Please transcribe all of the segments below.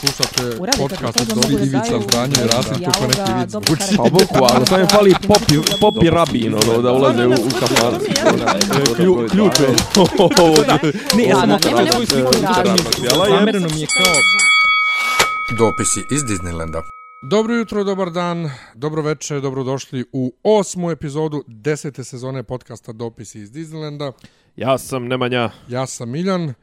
Slušate podcast od Dobri Ivica Zdanje i Rasim kako neki vic karakter. Pa boku, ali sam je fali popi, popi rabin, ono, da ulaze u, u kafan. Klju- Ključ je. Ne, ja sam svoju sliku. Zamereno mi je kao... Dopisi iz Disneylanda. Dobro jutro, dobar dan, dobro večer, dobrodošli u osmu epizodu desete sezone podcasta Dopisi iz Disneylanda. Ja sam Nemanja. Ja sam Miljan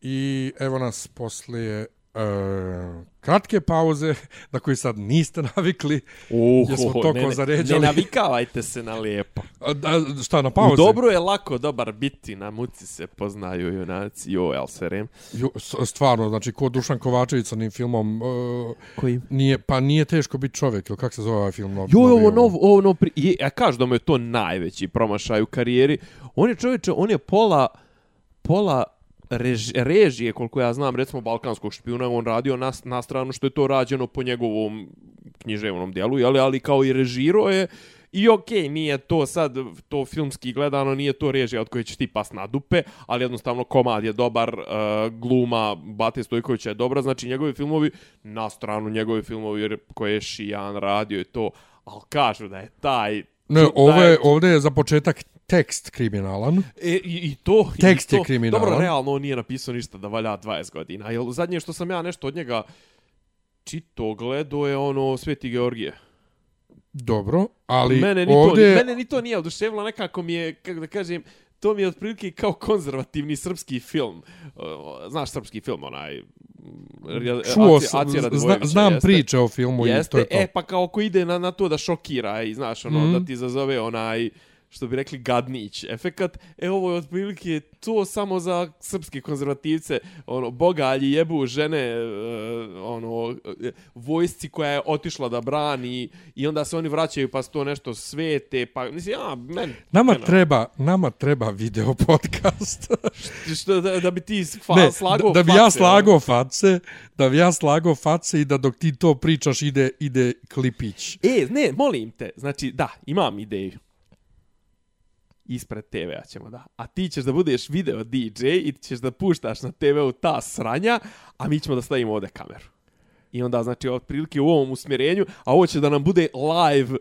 i evo nas poslije e, kratke pauze na koju sad niste navikli. Uh, Jesmo toliko zaređali. Ne navikavajte se na lijepo. A, da, šta, na pauze? U dobru je lako dobar biti, na muci se poznaju junaci. Jo, jel se rem? Ju, s- stvarno, znači, ko Dušan Kovačević sa onim filmom, e, Koji? nije, pa nije teško biti čovjek, ili kako se zove ovaj film? Jo, ovo novo, ovo novo, pri... je, ja kažu da mu je to najveći promašaj u karijeri. On je čovječe, on je pola, pola rež, režije, koliko ja znam, recimo Balkanskog špijuna, on radio na, na stranu što je to rađeno po njegovom književnom dijelu, ali, ali kao i režiro je I okej, okay, nije to sad, to filmski gledano, nije to režija od koje će ti pas na dupe, ali jednostavno komad je dobar, uh, gluma Bate Stojkovića je dobra, znači njegovi filmovi, na stranu njegovi filmovi koje je Šijan radio i to, ali kažu da je taj... Ne, ovo je, ovdje je za početak tekst kriminalan. E, i, I to... Tekst i je to, kriminalan. Dobro, realno on nije napisao ništa da valja 20 godina. Jel, zadnje što sam ja nešto od njega čito gledao je ono Sveti Georgije. Dobro, ali mene ni ovdje... to, mene ni to nije oduševilo, nekako mi je, kako da kažem, to mi je otprilike kao konzervativni srpski film. Uh, Znaš srpski film, onaj... re- Čuo sam, zna, znam jeste? priče o filmu i to Jeste, je to. e, pa kao ko ide na, na to da šokira i znaš, ono, Mhm. da ti zazove onaj, što bi rekli, gadnić efekat. E, ovo je otprilike to samo za srpske konzervativce, ono, bogalji jebu žene, e, ono, e, vojsci koja je otišla da brani i onda se oni vraćaju pa to nešto svete, pa, mislim, ja, men, Nama ono, treba, nama treba video podcast. što, da, da bi ti fa, ne, slagao da, da bi ja face, slagao face, da bi ja slagao face i da dok ti to pričaš ide ide klipić. E, ne, molim te, znači, da, imam ideju. Ispred TV-a ćemo da. A ti ćeš da budeš video DJ i ti ćeš da puštaš na TV-u ta sranja, a mi ćemo da stavimo ovde kameru. I onda, znači, otprilike u ovom usmjerenju, a ovo će da nam bude live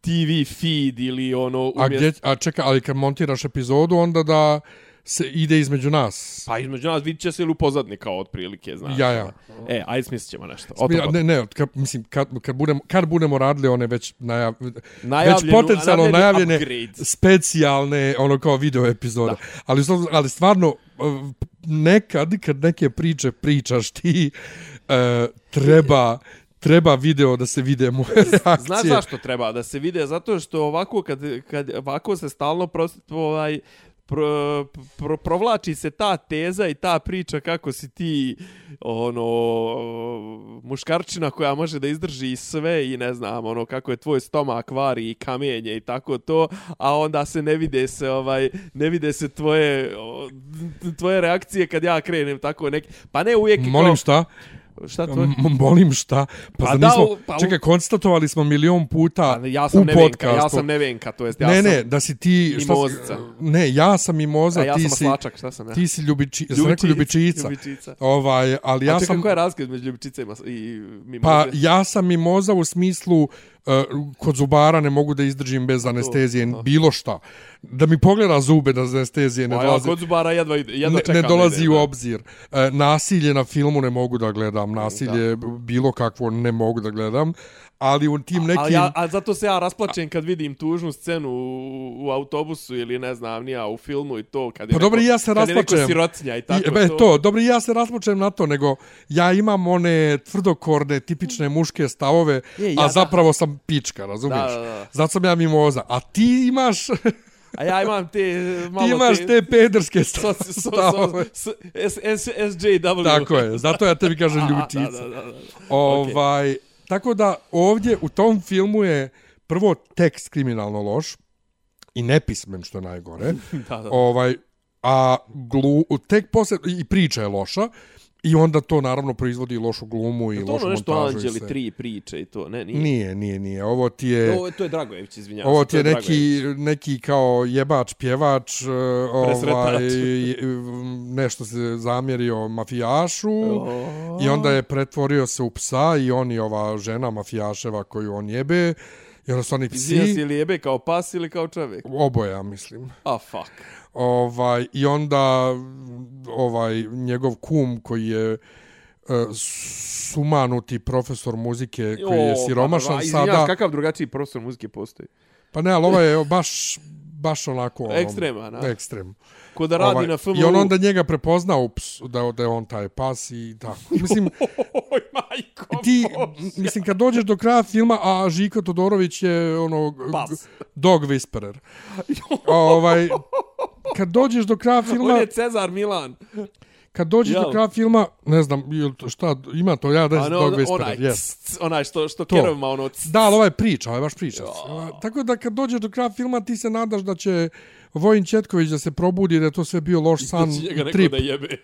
TV feed ili ono... A gdje, a čeka, ali kad montiraš epizodu onda da se ide između nas. Pa između nas vidit će se ili u pozadni kao otprilike, znaš. Ja, ja. E, ajde smislit ćemo nešto. Oto, ne, ne, kad, mislim, kad, kad, budemo, kad budemo radili one već, najav, već potencijalno najavljene upgrade. specijalne, ono kao video epizode. Da. Ali, ali stvarno, uh, nekad, kad neke priče pričaš ti, uh, treba, treba video da se vide moje reakcije. Znaš zašto treba da se vide? Zato što ovako, kad, kad ovako se stalno pro, ovaj, pro, pro, provlači se ta teza i ta priča kako si ti ono muškarčina koja može da izdrži sve i ne znam ono kako je tvoj stomak vari i kamenje i tako to a onda se ne vide se ovaj ne vide se tvoje tvoje reakcije kad ja krenem tako neki pa ne uvijek Molim kao, šta? Šta tvoje M molim šta? Pa, Pa da, nismo, pa čekaj, konstatovali smo milion puta Pa ja sam u nevenka, podcastu. ja sam nevenka, to jest ja ne, sam ne, da si ti... šta si- mimozica. Ne, ja sam mimoza, A ja ti sam si... maslačak, šta sam ja? Ti si ljubiči, ja sam rekao ljubičica. Ljubičica. Ovaj, ali Ja ja A čekaj, sam... koja je razlika između ljubičice i, mimoze? Pa ja sam mimoza u smislu uh, kod zubara ne mogu da izdržim bez anestezije aha. bilo šta. Da mi pogleda zube da anestezije ne Pa ja dolazi. kod zubara jedva, jedva ne, čekam. ne da dolazi u da. obzir. E, nasilje na filmu ne mogu da gledam. Nasilje bilo kakvo ne mogu da gledam. Ali u tim nekim... A, ja, a zato se ja rasplačem kad vidim tužnu scenu u, u autobusu ili ne znam, nija u filmu i to. Kad je Pa dobro, neko- i ja se Kad je rasplačem. sirotinja i tako I, e, to. dobro, i ja se raspočem na to, nego ja imam one tvrdokorne, tipične muške stavove, Je, ja a da. zapravo sam pička, razumiješ? Da, da, da. Zato sam ja mimoza. A ti imaš, A ja imam te malo ti imaš te pederske So, so, so, stavove. so, S, S, SJW. Tako je, zato ja tebi kažem ljubičica. Da, da, da, da. Ovaj, Tako da ovdje u tom filmu je prvo tekst kriminalno loš i nepismen što najgore. da, da. ovaj, a glu, tek posle, i priča je loša, I onda to naravno proizvodi lošu glumu i Je to lošu ono nešto montažu. i anđeli, sve. tri priče i to, ne, nije. Nije, nije, nije. Ovo ti je... Ovo, to je Dragojević, izvinjavam Ovo ti je to neki, neki kao jebač, pjevač, e, ovaj, je- nešto se zamjerio mafijašu i onda je pretvorio se u psa i on i ova žena mafijaševa koju on jebe. I onda su oni psi, ili jebe kao pas ili kao čovjek? oboje, ja mislim. A, fuck. Ovaj, I onda ovaj njegov kum koji je e, sumanuti profesor muzike koji je O, siromašan pa, izvinjam, sada. kakav drugačiji profesor muzike postoji? Pa ne, ali ovo je baš baš onako... ono, Ekstreman, a? Ekstrem. Ko da radi Ovaj, na FMU. I on onda njega prepoznao ps, da, da je on taj pas i tako. Mislim, Oj, majko ti, Bože. mislim, kad dođeš do kraja filma, a Žika Todorović je ono... Pas. Dog whisperer. ovaj, kad dođeš do kraja On filma, je Cezar Milan. kad dođeš Jel? do kraja filma, ne znam, šta, ima to, ja da je Dog onaj, whisperer, yes. cs, onaj što, što To. kerovima ono... cs, Da, ali ovaj priča, ovaj baš priča. Tako da kad dođeš do kraja filma, ti se nadaš da će Vojin Četković da se probudi, da to sve bio loš san, da će njega neko trip. da jebe.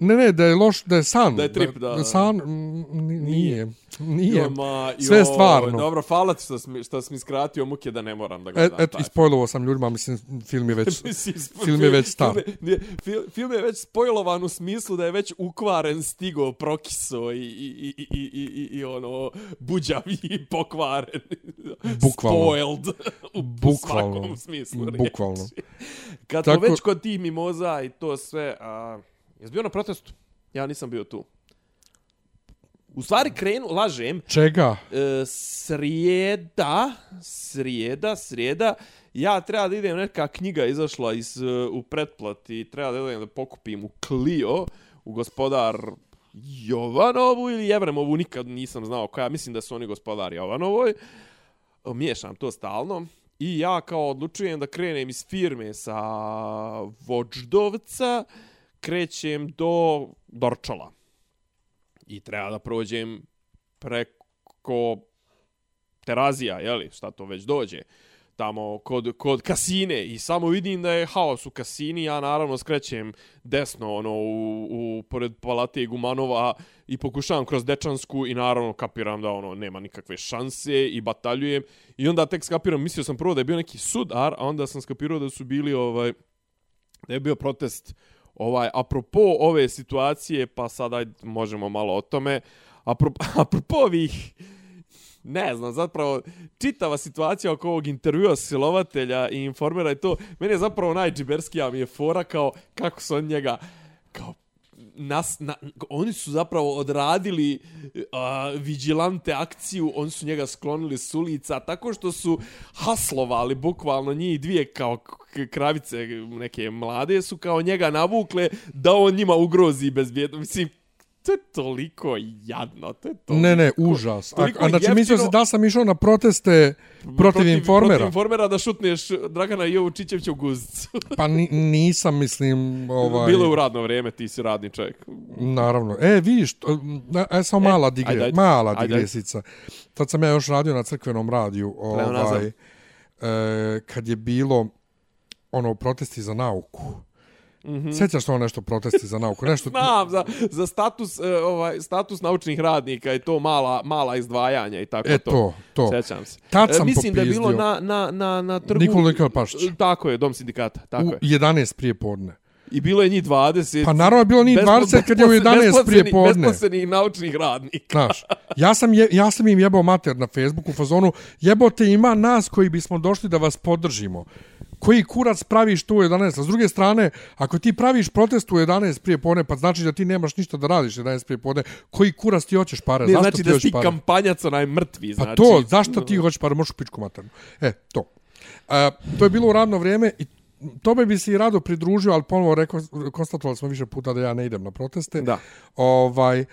Ne, ne, da je loš, da je san. Da je trip, da, da. san, mm, ni- nije. Nije. Jo, ma, Sve je stvarno. Dobro, hvala ti što si, što si mi skratio muke da ne moram da gledam eto, taj ispojlovo sam ljudima, mislim, film je već... Mislim, Film je već star. Film je, nije, fil- film je već spojlovan u smislu da je već ukvaren, stigo, prokiso i, i, i, i, i, i, i ono, buđav i pokvaren. Bukvalno. Spoiled. U Bukvalno. svakom smislu. Bukvalno. Kad Tako- već kod tih mimoza i to sve, a, jesi bio na protestu? Ja nisam bio tu. U stvari krenu, lažem, Čega? e, srijeda, srijeda, srijeda, ja treba da idem, neka knjiga izašla iz, e, u pretplati, treba da idem da pokupim u Clio, u gospodar Jovanovu ili Jevremovu, nikad nisam znao koja, mislim da su oni gospodar Jovanovoj, E, miješam to stalno, i ja kao odlučujem da krenem iz firme sa Vođdovca, krećem do Dorčola. I treba da prođem preko terazija, jeli, šta to već dođe, tamo kod, kod kasine. I samo vidim da je haos u kasini, ja naravno skrećem desno ono u, u pored palate Gumanova i pokušavam kroz Dečansku i naravno kapiram da ono nema nikakve šanse i bataljujem. I onda tek skapiram, mislio sam prvo da je bio neki sudar, a onda sam skapirao da su bili ovaj da je bio protest ovaj apropo ove situacije, pa sada možemo malo o tome. Apropo, apropo ovih ne znam, zapravo čitava situacija oko ovog intervjua silovatelja i informera i to, meni je zapravo najđiberskija mi je fora kao kako su on njega kao nas, na, oni su zapravo odradili uh, vigilante akciju, oni su njega sklonili s ulica, tako što su haslovali bukvalno njih dvije kao kravice neke mlade su kao njega navukle da on njima ugrozi bezbjedno. Mislim, to je toliko jadno, to je toliko... Ne, ne, užas. A, a znači, mislio se da sam išao na proteste protiv, informera. Protiv informera da šutneš Dragana Jovučićevića u guzicu. Pa ni, nisam, mislim, ovaj... Bilo je u radno vrijeme, ti si radni čovjek. Naravno. E, vidiš, to, e, samo mala, digre, ajde, ajde. mala Ajde, ajde. digresica. Tad sam ja još radio na crkvenom radiju. Ovaj, e, kad je bilo ono protesti za nauku. Mm. -hmm. Sjećaš se ono nešto protesti za nauku? Nešto, Znam, za, za status, uh, ovaj, status naučnih radnika i to mala, mala izdvajanja i tako E, to, to. Sjećam se. Tad E, sam Mislim da je bilo popizdio. na, na, na, na trgu... Nikola Nikola Pašić. E, Tako je, dom sindikata. Tako u je. 11 prije podne. I bilo je njih 20. Pa naravno je bilo njih Bespla- 20 kad je u besposle- 11 prije podne. Besposlenih naučnih radnika. Znaš, ja sam, je, ja sam im jebao mater na Facebooku u fazonu, jebote ima nas koji bismo došli da vas podržimo. Koji kurac praviš tu u 11? A s druge strane, ako ti praviš protest u 11 prije podne, pa znači da ti nemaš ništa da radiš 11 prije podne, koji kurac ti hoćeš pare? Ne, Zašto znači ti da si pare? kampanjac onaj mrtvi. Pa znači, to, zašto ti hoćeš pare? Možeš u pičku maternu. E, to. A, to je bilo u radno vrijeme i tome bi se i rado pridružio, ali ponovo rekao, konstatovali smo više puta da ja ne idem na proteste. Da. Ovaj, e,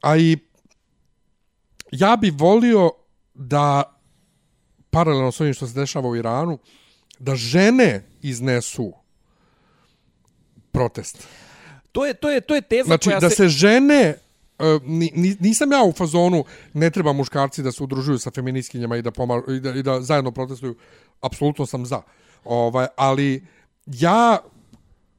a i ja bi volio da paralelno s ovim što se dešava u Iranu, da žene iznesu protest. To je, to je, to je teza Znači, koja da se žene e, ni, ni- nisam ja u fazonu ne treba muškarci da se udružuju sa feministkinjama i da, pomar, i da, i da zajedno protestuju. Apsolutno sam za. Ovaj, ali ja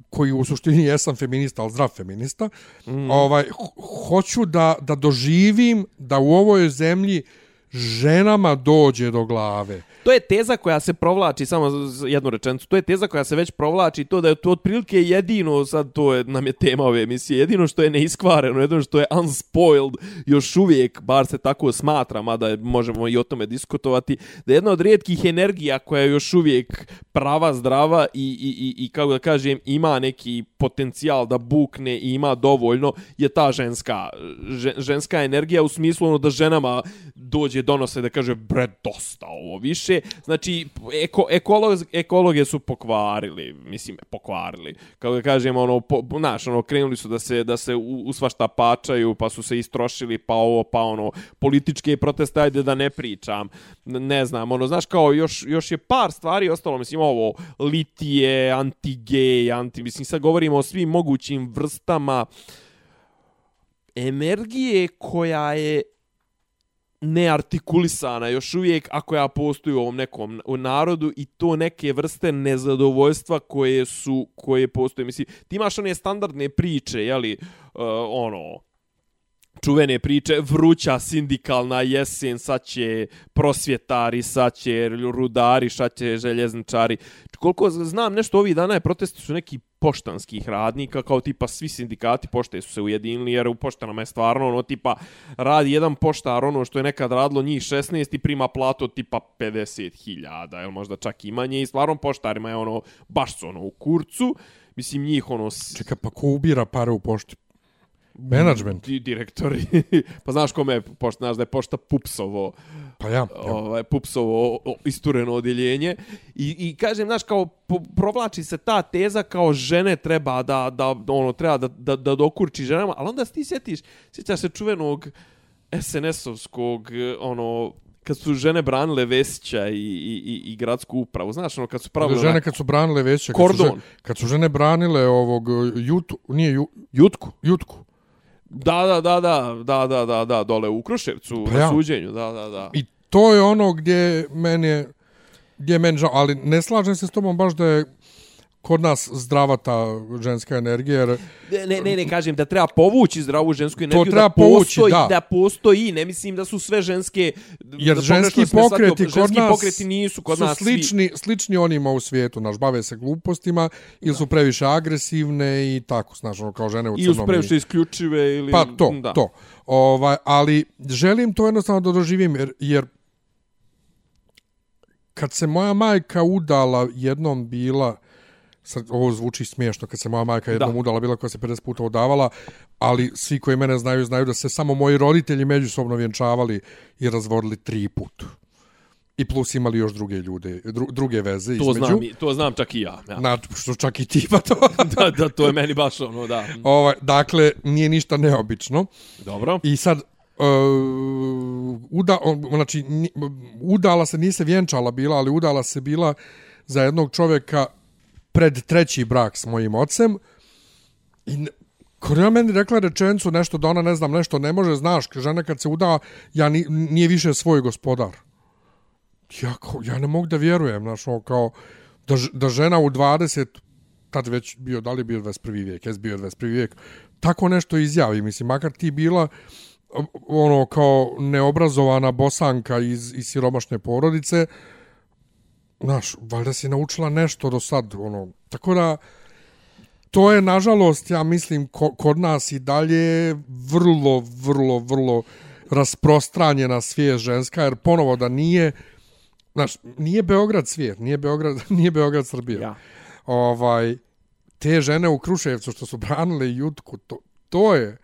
koji u suštini jesam feminista, ali zdrav feminista, mm. ovaj, ho- hoću da, da doživim da u ovoj zemlji ženama dođe do glave. To je teza koja se provlači, samo jednu rečenicu, to je teza koja se već provlači, to da je to otprilike jedino, sad to je, nam je tema ove emisije, jedino što je neiskvareno, jedino što je unspoiled, još uvijek, bar se tako smatra, mada je- možemo i o tome diskutovati, da je jedna od rijetkih energija koja je još uvijek prava, zdrava i, i, i, i kako da kažem, ima neki potencijal da bukne i ima dovoljno, je ta ženska, ženska energija u smislu ono da ženama dođe donose da kaže bre dosta ovo više znači eko, ekolog, ekologe su pokvarili mislim pokvarili. Kako da kažem ono po, naš, ono krenuli su da se da se u, u svašta pačaju pa su se istrošili pa ovo pa ono političke proteste ajde da ne pričam ne znam ono znaš kao još još je par stvari ostalo mislim ovo litije antigej anti mislim sad govorimo o svim mogućim vrstama energije koja je neartikulisana još uvijek ako ja postoji u ovom nekom u narodu i to neke vrste nezadovoljstva koje su koje postoje mislim ti imaš one standardne priče je li uh, ono čuvene priče, vruća sindikalna jesen, sad će prosvjetari, sad će rudari, sad će željezničari. Koliko znam nešto ovih dana je protesti su neki poštanskih radnika, kao tipa svi sindikati pošte su se ujedinili, jer u poštanama je stvarno ono tipa radi jedan poštar ono što je nekad radilo njih 16 i prima platu od tipa 50.000 ili možda čak i manje i stvarno poštarima je ono baš su ono u kurcu, mislim njih ono Čeka, Čekaj, pa ko ubira pare u pošti? Management. Di, direktori. pa znaš kome je pošta, znaš da je pošta Pupsovo, Pa ja. ja. ovaj, Pupsovo istureno odjeljenje. I, I kažem, znaš, kao provlači se ta teza kao žene treba da, da ono, treba da, da, da dokurči ženama, ali onda ti sjetiš, sjećaš se čuvenog SNS-ovskog, ono, kad su žene branile Vesića i, i, i, i gradsku upravu, znaš, ono, kad su pravile žene kad su branile veće, kad su, žene, kad su žene branile ovog uh, jutu, nije ju, jutku. jutku. Da, da, da, da, da, da, da, da, dole u Kruševcu, Pa na ja. suđenju, da, da, da. I to je ono gdje meni je, gdje je meni žao, ali ne slažem se s tobom baš da je kod nas zdrava ta ženska energija, jer Ne, ne, ne, kažem da treba povući zdravu žensku energiju, treba da povući, postoji, da. da postoji, ne mislim da su sve ženske... jer da ženski pokreti kod ženski nas pokreti nisu kod su nas svi. slični, slični onima u svijetu, naš, bave se glupostima, ili su previše agresivne i tako, znaš, ono, kao žene u crnom. Ili su previše isključive ili... Pa to, da. to. Ovaj, ali želim to jednostavno da doživim, jer, jer kad se moja majka udala jednom bila, sad ovo zvuči smiješno, kad se moja majka jednom Da. udala bila koja se 50 puta udavala, ali svi koji mene znaju, znaju da se samo moji roditelji međusobno vjenčavali i razvodili tri put. I plus imali još druge ljude, dru, druge veze To između. znam, to znam čak i ja. ja. Znači, što čak i ti pa to. da, da, to je meni baš ono, da. ovaj, dakle, nije ništa neobično. Dobro. I sad, uh, uda, on, znači, udala se, nije se vjenčala bila, ali udala se bila za jednog čovjeka pred treći brak s mojim ocem. I ne, je meni rekla rečenicu nešto da ona ne znam nešto ne može, znaš, žena kad se uda, ja ni, nije više svoj gospodar. Ja, kao, ja ne mogu da vjerujem, znaš, ono, kao, da, da žena u 20, tad već bio, da li bio 21. vijek, jes bio 21. vijek, tako nešto izjavi, mislim, makar ti bila ono kao neobrazovana bosanka iz, iz siromašne porodice, znaš, valjda si naučila nešto do sad, ono, tako da, to je, nažalost, ja mislim, ko, kod nas i dalje vrlo, vrlo, vrlo rasprostranjena svijest ženska, jer ponovo da nije, znaš, nije Beograd svijet, nije Beograd, nije Beograd Srbija. Ja. Ovaj, te žene u Kruševcu što su branile Jutku, to, to je,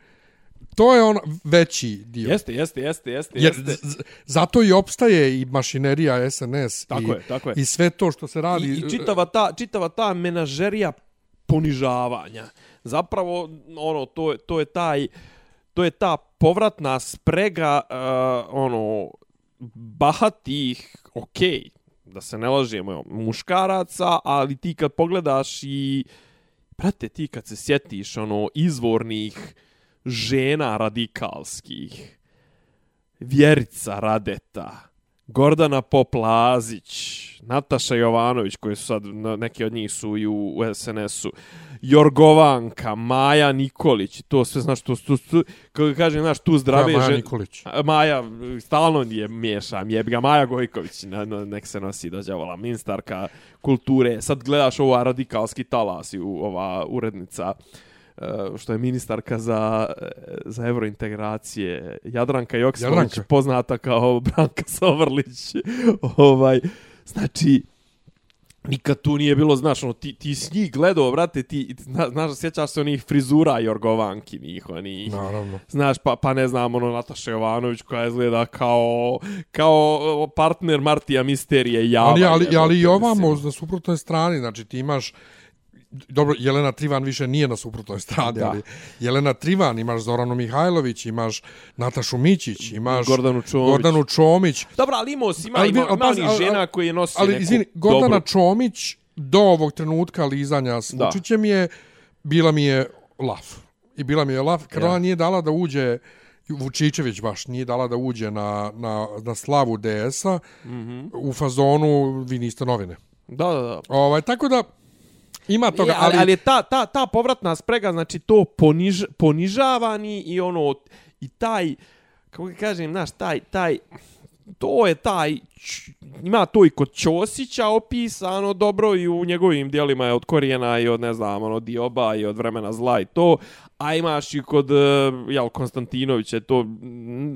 to je ono veći dio. Jeste, jeste, jeste, jeste. Jer jeste. zato i opstaje i mašinerija SNS Tako i, je, tako je. i sve to što se radi. I, i čitava ta čitava ta menažerija ponižavanja. Zapravo ono to je to je taj to je ta povratna sprega uh, ono bahatih, okej, da se ne lažemo, muškaraca, ali ti kad pogledaš i brate ti kad se sjetiš ono izvornih žena radikalskih Vjerica Radeta, Gordana Poplazić, Nataša Jovanović, koji su sad, neki od njih su i u, u SNS-u, Jorgovanka, Maja Nikolić, to sve, znaš, to, to, to, kako kažem, znaš, tu zdrave Ja, Maja žen- Nikolić. Maja, stalno je miješam, jebi ga, Maja Gojković, na, na, nek se nosi do đavola, ministarka kulture. Sad gledaš ovo radikalski talas i u, ova urednica e, što je ministarka za, e, za evrointegracije, Jadranka Joksimović, Jadranka. poznata kao Branka Sovrlić. ovaj, znači, nikad tu nije bilo, znaš, ono, ti, ti s njih gledao, brate, ti, zna, znaš, sjećaš se onih frizura Jorgovanki, njih, onih, Naravno. Znaš, pa, pa ne znam, ono, Nataša Jovanović koja izgleda kao, kao partner Martija Misterije Java. Ali, ali, ali i mislim. na suprotnoj strani, znači ti imaš Dobro, Jelena Trivan više nije na suprotnoj strani, Da. ali Jelena Trivan, imaš Zoranu Mihajlović, imaš Natašu Mićić, imaš Gordanu Čomić. Gordanu Čomić. Dobro, ali imao si, ima, Ali ima, ima onih ali- žena koji je nosio Ali, neku izvini, Gordana dobru... Čomić do ovog trenutka lizanja s. Vučićem je, bila mi je laf. I bila mi je laf, kad Ja. ona nije dala da uđe, Vučićević baš nije dala da uđe na, na, na slavu DS-a, Mhm. u fazonu vi niste novine. Da, da, da. Ovaj, tako da, ima toga, E, ali, ali je ta, ta, ta povratna sprega, znači to poniž, ponižavani i ono, i taj, kako ga kažem, znaš, taj, taj, to je taj, ima to i kod Ćosića opisano dobro i u njegovim dijelima je od korijena i od, ne znam, ono, dioba i od vremena zla i to, a imaš i kod, e, jel, Konstantinovića, to,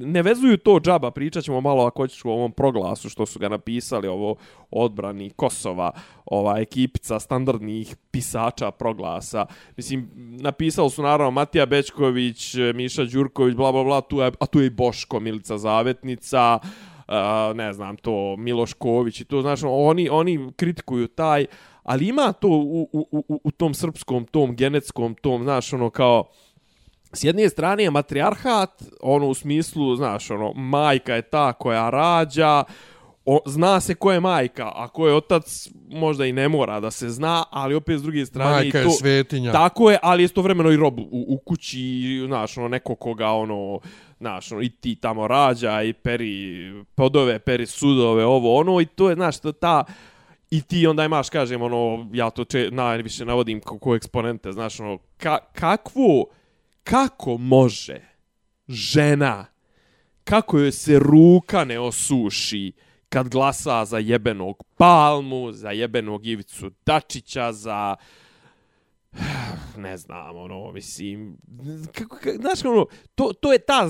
ne vezuju to džaba, pričat ćemo malo ako hoćeš u ovom proglasu što su ga napisali, ovo odbrani Kosova, ova ekipica standardnih pisača proglasa. Mislim, napisali su naravno Matija Bečković, e, Miša Đurković, bla, bla, bla, tu je, a tu je i Boško, Milica Zavetnica, uh, ne znam, to Miloš Ković i to, znaš, ono, oni, oni kritikuju taj, ali ima to u, u, u, u tom srpskom, tom genetskom, tom, znaš, ono, kao, s jedne strane je matriarhat, ono u smislu, znaš, ono, majka je ta koja rađa, o, zna se ko je majka, a ko je otac možda i ne mora da se zna, ali opet s druge strane Majka i je to, svetinja. Tako je, ali je istovremeno i rob u, u kući, znaš, ono, neko koga, ono, znaš, ono, i ti tamo rađa i peri podove, peri sudove, ovo, ono, i to je, znaš, to, ta, i ti onda imaš, kažem, ono, ja to če, najviše navodim kao, eksponente, znaš, ono, ka, kakvu, kako može žena, kako joj se ruka ne osuši kad glasa za jebenog Palmu, za jebenog Ivicu Dačića, za ne znam, ono, mislim, kako, kako, znaš, ono, to, to je ta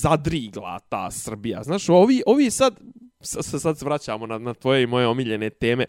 zadrigla, ta Srbija, znaš, ovi, ovi sad, sad, sad se vraćamo na, na tvoje i moje omiljene teme,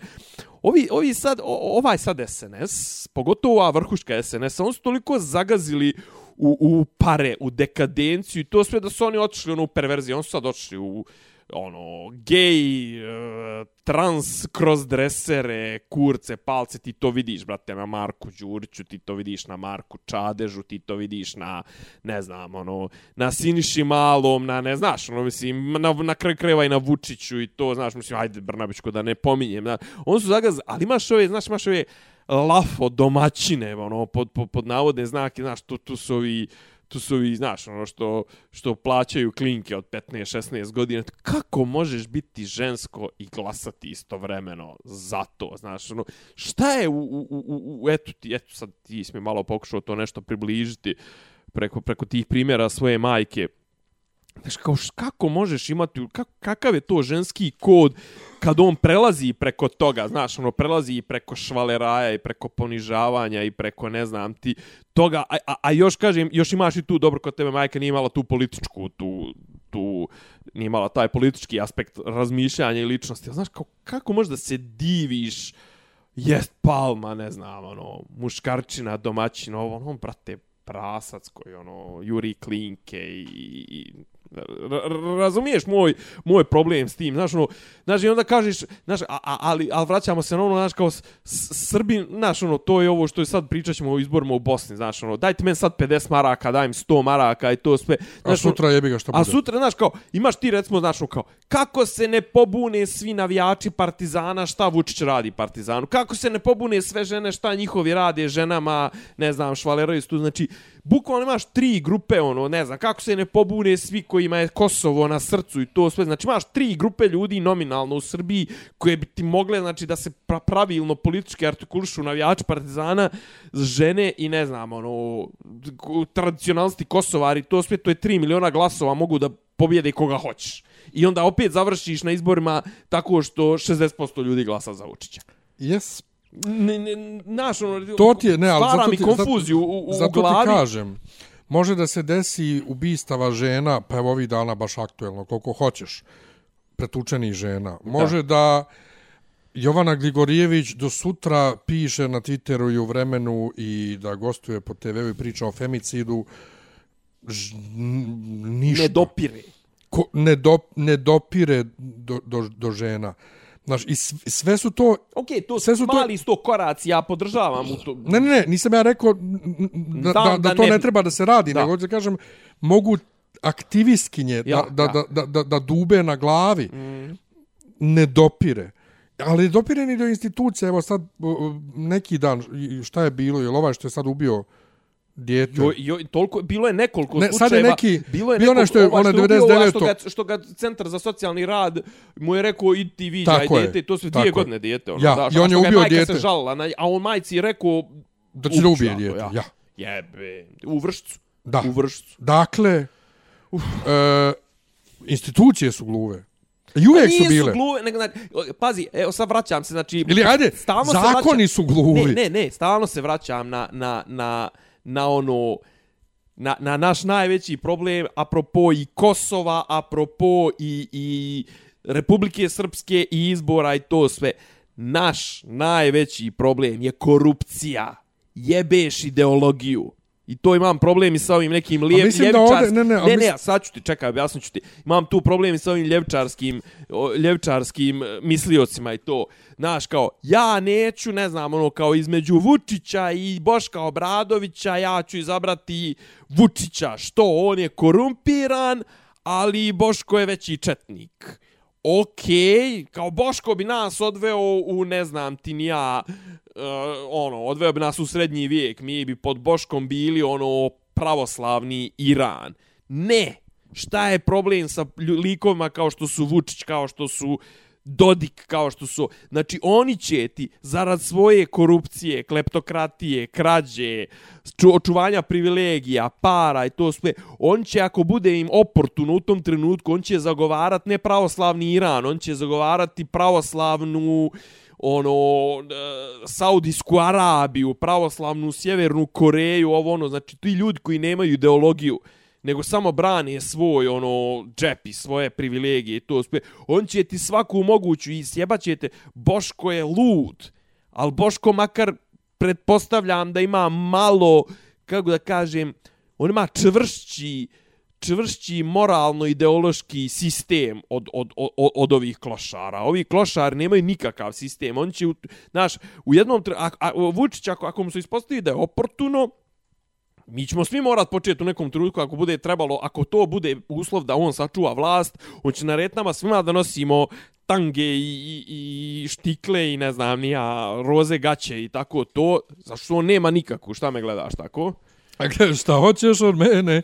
ovi, ovi sad, o, ovaj sad SNS, pogotovo ova vrhuška SNS, on su toliko zagazili u, u pare, u dekadenciju i to sve da su oni otišli ono, u perverziju, on su sad otišli u ono, gej, e, trans, kroz dresere, kurce, palce, ti to vidiš, brate, na Marku Đuriću, ti to vidiš na Marku Čadežu, ti to vidiš na, ne znam, ono, na Siniši Malom, na, ne znaš, ono, mislim, na, na kraju kreva i na Vučiću i to, znaš, mislim, ajde, Brnabićko, da ne pominjem, da, on su zagaz, ali imaš ove, znaš, imaš ove lafo domaćine, ono, pod, pod, pod navodne znake, znaš, tu, tu su ovi, tu su i, znaš, ono što, što plaćaju klinke od 15-16 godina. Kako možeš biti žensko i glasati istovremeno za to, znaš, ono, šta je u, u, u, u eto, ti, eto sad ti si mi malo pokušao to nešto približiti preko, preko tih primjera svoje majke. Znaš, kao, kako možeš imati, kak, kakav je to ženski kod kad on prelazi preko toga, znaš, ono, prelazi i preko švaleraja i preko ponižavanja i preko, ne znam, ti, toga, a, a, a još kažem, još imaš i tu, dobro, kod tebe majka nije imala tu političku, tu, tu, nije imala taj politički aspekt razmišljanja i ličnosti, znaš, kao, kako možeš da se diviš, jest palma, ne znam, ono, muškarčina, domaćin, ovo, ono, brate, prasac koji, ono, juri klinke i, i razumiješ moj moj problem s tim znaš ono znaš i onda kažeš znaš a, a, ali al vraćamo se na ono znaš kao s- s- Srbin znaš ono to je ovo što je sad pričaćemo o izborima u Bosni znaš ono dajte meni sad 50 maraka dajem 100 maraka i to sve A znaš, ono- sutra jebi ga što bude. A sutra, znaš, kao, imaš ti recimo, znaš, ono, kao, kako se ne pobune svi navijači Partizana, šta Vučić radi Partizanu? Kako se ne pobune sve žene, šta njihovi rade ženama, ne znam, švaleraju tu, znači, bukvalno imaš tri grupe, ono, ne znam, kako se ne pobune svi kojima je Kosovo na srcu i to sve. Znači, imaš tri grupe ljudi nominalno u Srbiji koje bi ti mogle, znači, da se pra pravilno politički artikulišu navijači partizana, žene i ne znam, ono, tradicionalisti Kosovari, to sve, to je 3 miliona glasova, mogu da pobjede koga hoćeš. I onda opet završiš na izborima tako što 60% ljudi glasa za Vučića. Jes, Ne, ne, naš, ono, to ti je, ne, ali stvara zato mi ti, konfuziju u, u, zato u glavi. ti kažem. Može da se desi ubistava žena, pa evo ovih dana baš aktuelno, koliko hoćeš, pretučenih žena. Može da, da Jovana Gligorijević do sutra piše na Twitteru i u vremenu i da gostuje po TV-u i priča o femicidu, ž, n- ništa. Ne dopire. Ko, ne, do, ne dopire do, do, do žena. Znaš, i sve su to... Ok, to Sve su su to- mali sto koraci, ja podržavam u to. Ne, ne, ne, nisam ja rekao da, da, da da to ne- ne, treba da se radi, Da. nego da kažem, mogu aktivistkinje Ja, da, da, ja. da, da, da, da dube na glavi, mm. ne dopire. Ali dopire ni do institucije. Evo sad, neki dan, šta je bilo, je ovaj što je sad ubio dijete? Jo, jo, toliko, bilo je nekoliko Ne, sad je slučajeva. neki- bilo je bio onaj nekoliko, što je- ubio, 99. ovaj Što ga, što ga centar za socijalni rad mu je rekao idi ti viđaj Tako je, dijete, to su dvije je. godine dijete. Ono, Ja, da, i on je ubio dijete. se žalila, na, a on majci je rekao da će da ubije ono, dijete. ja. Ja. Jebe, u vršcu. Da. U vršcu. Dakle, uh, e, institucije su gluve. I uvijek su Nisu bile. Gluve, nego, znači, pazi, evo sad vraćam se, znači... Ili ajde, stalno se zakoni vraćam- su gluvi. Ne, ne, ne, stalno se vraćam na, na, na, na ono... Na, na naš najveći problem, apropo i Kosova, apropo i, i Republike Srpske i izbora i to sve. Naš najveći problem je korupcija. Jebeš ideologiju. I to imam problem i sa ovim nekim lijep, mislim da ljevičars... ovde- ne, ne, ne, ne, mislim- a sad ću ti, čekaj, objasnit ću ti. Imam tu problem i sa ovim ljevčarskim, ljevčarskim e, misliocima i to. Znaš, kao, ja neću, ne znam, ono, kao između Vučića i Boška Obradovića, ja ću izabrati Vučića, što on je korumpiran, ali Boško je veći četnik. Okej, kao Boško bi nas odveo u, ne znam, ti ni ja, uh, ono, odveo bi nas u srednji vijek, mi bi pod Boškom bili, ono, pravoslavni Iran. Ne! Šta je problem sa likovima kao što su Vučić, kao što su Dodik, kao što su... Znači, oni će ti, zarad svoje korupcije, kleptokratije, krađe, očuvanja privilegija, para i to sve, on će, ako bude im oportuno u tom trenutku, on će zagovarat ne pravoslavni Iran, on će zagovarati pravoslavnu ono e, Saudijsku Arabiju, pravoslavnu Sjevernu Koreju, ovo ono, znači ti ljudi koji nemaju ideologiju, nego samo brane svoj ono džep i svoje privilegije i to sve. On će ti svaku moguću i sjebaćete. Boško je lud, ali Boško makar pretpostavljam da ima malo, kako da kažem, on ima čvršći, čvršći moralno-ideološki sistem od, od, od, od ovih klošara. Ovi klošari nemaju nikakav sistem. On će, znaš, u jednom... A, a, Vučić, ako, ako mu se ispostavi da je oportuno, mi ćemo svi morat početi u nekom trenutku ako bude trebalo, ako to bude uslov da on sačuva vlast, on će narediti nama svima da nosimo tange i, i, i štikle i ne znam nija roze gaće i tako to, zašto on nema nikakvu, šta me gledaš tako? Dakle, šta hoćeš od mene?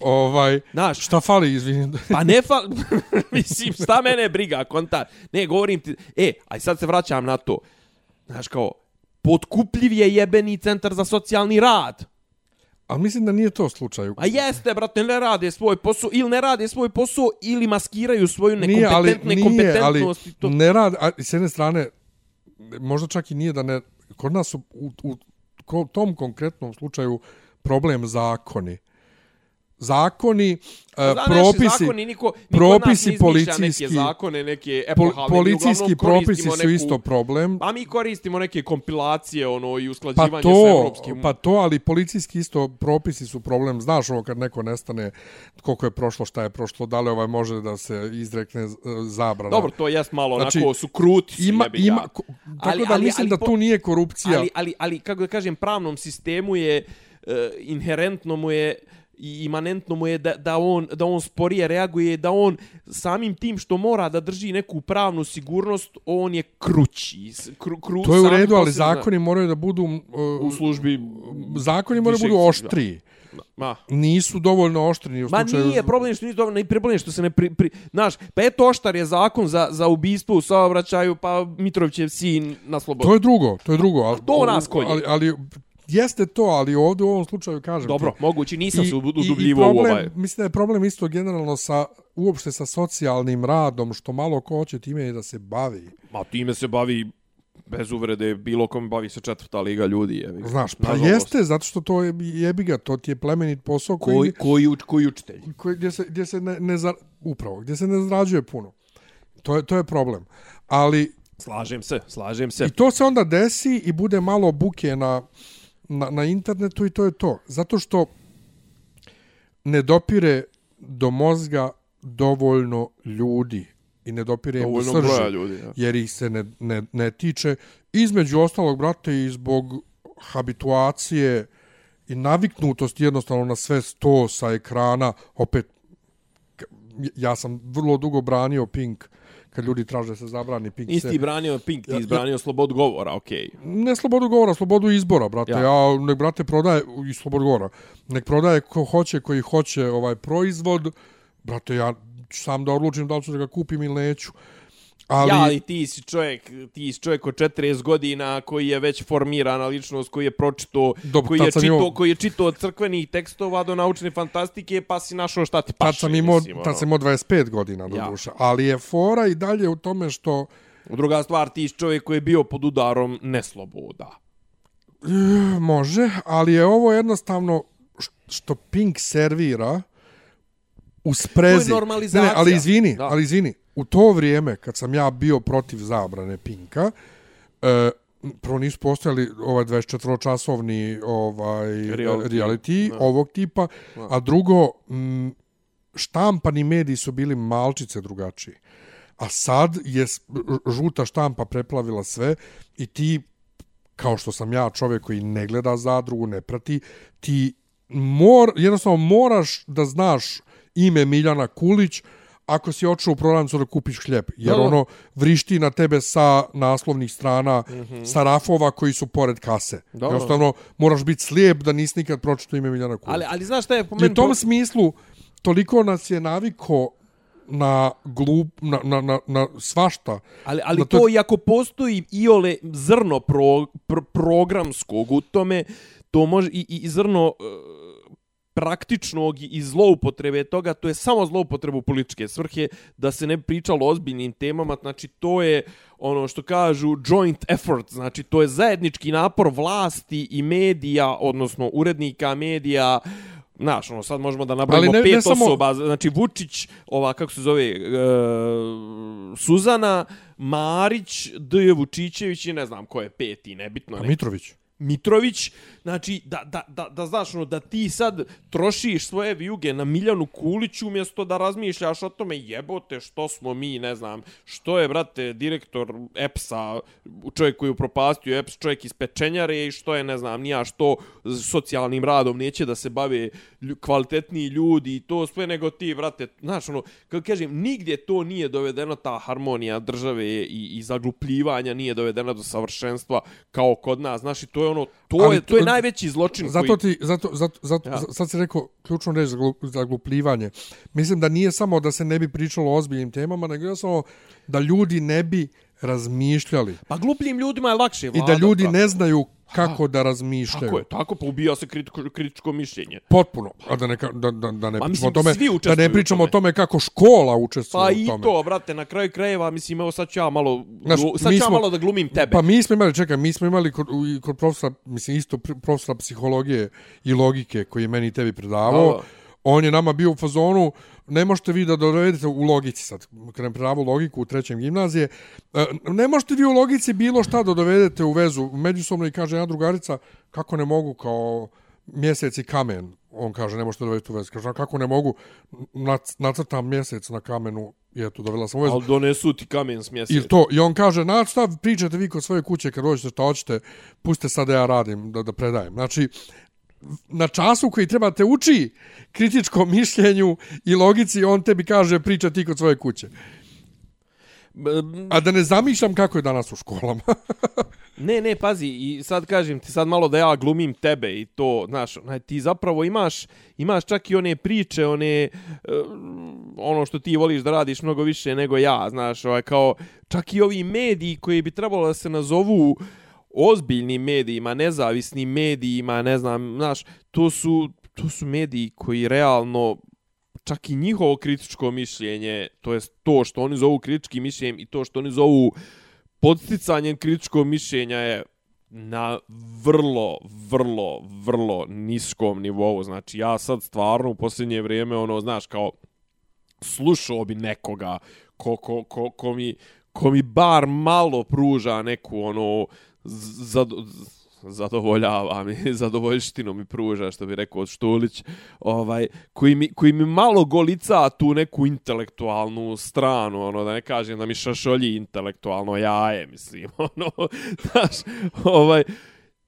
Ovaj, Znaš, šta fali, izvini? Pa ne fa... Mislim, šta mene briga, konta. Ne, govorim ti... E, aj sad se vraćam na to. Znaš, kao, potkupljiv je jebeni centar za socijalni rad. Ali mislim da nije to slučaj. A jeste, brate, ne rade svoj posao, ili ne rade svoj posao, ili maskiraju svoju nije, ali, nije, ali to. ne rad, a s jedne strane, možda čak i nije da ne, kod nas su u, u ko- tom konkretnom slučaju problem zakoni. Zakoni, e, Znaš, propisi, zakoni, niko, niko propisi policijski- neke zakone, neke pol, mi policijski propisi koristimo su neku- isto problem. A mi koristimo neke kompilacije ono i Pa usklađivanje sa to, evropskim. pa to, ali policijski isto propisi su problem. Znaš ovo kad neko nestane, koliko je prošlo, šta je prošlo, da li ovaj može da se izrekne z- zabrana. Dobro, to jest malo, Znači, onako su kruti. su, ima, ga. ima, ko- tako Ali- da ali- mislim ali da po- tu nije korupcija. Ali, ali, ali, kako da kažem, pravnom sistemu je, uh, inherentno mu je i imanentno mu je da, da, on, da on sporije reaguje, da on samim tim što mora da drži neku pravnu sigurnost, on je krući. Kru, kru, to je u redu, ali zakoni moraju da budu uh, U službi... zakoni moraju da budu oštriji. Ma, nisu dovoljno oštri ni u Ma slučaju... nije, problem što nije dovoljno, i problem što se ne pri, pri... Znaš, pa eto oštar je zakon za, za ubistvo u saobraćaju, pa Mitrovićev sin na slobodu. To je drugo, to je drugo. Ali, to nas kolje. Ali, ali, jeste to, ali ovdje u ovom slučaju kažem Dobro, ti, mogući, nisam se i udubljivo u ovaj. Mislim da je problem isto generalno sa, uopšte sa socijalnim radom, što malo ko hoće time da se bavi. Ma time se bavi bez uvrede, bilo kom bavi se četvrta liga ljudi. Je, Znaš, pa jeste, zato što to je jebi ga, to ti je plemenit posao koji, Koji, koji, uč, koji učitelj? koji gdje se, gdje se ne, ne zar, upravo, gdje se ne zarađuje puno. To je, to je problem. Ali Slažem se, slažem se. I to se onda desi i bude malo buke na, na, na internetu i to je to. Zato što ne dopire do mozga dovoljno ljudi i ne dopire im do srži, ljudi. Ja. jer ih se ne, ne, ne tiče. Između ostalog, brate, i zbog habituacije i naviknutosti jednostavno na sve sto sa ekrana, opet, ja sam vrlo dugo branio Pink, kad ljudi traže da se zabrani Pink. Nisi se- ti branio Pink, ti Ja- izbranio slobodu govora, okej. ne slobodu govora, slobodu izbora, brate. Ja. Ja, ja nek brate prodaje i slobodu govora. Nek prodaje ko hoće, koji hoće ovaj proizvod. Brate, ja sam da odlučim da li ću da ga kupim ili neću. Ali, Ja, ali ti si čovjek, ti si čovjek od 40 godina koji je već formirana ličnost, koji je pročito, Dobro, koji je čito, imao- koji je čito od crkvenih tekstova do naučne fantastike, pa si našao šta ti paše. tad sam imao, mislim, tad ono. sam imao 25 godina do Ja. duša. Ali je fora i dalje u tome što Druga stvar, ti si čovjek koji je bio pod udarom nesloboda. može, ali je ovo jednostavno što Pink servira u sprezi. normalizacija. Ne, ne, ali izvini, Da. ali izvini. U to vrijeme kad sam ja bio protiv zabrane Pinka, e, prvo nisu postojali ovaj 24-časovni ovaj Reality. reality, Da. ovog tipa, Da. a drugo m, štampani mediji su bili malčice drugačiji. A sad je žuta štampa preplavila sve i ti kao što sam ja čovjek koji ne gleda zadrugu, ne prati, ti mor, jednostavno moraš da znaš ime Miljana Kulić ako si očeo u prodavnicu da kupiš hljeb. Jer ono vrišti na tebe sa naslovnih strana, mm -hmm. sa rafova koji su pored kase. Da. Jednostavno moraš biti slijep da nisi nikad pročitao ime Miljana Kulić. Ali, ali znaš šta je po I u meni... tom smislu toliko nas je naviko na glup, na, na, na, na svašta. Ali, ali Na to, to- i ako postoji iole zrno pro, pro, programskog u tome, to može i, i, i zrno e, praktičnog i zloupotrebe toga, to je samo zloupotrebu političke svrhe, da se ne pričalo o ozbiljnim temama, znači to je ono što kažu joint effort, znači to je zajednički napor vlasti i medija, odnosno urednika medija, Znaš, ono, sad možemo da nabrojimo ne- ne pet samo- osoba, znači Vučić, ova, kako se zove, e, Suzana, Marić, D. Vučićević i ne znam ko je peti, nebitno. Pa. Mitrović. Mitrović, znači da, da, da, da znaš ono, da ti sad trošiš svoje vijuge na Miljanu Kuliću umjesto da razmišljaš o tome jebote što smo mi, ne znam, što je, brate, direktor EPS-a, čovjek koji je upropastio EPS, čovjek iz pečenjare i što je, ne znam, nija što socijalnim radom neće da se bave kvalitetni kvalitetniji ljudi i to sve nego ti, brate, znaš ono, kako kažem, nigdje to nije dovedeno, ta harmonija države i, i zaglupljivanja nije dovedena do savršenstva kao kod nas, znaš, i to je ono, to, Ali je, to je najveći zločin Zato koji... ti, zato, zato, zato Ja. ja. sad si rekao ključnu reč za, glup, za glupljivanje. Mislim da nije samo da se ne bi pričalo o ozbiljnim temama, nego jednostavno da ljudi ne bi razmišljali. Pa glupljim ljudima je lakše I vladat. da ljudi ne znaju kako da razmišljaju. Tako je, tako pa ubija se kritičko, kritičko mišljenje. Potpuno. A da ne, da, da, da ne pričamo mislim, o tome, da ne pričamo o tome. tome kako škola učestvuje Pa u i tome. to, brate, na kraju krajeva, mislim, evo sad ću ja malo, Znaš, sad ću ja malo da glumim tebe. Pa mi smo imali, čekaj, mi smo imali kod, i kod profesora, mislim isto pr- profesora psihologije i logike koji je meni i tebi predavao. Da, da. On je nama bio u fazonu, ne možete vi da dovedete u logici sad, nam predavao logiku u trećem gimnazije, e, ne možete vi u logici bilo šta da dovedete u vezu međusobno i kaže jedna drugarica, kako ne mogu kao mjesec i kamen, on kaže ne možete dovedete u vezu. Kaže, "A kako ne mogu, nac, nacrtam mjesec na kamenu i eto, dovela sam u vezu. Ali donesu ti kamen s mjeseca. Ili to, i on kaže, na šta pričate vi kod svoje kuće kad dođete šta hoćete, pustite sad da ja radim, da, da predajem. Znači, na času koji treba te uči kritičkom mišljenju i logici, on tebi kaže priča ti kod svoje kuće. A da ne zamišljam kako je danas u školama. Ne, ne, pazi, i sad kažem ti sad malo da ja glumim tebe i to, znaš, onaj, ti zapravo imaš, imaš čak i one priče, one, uh, ono što ti voliš da radiš mnogo više nego ja, znaš, ovaj, kao, čak i ovi mediji koji bi trebalo da se nazovu ozbiljnim medijima, nezavisnim medijima, ne znam, znaš, to su, to su mediji koji realno čak i njihovo kritičko mišljenje, to jest to što oni zovu kritičkim mišljenjem i to što oni zovu podsticanjem kritičkog mišljenja je na vrlo, vrlo, vrlo niskom nivou. Znači, ja sad stvarno u posljednje vrijeme, ono, znaš, kao slušao bi nekoga ko, ko, ko, ko, mi, ko mi bar malo pruža neku, ono, zado, zadovoljava mi, zadovoljštinu mi pruža, što bi rekao Štulić, ovaj, koji, mi, koji mi malo golica tu neku intelektualnu stranu, ono, da ne kažem da mi šašolji intelektualno jaje, mislim, ono, znaš, ovaj,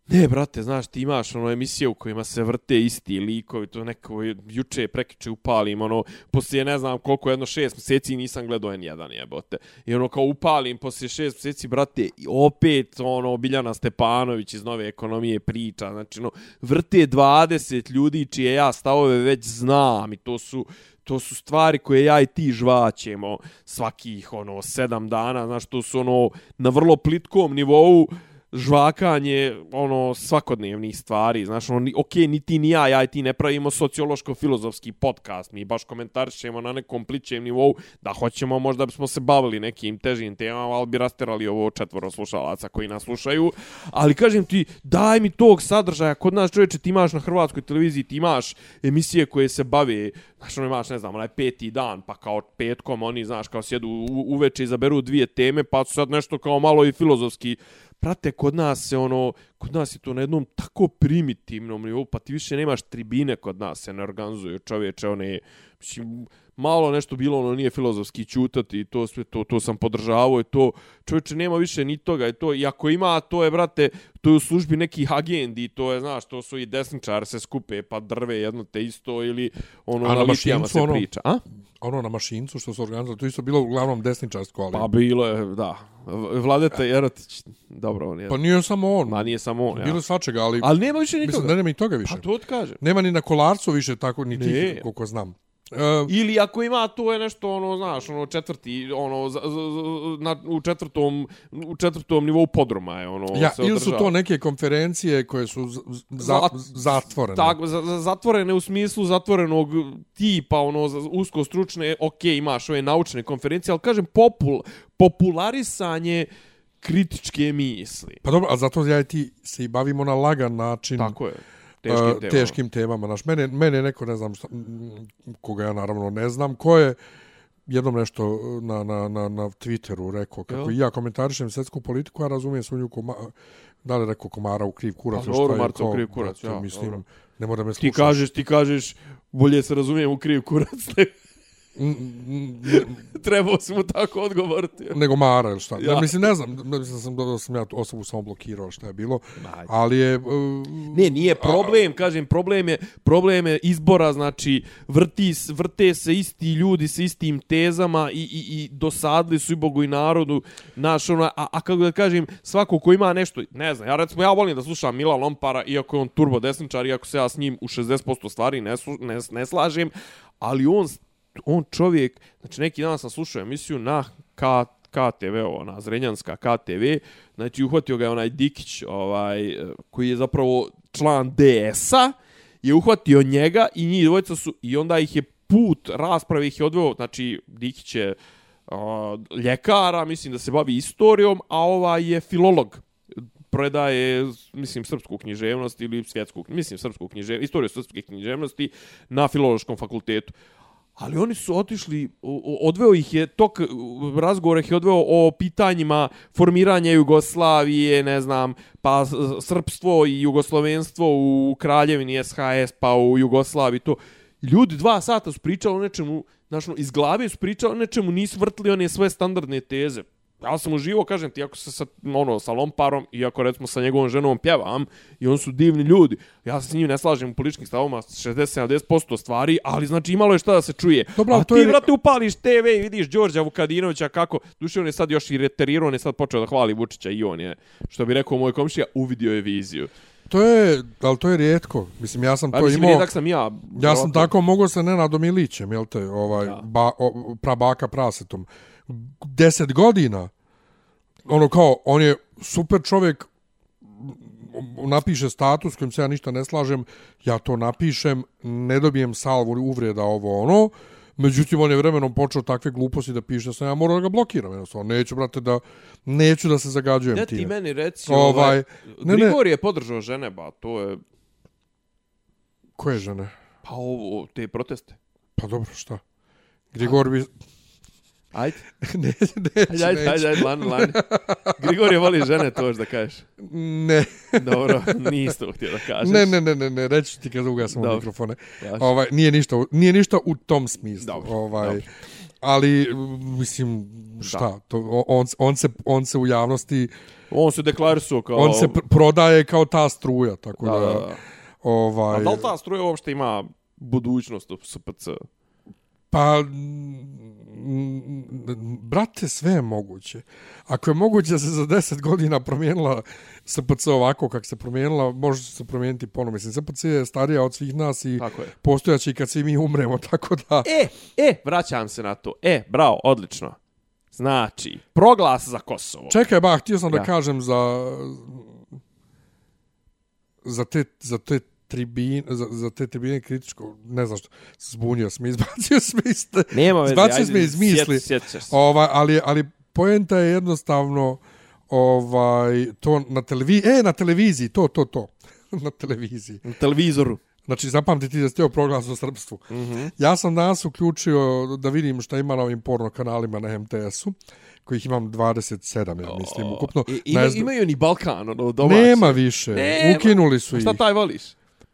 Ne, brate, znaš, ti imaš ono emisije u kojima se vrte isti likovi, to neko juče prekiče upalim, ono, poslije ne znam koliko, jedno šest mjeseci nisam gledao N1, jebote. I ono, kao upalim, poslije šest mjeseci, brate, i opet, ono, Biljana Stepanović iz Nove ekonomije priča, znači, ono, vrte 20 ljudi čije ja stavove već znam i to su, to su stvari koje ja i ti žvaćemo svakih, ono, sedam dana, znaš, to su, ono, na vrlo plitkom nivou, žvakanje ono svakodnevnih stvari znaš ono ok ni ti ni ja ja i ti ne pravimo sociološko filozofski podcast mi baš komentarišemo na nekom plićem nivou da hoćemo možda bismo se bavili nekim težim temama ali bi rasterali ovo četvoro slušalaca koji nas slušaju. Ali kažem ti daj mi tog sadržaja. Kod nas čovječe ti imaš na hrvatskoj televiziji ti imaš emisije koje se bave znaš ono imaš ne znam onaj peti dan pa kao petkom oni znaš kao sjedu uveče izaberu dvije teme pa su sad nešto kao malo i filozofski prate, kod nas se ono, kod nas je to na jednom tako primitivnom nivou, pa ti više nemaš tribine kod nas se ne organizuju čovječe, one, mislim, malo nešto bilo, ono nije filozofski čutati, to sve, to, to sam podržavao, i to, čovječe, nema više ni toga, i to, i ako ima, to je, brate, to je u službi nekih agendi, to je, znaš, to su i desničar se skupe, pa drve jedno te isto, ili ono, A na, na litijama se mašincu, ono? priča, a? Ono na mašincu što su organizovali, to isto bilo uglavnom desničarsko, ali... Pa bilo je, da. Vladeta Jerotić, dobro on je. Pa nije samo on. Ma nije samo on, ja. Bilo svačega, ali... Ali nema više Mislim nikoga. da nema i toga više. Pa to ti kažem. Nema ni na kolarcu više tako, ni Ne. tih, koliko znam. Uh, Ili ako ima to je nešto ono znaš ono četvrti ono za, za, za, na, u četvrtom u četvrtom nivou podruma je ono ja, se ili su to neke konferencije koje su za, Zat- zatvorene. tako za, za, zatvorene u smislu zatvorenog tipa ono za usko stručne ok imaš ove naučne konferencije ali kažem popul popularisanje kritičke misli Pa dobro, a zato ja i ti se i bavimo na lagan način. tako je teškim, uh, temama teškim temama. Naš, mene, mene neko, ne znam, šta, koga ja naravno ne znam, ko je jednom nešto na, na, na, na Twitteru rekao, kako Jel? ja komentarišem svjetsku politiku, a razumijem sunju koma, da li rekao komara u kriv kurac, Pa dobro, Marco u kriv kurac, ja, mislim, dobro. ne mora me ti slušati. kažeš ti kažeš bolje se razumijem u kriv kurac trebao si mu tako odgovoriti nego Mara ili šta. Ja. Ne, mislim, ne znam, mislim sam da sam ja tu osobu samo blokirao šta je bilo, Ajde. ali je... Uh, Ne, nije problem, kažem, problem je, problem je izbora, znači, vrti, vrte se isti ljudi sa istim tezama i, i, i dosadli su i Bogu i narodu, naš, ono, a, a kako da kažem, svako ko ima nešto, ne znam, ja recimo, ja volim da slušam Mila Lompara, iako je on turbo desničar, iako se ja s njim u 60% stvari ne, slu- ne, ne slažem, ali on, on čovjek, znači neki dan sam slušao emisiju na K, KTV, ona Zrenjanska KTV, znači uhvatio ga je onaj Dikić, ovaj, eh, koji je zapravo član DS-a, je uhvatio njega i njih dvojica su, i onda ih je put rasprave ih je odveo, znači Dikić je a, ljekara, mislim da se bavi istorijom, a ovaj je filolog predaje, mislim, srpsku književnost ili svjetsku, mislim, srpsku književnost, istoriju srpske književnosti na filološkom fakultetu. Ali oni su otišli, odveo ih je, tok razgovora ih je odveo o pitanjima formiranja Jugoslavije, ne znam, pa srpstvo i jugoslovenstvo u kraljevini SHS, pa u Jugoslaviji, to. Ljudi dva sata su pričali o nečemu, znači, iz glave su pričali o nečemu, nisu vrtili one svoje standardne teze ja sam uživao, kažem ti, ako se sa, ono, sa Lomparom i ako recimo sa njegovom ženom pjevam i oni su divni ljudi, ja se s njim ne slažem u političkim stavoma 60-70% stvari, ali znači imalo je šta da se čuje. Dobro, A ti, je- vrate, upališ TV i vidiš Đorđa Vukadinovića kako, duše on je sad još i reterirao, on je sad počeo da hvali Vučića i on je, što bi rekao moj komšija, uvidio je viziju. To je, ali to je rijetko. Mislim, ja sam Pa to mislim, imao... rijedak sam ja. Ja sam tako mogao sa Nenadom Ilićem, jel te, ovaj, Da. ba, o, prabaka prasetom. Deset godina, ono kao, on je super čovjek, napiše status kojim se ja ništa ne slažem, ja to napišem, ne dobijem salvu uvreda ovo ono, međutim on je vremenom počeo takve gluposti da piše, da sam ja morao da ga blokiram, jednostavno, neću, brate, da, neću da se zagađujem Ne ti time. meni reci, Ovaj, ovaj, ne, ne. Grigor je podržao žene, ba, to je, Koje žene? pa ovo, te proteste. Pa dobro, šta? Grigor bi... Ajde, ne, neću, ajde, ajde, neću. ajde, ajde, lani, lani. Grigor je voli žene, to da kažeš. Ne, Dobro, nisi to htio da kažeš. ne, ne, ne, ne, ne, reći ti kad ugasimo Dobro. mikrofone. Važi. Ovaj, nije, ništa, nije ništa u tom smislu. Dobro, ovaj, dobro. Ali, mislim, šta, to, o- on, on, se, on se u javnosti, On se deklarisuo kao... on se pr- prodaje kao ta struja, tako Da, da, da, da. ovaj, A da li ta struja uopšte ima budućnost u SPC? Pa, brate, sve je moguće. Ako je moguće da se za 10 godina promijenila SPC ovako kako se promijenila, može se promijeniti ponovno. Mislim, SPC je starija od svih nas i postojaće i kad svi mi umremo, tako da... E, e, vraćam se na to. E, bravo, odlično. Znači, proglas za Kosovo. Čekaj, ba, htio sam da Ja. kažem za... Za te, za te tribine, za, za te tribine kritičko, ne znam što, zbunio sam, izbacio sam iz, Nema veze, izbacio ajde, sam iz misli. sjet-. Ovaj, ali, ali poenta je jednostavno ovaj to na televiziji, e, na televiziji, to, to, to. na televiziji. Na televizoru. Znači, zapamti ti da ste proglas o srpstvu. Mm. -hmm. Ja sam danas uključio da vidim šta ima na ovim porno kanalima na MTS-u, kojih imam 27, ja mislim, ukupno. I, ima, imaju ni Balkan, ono, domaći. Nema više, Nema. ukinuli su ih. Šta taj voliš?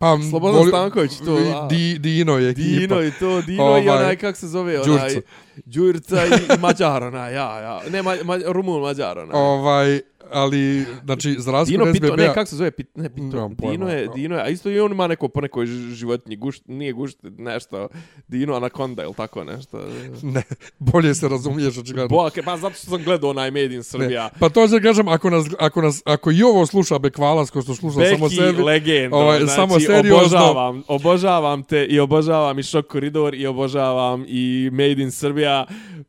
Pa, Slobodan Stanković, to, a. Di, Dino je ekipa. Dino i to, Dino Ovaj, i onaj, kak se zove, onaj... Đurca i, i Mađar, onaj, ja, ja. Ne, ma, ma, Rumun Mađar, onaj. Ovaj, ali, znači, za razliku Dino Pito, ne, kako se zove, Pit, ne, Pito, pojma. Dino je, Dino je, a isto i on ima neko po nekoj životinji, gušt, nije gušt, nešto, Dino Anaconda ili tako nešto. Ne, bolje se razumiješ očigledno. Boake, pa zato što sam gledao onaj Made in Srbija. Ne. Pa to će kažem, ako nas, ako nas, ako i ovo sluša Bekvalas, ko što sluša samo Beki sebi, legenda, ovaj, znači, samo seriozno. obožavam, obožavam te i obožavam i Šok koridor i obožavam i Made in Srbija.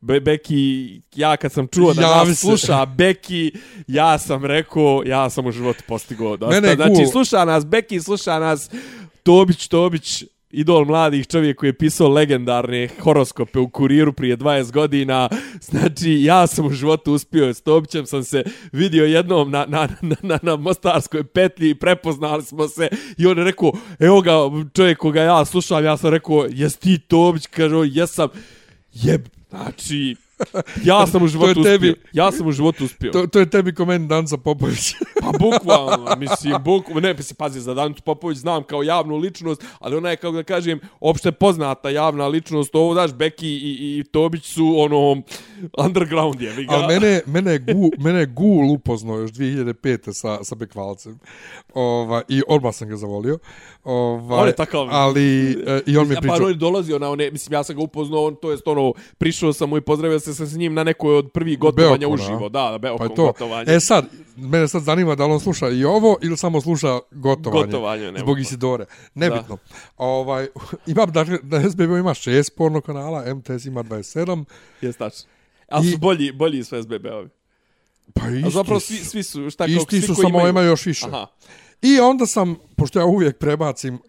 Be Beki, ja kad sam čuo da nas se. sluša Beki, ja sam rekao, ja sam u životu postigao dosta. Mene je znači, cool. sluša nas Beki, sluša nas Tobić, Tobić, idol mladih čovjek koji je pisao legendarne horoskope u kuriru prije 20 godina. Znači, ja sam u životu uspio, s Tobićem sam se vidio jednom na, na, na, na, na Mostarskoj petlji i prepoznali smo se i on je rekao, evo ga čovjek koga ja slušam, ja sam rekao, jes ti Tobić? Kaže, jesam. Jeb, znači, ja sam u životu uspio. tebi. Ja sam u životu uspio. to, to je tebi komend Danca Popović. Pa bukvalno, mislim, bukvalno, ne, mislim, pazi, za Danicu Popović znam kao javnu ličnost, ali ona je, kako da kažem, opšte poznata javna ličnost, ovo, daš, Beki i, i Tobić su, ono, underground je, ga. Ali mene, mene, je gu, mene je Gul upoznao još 2005. sa, sa Bekvalcem. Ova, I odmah sam ga zavolio. Ova, On je takav. Ali, e, i on mi je pa pričao. on je dolazio na one, mislim, ja sam ga upoznao, on, to jest ono, prišao sam mu i pozdravio se sa s njim na nekoj od prvih gotovanja uživo, da, da, Pa Beokon je to. gotovanje. E sad, mene sad zanima da li on sluša i ovo ili samo sluša gotovanje. Gotovanje, ne Zbog. Isidore. Nebitno. Ovaj, imam, dakle, na SBB ima šest porno kanala, MTS ima 27. Jest tačno. Ali I- su bolji, bolji su SBB-ovi. Pa A isti, zapravo su. svi, svi su, šta, kao, isti svi su, koji samo imaju- ima još više. Aha. I onda sam, pošto ja uvijek prebacim,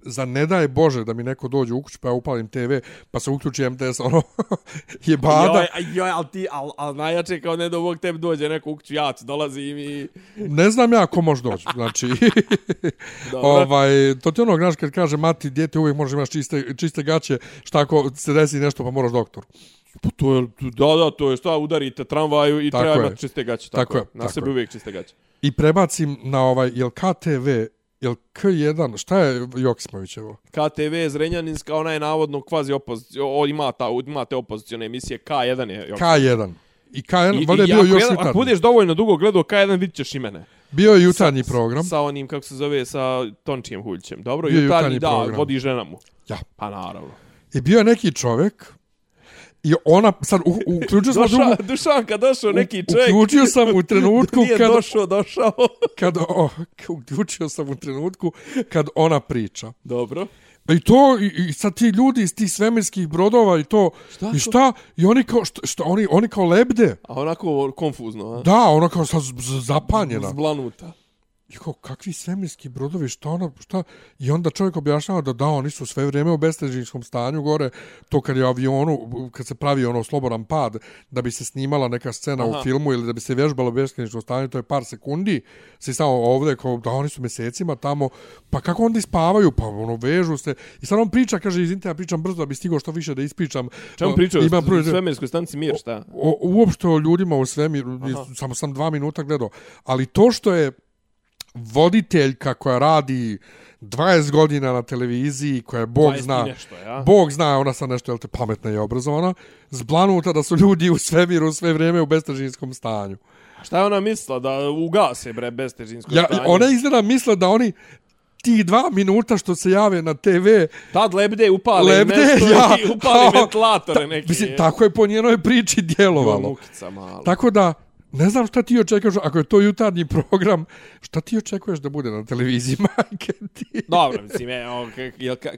za ne daj Bože da mi neko dođe u kuću pa ja upalim TV pa se uključi MTS, ono, je bada. Joj, joj, ali ti, al, al najjače kao ne do Bog tebi dođe neko u kuću, ja ću dolazim i... Ne znam ja ko može doći. Znači, ovaj, to ti ono, znaš, kad kaže mati, djete uvijek može imaš čiste, čiste gaće, šta ako se desi nešto pa moraš doktor. Pa to je, da, da, to je šta, udarite tramvaju i Tako treba imati čiste gaće. Tako, Tako je, Na tako sebi je. uvijek čiste gaće. I prebacim na ovaj, jel KTV, jel K1, šta je Joksimovićevo? KTV Zrenjaninska, ona je navodno kvazi opozicija, o, ima, ta, ima te opozicione emisije, K1 je, još, K1. I K1, I, valjda je bio još jedan, jutarnji. ako budeš dovoljno dugo gledao K1, vidit ćeš i mene. Bio je jutarnji program. Sa onim, kako se zove, sa Tončijem Huljćem. Dobro, Bio jutarnji, jutarnji da, program. vodi žena mu. Ja. Pa naravno. I bio je neki čovjek i ona, sad, u, uključio smo drugu, Došao, Dušanka, došao neki čovjek. uključio sam u trenutku Nije kad, došao, došao. kad, o, uključio sam u trenutku kad ona priča. Dobro. I to, i, i sad ti ljudi iz tih svemirskih brodova i to, Šta i to? šta, i oni kao, šta, šta oni, oni kao lebde. A onako konfuzno, a? Da, ona kao sad zapanjena. Zblanuta. I kao, kakvi svemirski brodovi, šta ona, šta? I onda čovjek objašnjava da da, oni su sve vrijeme u bestežinskom stanju gore, to kad je avionu, kad se pravi ono slobodan pad, da bi se snimala neka scena Aha. u filmu ili da bi se vježbalo u bestežinskom stanju, to je par sekundi, si samo ovdje, kao, da, oni su mjesecima tamo, pa kako onda ispavaju, pa ono, vežu se. I sad on priča, kaže, izvinite, ja pričam brzo da bi stigao što više da ispričam. Čemu O, pričao? Imam prvi, o svemirskoj stanici Mir, šta? o, uopšte o ljudima u svemiru, Aha. samo sam dva minuta gledao, ali to što je voditeljka koja radi 20 godina na televiziji, koja je Bog 20 i zna, nešto, ja? Bog zna, ona sad nešto, jel te, pametna i obrazovana, zblanuta da su ljudi u svemiru sve vrijeme u bestežinskom stanju. A Šta je ona mislila? Da ugase, bre, bestežinsko Ja, stanje? ona izgleda misle da oni tih dva minuta što se jave na TV, Tad lebde upali Lebde, nešto ja. i upali Ta- ventilatore neke. mislim, tako je po njenoj priči djelovalo. Malo. Tako da, ne znam šta ti očekuješ, ako je to jutarnji program, šta ti očekuješ da bude na televiziji, majke ti? Dobro, mislim, je, o,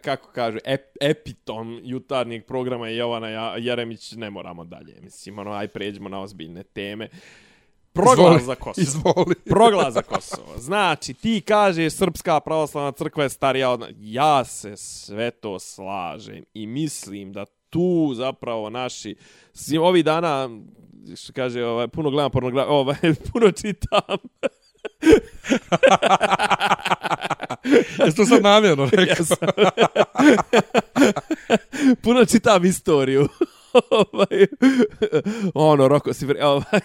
kako kaže, ep, epitom jutarnjeg programa je Jovana Jeremić, ne moramo dalje. Mislim, ono, aj pređemo na ozbiljne teme. Proglas Izvoli, za Kosovo. Izvoli. Proglas za Kosovo. Znači, ti kažeš Srpska pravoslavna crkva je starija od... Ja se sve to slažem i mislim da tu zapravo naši... svi Ovih dana, što kaže, ovaj, puno gledam pornografiju, ovaj, puno čitam. Jesi to sad namjerno rekao? Jesam. puno čitam istoriju. ovaj, ono, Roko si vre, ovaj,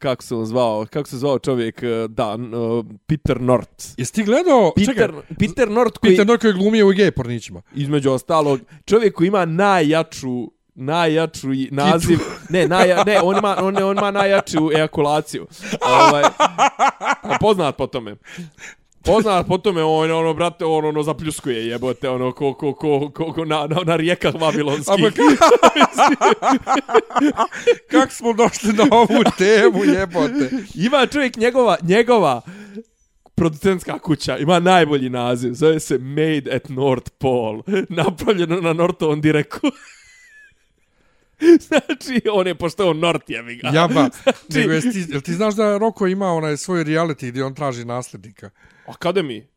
kako se on zvao, kako se zvao čovjek, e, da, e, Peter Nort. Jesi ti gledao... Peter, Čekaj, Peter Nort koji, Peter Nord koji glumio u gej pornićima. između ostalog, čovjek koji ima najjaču najjaču naziv ne naja, ne on ima on, on ima najjaču ejakulaciju ovaj poznat po tome Poznat po tome, on, ono, brate, on, ono, zapljuskuje, jebote, ono, ko, ko, ko, ko, ko na, na, na rijekah A Vavilonskih. pa Kako smo došli na ovu temu, jebote? Ima čovjek njegova, njegova producentska kuća, ima najbolji naziv, zove se Made at North Pole, napravljeno na Nortovom direku. znači, on je, je on Nort, jebi ga. Jaba. Nego, jesi ti, jel ti znaš da Roko ima onaj svoj reality gdje on traži nasljednika? Akademi.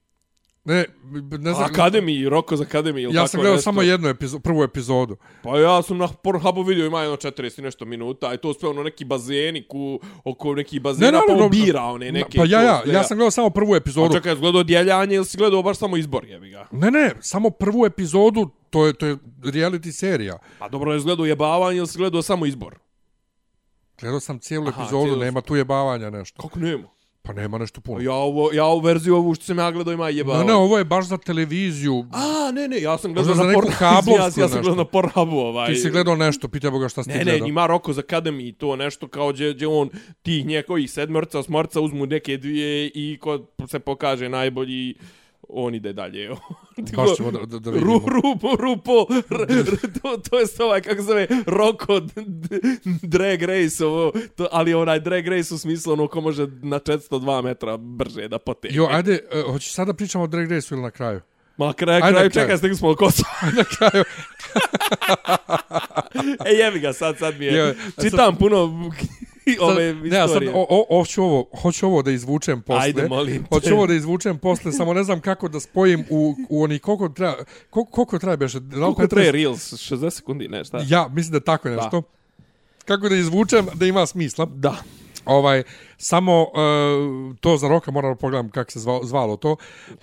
Ne, ne znam. Akademi, Roko za Akademi. ili Ja tako sam gledao nešto. samo jednu epizodu, prvu epizodu. Pa ja sam na Pornhubu vidio ima jedno 40 i nešto minuta, i to sve ono neki bazeni, ku, oko neki bazena, Ne, pa naravno, on bira one neke. Pa ja, ja, to, ja sam gledao samo prvu A epizodu. čekaj, jesi gledao djeljanje ili si gledao baš samo izbor, jebi ga? Ne, ne, samo prvu epizodu, to je, to je reality serija. Pa dobro, jesi gledao jebavanje ili si gledao samo izbor? Gledao sam cijelu Aha, epizodu, cijelu- nema tu jebavanja nešto. Kako nema? Pa nema nešto puno. Ja, ovo, ja ovu verziju ovu što sam ja gledao ima Ne, jebavanje. ne, ovo je baš za televiziju. A, ne, ne, ja sam gledao za na neku Pornhubu. kablovsku ja, ja sam nešto. gledao na Pornhubu ovaj. Ti si gledao nešto, pitaj Boga šta si ti Ne, gledao. ne, ima Rocko's Academy i to nešto kao gdje, gdje on tih njegovih sedmorca, osmorca uzmu neke dvije i ko se pokaže najbolji on ide dalje. Baš ćemo da, da, da vidimo. Ru, rupo, rupo, r, r, to, to je ovaj, kako se zove, Roko Drag Race, ovo, to, ali onaj Drag Race u smislu ono ko može na 402 metra brže da potegne. Jo, ajde, uh, hoćeš sada pričamo o Drag Race ili na kraju? Ma kraj, Ajde, kraju, na kraju. čekaj, stigli smo od Kosova. na kraju. e, jebi ga, sad, sad mi je, Jo, čitam puno ove Sad, ne, ja sad, istorije. o, o, hoću ovo, hoću ovo da izvučem posle. Ajde, molim te. Hoću ovo da izvučem posle, samo ne znam kako da spojim u, u oni koliko treba, koliko, koliko treba beše? Da li Koliko 15? traje Reels? 60 sekundi, ne, šta? Ja, mislim da je tako nešto. Kako da izvučem da ima smisla. Da. Ovaj, samo uh, to za roka moram da pogledam kako se zvalo, zvalo to.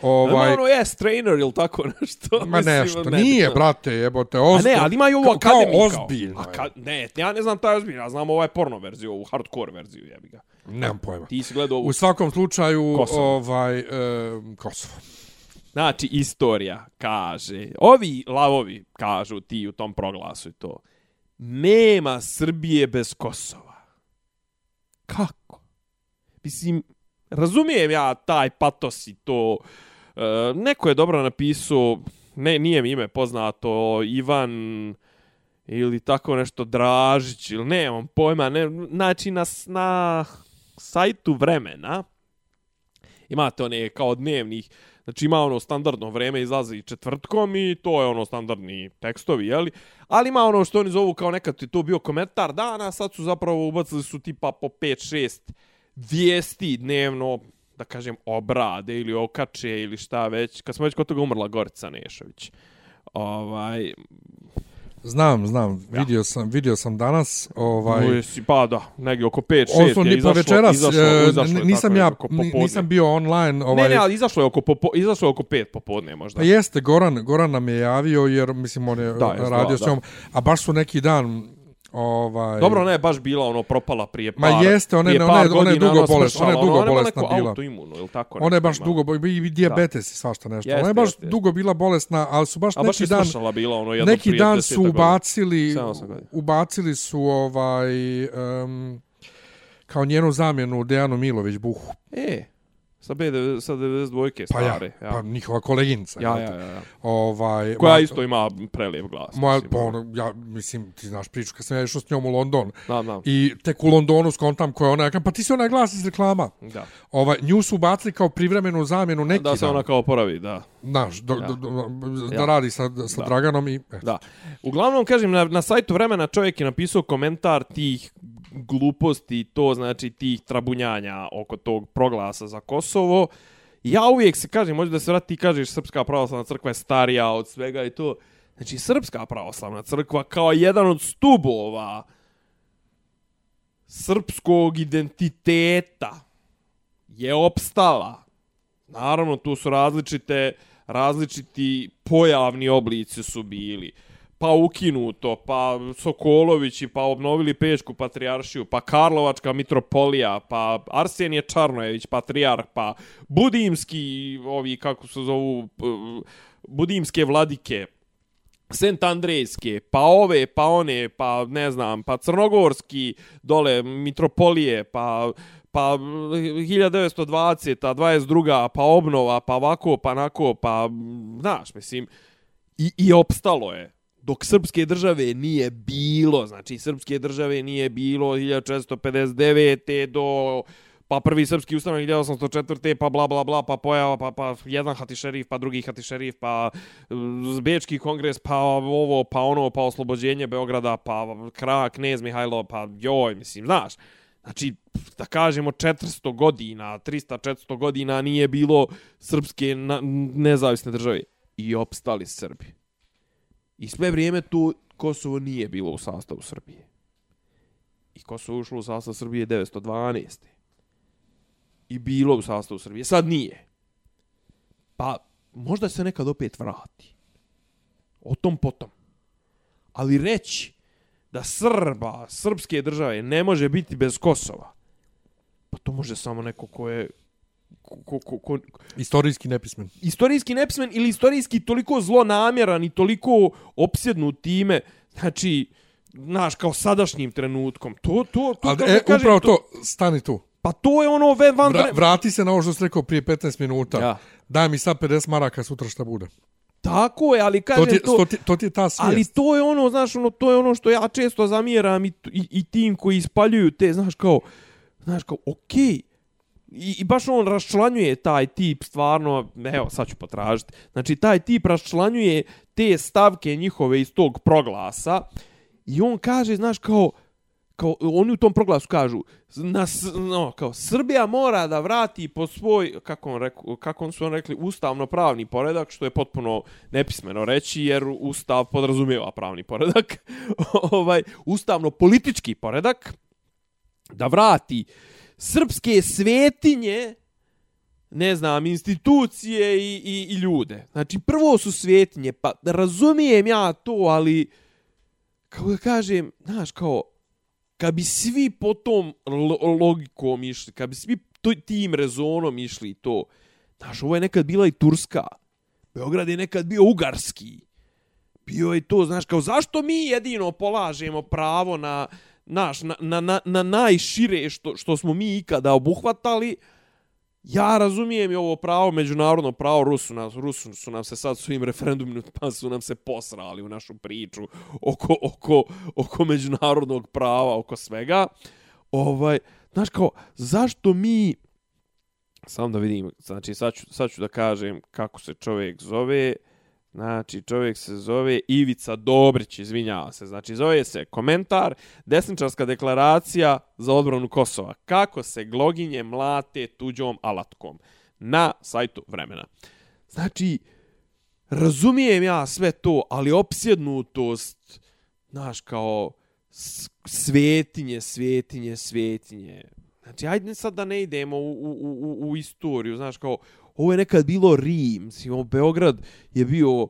Ovaj... Ono je trainer ili tako nešto. ma nešto, ne, nije, bitno. brate, jebote, A ozbiljno. ne, ali ima i ovu Kao- akademiju. Kao ozbiljno. je. Aka... Ne, ja ne znam taj ozbiljno, ja znam ovaj porno verziju, ovu hardcore verziju, jebi ga. Nemam pojma. Ti si gledao ovu... U svakom slučaju, Kosovo. ovaj, e, Kosovo. Znači, istorija kaže, ovi lavovi kažu ti u tom proglasu i to, nema Srbije bez Kosova. Kako? Mislim, razumijem ja taj patos i to. E, neko je dobro napisao, ne, nije mi ime poznato, Ivan ili tako nešto Dražić ili ne, on pojma, ne, znači na, na sajtu vremena imate one kao dnevnih, znači ima ono standardno vreme izlazi četvrtkom i to je ono standardni tekstovi, jeli? Ali ima ono što oni zovu kao nekad je to bio komentar dana, sad su zapravo ubacili su tipa po 5-6 vijesti dnevno, da kažem, obrade ili okače ili šta već. Kad smo već kod toga umrla Gorica Nešović. Ovaj, Znam, znam, vidio sam, vidio sam danas, ovaj Uj, si, pa da, negdje oko 5 6 Odnosno, je pa izašlo, večeras, izašlo, e, izašlo, je nisam ja, nisam bio online, ovaj, Ne, ne, ali izašlo je oko popo, izašlo je oko 5 popodne možda. Pa jeste, Goran, Goran nam je javio, jer, mislim, on je Da, radio da, s njom, a baš su neki dan, ovaj... Dobro, ona je baš bila ono propala prije Ma par. jeste, ona je- ona je- ona je dugo smršala, ona je dugo bolesna bila. autoimunu ili tako Ona je baš ima. dugo, i dijabetes i svašta nešto. Jeste, Ona je baš jeste, dugo bila bolesna, ali su baš A baš neki je dan... bila ono jedno neki dan 10 su ubacili, 7-8 godina. ubacili su ovaj, um, kao njenu zamjenu Dejanu Milović Buhu. E, sa, B, sa 92 Pa ja, stare. Ja, pa njihova koleginica. ja, ja, ja, ja. Ovaj, Koja ma- isto ima prelijep glas. Moja, mislim, pa ono. ono, ja, mislim, ti znaš priču, kad sam ja išao s njom u London, Da, da, i tek u Londonu skontam koja je ona, ja pa ti si onaj glas iz reklama. da. Ovaj, nju su ubacili kao privremenu zamjenu neki Da se ona kao poravi, da. Znaš, do, Da. do, do, da Ja. radi sa, sa Da. Draganom i... E. Da. Uglavnom, kažem, na, na sajtu vremena čovjek je napisao komentar tih gluposti, to znači tih trabunjanja oko tog proglasa za Kosovo. Ja uvijek se kažem, možda da se vrati ti kažeš Srpska pravoslavna crkva je starija od svega i to. Znači, Srpska pravoslavna crkva kao jedan od stubova srpskog identiteta je opstala. Naravno, tu su različite, različiti pojavni oblici su bili. Pa ukinuto, pa Sokolovići, pa obnovili Pečku patrijaršiju, pa Karlovačka mitropolija, pa Arsenije Čarnojević, patrijarh, pa Budimski, ovi kako se zovu, Budimske vladike, Sent Andrejske, pa ove, pa one, pa ne znam, pa Crnogorski dole mitropolije, pa pa 1920, 22, pa obnova, pa ovako, pa nako, pa znaš, mislim i i opstalo je dok srpske države nije bilo, znači srpske države nije bilo 1459. do pa prvi srpski ustanak 1804. pa bla bla bla, pa pojava, pa, pa jedan hatišerif, pa drugi hatišerif, pa mm, Bečki kongres, pa ovo, pa ono, pa oslobođenje Beograda, pa kra, knez Mihajlo, pa joj, mislim, znaš. Znači, da kažemo 400 godina, 300-400 godina nije bilo srpske na, nezavisne države. I opstali Srbi. I sve vrijeme tu Kosovo nije bilo u sastavu Srbije. I Kosovo ušlo u sastav Srbije 912. I bilo u sastavu Srbije. Sad nije. Pa možda se nekad opet vrati. O tom potom. Ali reći da Srba, srpske države ne može biti bez Kosova, pa to može samo neko ko je ko, ko, ko, Istorijski nepismen. istorijski nepismen ili istorijski toliko zlonamjeran i toliko opsjednut time, znači, znaš, kao sadašnjim trenutkom. To, to, to, Ali, kako e, kažem, upravo to, stani tu. Pa to je ono ve, van... Vra, vrati se na ovo što si rekao prije 15 minuta. Ja. Daj mi sad 50 maraka, sutra šta bude. Tako je, ali kažem To ti, to... to, ti, to ti je ta svijest. Ali to je ono, znaš, ono, to je ono što ja često zamjeram i, i, i tim koji ispaljuju te, znaš, kao, znaš, kao, okej, okay. I, I baš on raščlanjuje taj tip stvarno, evo sad ću potražiti, znači taj tip raščlanjuje te stavke njihove iz tog proglasa i on kaže, znaš, kao, kao oni u tom proglasu kažu, na, no, kao, Srbija mora da vrati po svoj, kako on, reku, kako on su on rekli, ustavno pravni poredak, što je potpuno nepismeno reći, jer ustav podrazumijeva pravni poredak, ovaj, ustavno politički poredak, da vrati srpske svetinje, ne znam, institucije i, i, i ljude. Znači, prvo su svetinje, pa razumijem ja to, ali, kako da kažem, znaš, kao, kad bi svi po tom logikom išli, kad bi svi to, tim rezonom išli i to, znaš, ovo je nekad bila i Turska, Beograd je nekad bio Ugarski, bio je to, znaš, kao zašto mi jedino polažemo pravo na, naš, na, na, na, na najšire što, što smo mi ikada obuhvatali, Ja razumijem i ovo pravo, međunarodno pravo, Rusu, nas, Rusu su nam se sad svojim referendumima pa su nam se posrali u našu priču oko, oko, oko međunarodnog prava, oko svega. Ovaj, znaš kao, zašto mi, samo da vidim, znači sad ću, sad ću da kažem kako se čovjek zove, Znači, čovjek se zove Ivica Dobrić, izvinjava se. Znači, zove se komentar, desničarska deklaracija za odbranu Kosova. Kako se gloginje mlate tuđom alatkom na sajtu vremena. Znači, razumijem ja sve to, ali opsjednutost, znaš, kao svetinje, svetinje, svetinje. Znači, ajde sad da ne idemo u, u, u, u istoriju, znaš, kao, ovo je nekad bilo Rim, mislim, Beograd je bio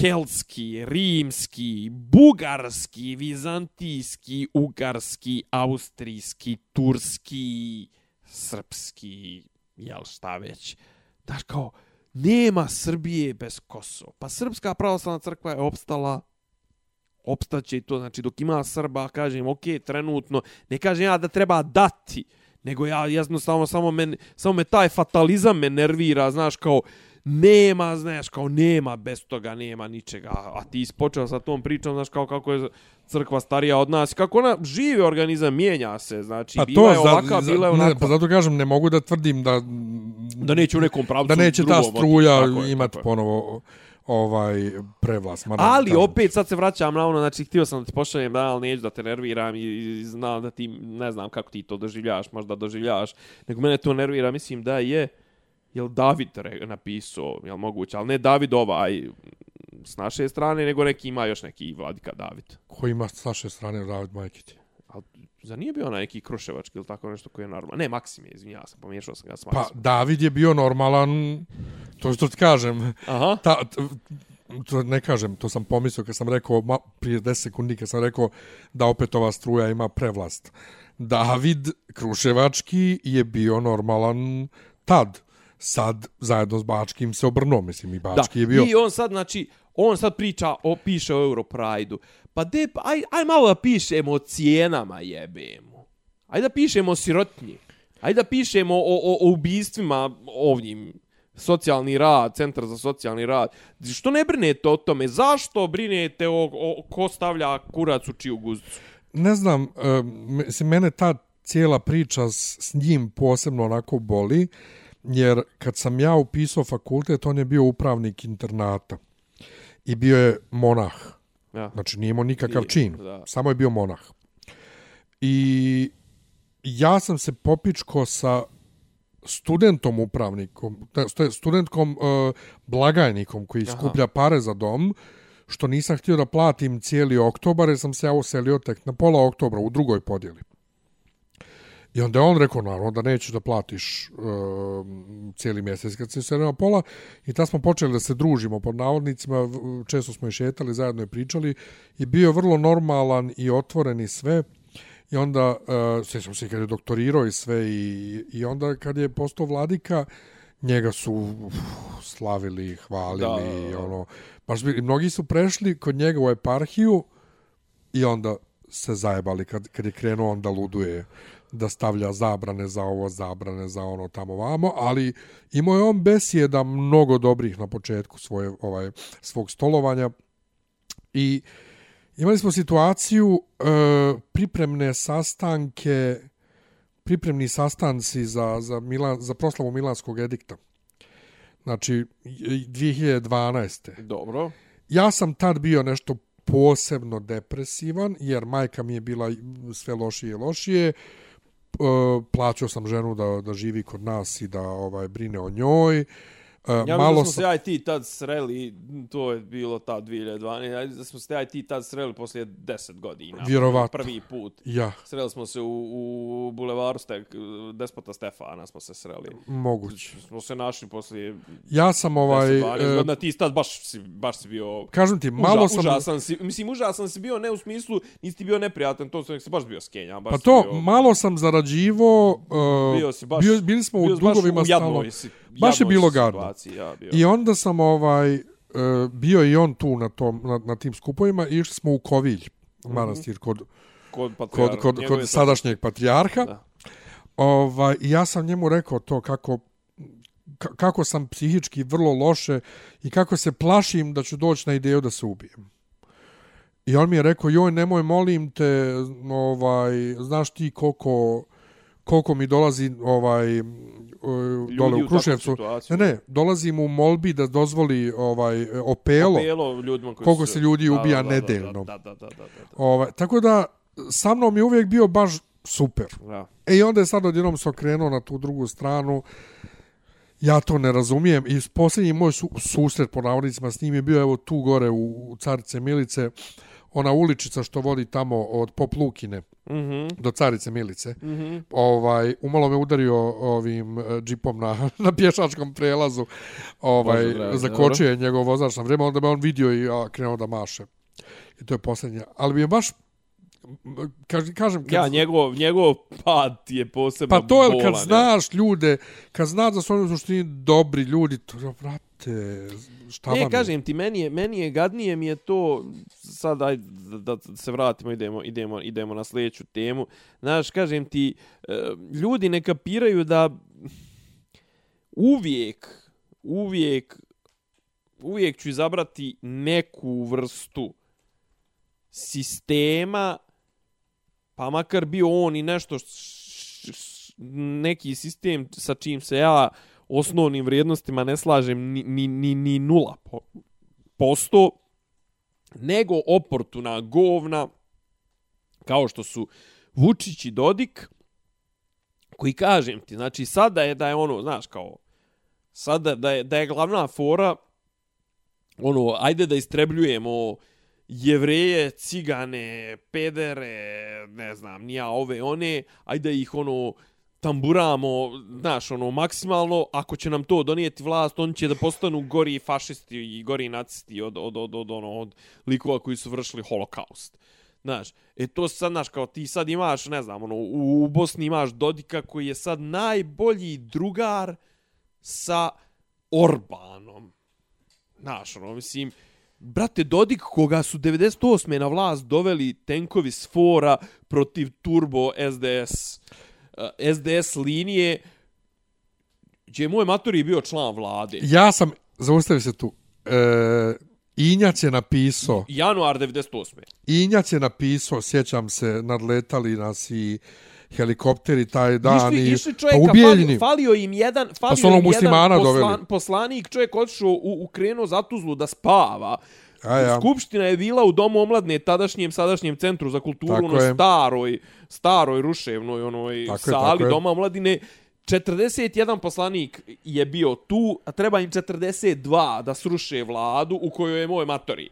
keltski, rimski, bugarski, vizantijski, ugarski, austrijski, turski, srpski, jel šta već. Daš kao, nema Srbije bez Kosova. Pa Srpska pravoslavna crkva je opstala, opstaće i to, znači dok ima Srba, kažem, ok, trenutno, ne kažem ja da treba dati, nego ja jednostavno samo me, samo me taj fatalizam me nervira, znaš, kao nema, znaš, kao nema, bez toga nema ničega, a ti ispočeo sa tom pričom, znaš, kao kako je crkva starija od nas, kako ona živi organizam, mijenja se, znači, pa bila to, je ovaka, za, bila je onaka. Ne, pa zato kažem, ne mogu da tvrdim da... Da neće u nekom pravcu Da neće ta struja imati ponovo ovaj prevlast. Mada, ali kažem. opet sad se vraćam na ono, znači htio sam da ti pošaljem da ali neću da te nerviram i, i znam da ti, ne znam kako ti to doživljavaš, možda doživljavaš, nego mene to nervira, mislim da je, jel David re, napisao, jel moguće, ali ne David ovaj s naše strane, nego neki ima još neki Vladika David. Ko ima s naše strane David Majkiti? Al za nije bio onaj neki Kruševački ili tako nešto koji je normalan. Ne, Maksim je, izvinjavam se, pomiješao sam ga s Maksimom. Pa, David je bio normalan, to što ti kažem. Aha. Ta, t, to ne kažem, to sam pomislio kad sam rekao, ma, prije 10 sekundi kad sam rekao da opet ova struja ima prevlast. David Kruševački je bio normalan tad. Sad, zajedno s Bačkim se obrnuo, mislim, i Bački da. je bio... I on sad, znači, on sad priča, o, piše o Europride-u. Pa de, pa aj, aj malo da pišemo o cijenama jebemo. Aj da pišemo o sirotnji. Aj da pišemo o, o, o ubistvima ovim socijalni rad, centar za socijalni rad. Što ne brinete o tome? Zašto brinete o, o ko stavlja kurac u čiju guzicu? Ne znam, eh, se mene ta cijela priča s, s njim posebno onako boli, jer kad sam ja upisao fakultet, on je bio upravnik internata i bio je monah. Ja. Znači nije imao nikakav Nije, čin, da. samo je bio monah. I ja sam se popičko sa studentom upravnikom, studentkom uh, blagajnikom koji Aha. skuplja pare za dom, što nisam htio da platim cijeli oktobar, jer sam se ja uselio tek na pola oktobra u drugoj podjeli. I onda je on rekao, naravno, da nećeš da platiš uh, cijeli mjesec kad se na pola. I tad smo počeli da se družimo pod navodnicima, često smo i šetali, zajedno je pričali. I bio vrlo normalan i otvoren i sve. I onda, uh, sjećam se kad je doktorirao i sve, i, i onda kad je postao vladika, njega su uf, slavili, hvalili, Da, ono, baš bi, mnogi su prešli kod njega u eparhiju i onda se zajebali kad, kad je krenuo on da luduje da stavlja zabrane za ovo, zabrane za ono tamo vamo, ali imao je on besjeda mnogo dobrih na početku svoje, ovaj, svog stolovanja i imali smo situaciju e, pripremne sastanke pripremni sastanci za, za, Milan, za proslavu Milanskog edikta. Znači, i- 2012. Dobro. Ja sam tad bio nešto posebno depresivan, jer majka mi je bila sve lošije i lošije. E, E, plaćao sam ženu da, da živi kod nas i da ovaj brine o njoj. E, Ja malo malo smo se ja i ti tad sreli, to je bilo ta 2012, ajde da smo se ja i ti tad sreli poslije 10 godina. Vjerovatno. Prvi put. Ja, Sreli smo se u, u bulevaru Stek, Despota Stefana smo se sreli. moguće. Smo se našli poslije Ja sam ovaj... 10-12 e, godina, ti tad baš si, baš si bio... kažem ti, malo Uža, sam... Užasan si, mislim, užasan si bio ne u smislu, nisi ti bio neprijatan, to sam se baš bio skenja. Baš Pa to, bio, malo sam zarađivo, uh, bio si baš, bio, bili smo bio u si baš dugovima u jadnoj si- Baš je bilo gadno. Ja, bio. I onda sam ovaj bio je i on tu na, tom, na, na tim skupovima i išli smo u Kovilj, manastir, kod, Kod, kod, patrijarha, kod, njegove kod sadašnjeg patrijarha. Da. Ovaj, ja sam njemu rekao to kako ka- kako sam psihički vrlo loše i kako se plašim da ću doći na ideju da se ubijem. I on mi je rekao, joj, nemoj, molim te, ovaj, znaš ti koliko, koliko mi dolazi ovaj, e, dole u u Kruševcu. Ne, ne, dolazi mu molbi da dozvoli ovaj, opelo. Opelo ljudima koji Koliko su- se ljudi Da, ubija da, da, nedeljno. Da, da, da, da, da, da. Ovaj, tako da, sa mnom je uvijek bio baš super. Da. E i onda je sad odjednom se okrenuo na tu drugu stranu. Ja to ne razumijem. I posljednji moj su, susret po navodnicima s njim je bio evo tu gore u, u Carice Milice. Ona uličica što vodi tamo od Poplukine Mhm. do Carice Milice. Mhm. Ovaj, umalo me udario ovim eh, džipom na, na pješačkom prelazu. Ovaj, Bože dragi, zakočio je njegov vozač na vrijeme, onda me on vidio i ja, krenuo da maše. I to je posljednja. Ali mi je baš, kažem, kažem kad, Ja, njegov, njegov pad je posebno Pa to je bolan, kad ja. znaš ljude, kad znaš da su oni u suštini dobri ljudi, to je, vrate, šta vam Ne, je? kažem ti, meni je, meni je gadnije mi je to, sad aj da, da se vratimo, idemo, idemo, idemo na sljedeću temu. Znaš, kažem ti, e, ljudi ne kapiraju da uvijek, uvijek, uvijek ću izabrati neku vrstu sistema, pa makar bio on i nešto, š- š- š- neki sistem sa čim se ja osnovnim vrijednostima ne slažem ni, ni, ni, ni nula po, posto, nego oportuna govna, kao što su Vučić i Dodik, koji kažem ti, znači sada je da je ono, znaš, kao, sada da je, da je glavna fora, ono, ajde da istrebljujemo jevreje, cigane, pedere, ne znam, nija ove, one, ajde ih, ono, tamburamo, znaš, ono, maksimalno, ako će nam to donijeti vlast, oni će da postanu gori fašisti i gori nacisti od, od, od, od, ono, od likova koji su vršili holokaust. Znaš, e to sad, znaš, kao ti sad imaš, ne znam, ono, u, u Bosni imaš Dodika koji je sad najbolji drugar sa Orbanom. Znaš, ono, mislim, brate, Dodik koga su 98. na vlast doveli tenkovi s fora protiv turbo SDS, eh, SDS linije, gdje je moj matori bio član vlade. Ja sam, zaustavi se tu, e, Injac je napisao, Januar 98. Injac je napisao, sjećam se, nadletali nas i helikopteri taj dan išli, i išli pa čovjeka, u Bijeljini. falio, falio im jedan, falio su onog im jedan doveli. poslanik, čovjek otišao u, u krenuo za Tuzlu da spava. A ja. Skupština je bila u domu omladne tadašnjem sadašnjem centru za kulturu, Tako ono je. staroj, staroj ruševnoj onoj Tako sali je. doma omladine. 41 poslanik je bio tu, a treba im 42 da sruše vladu u kojoj je moj matori.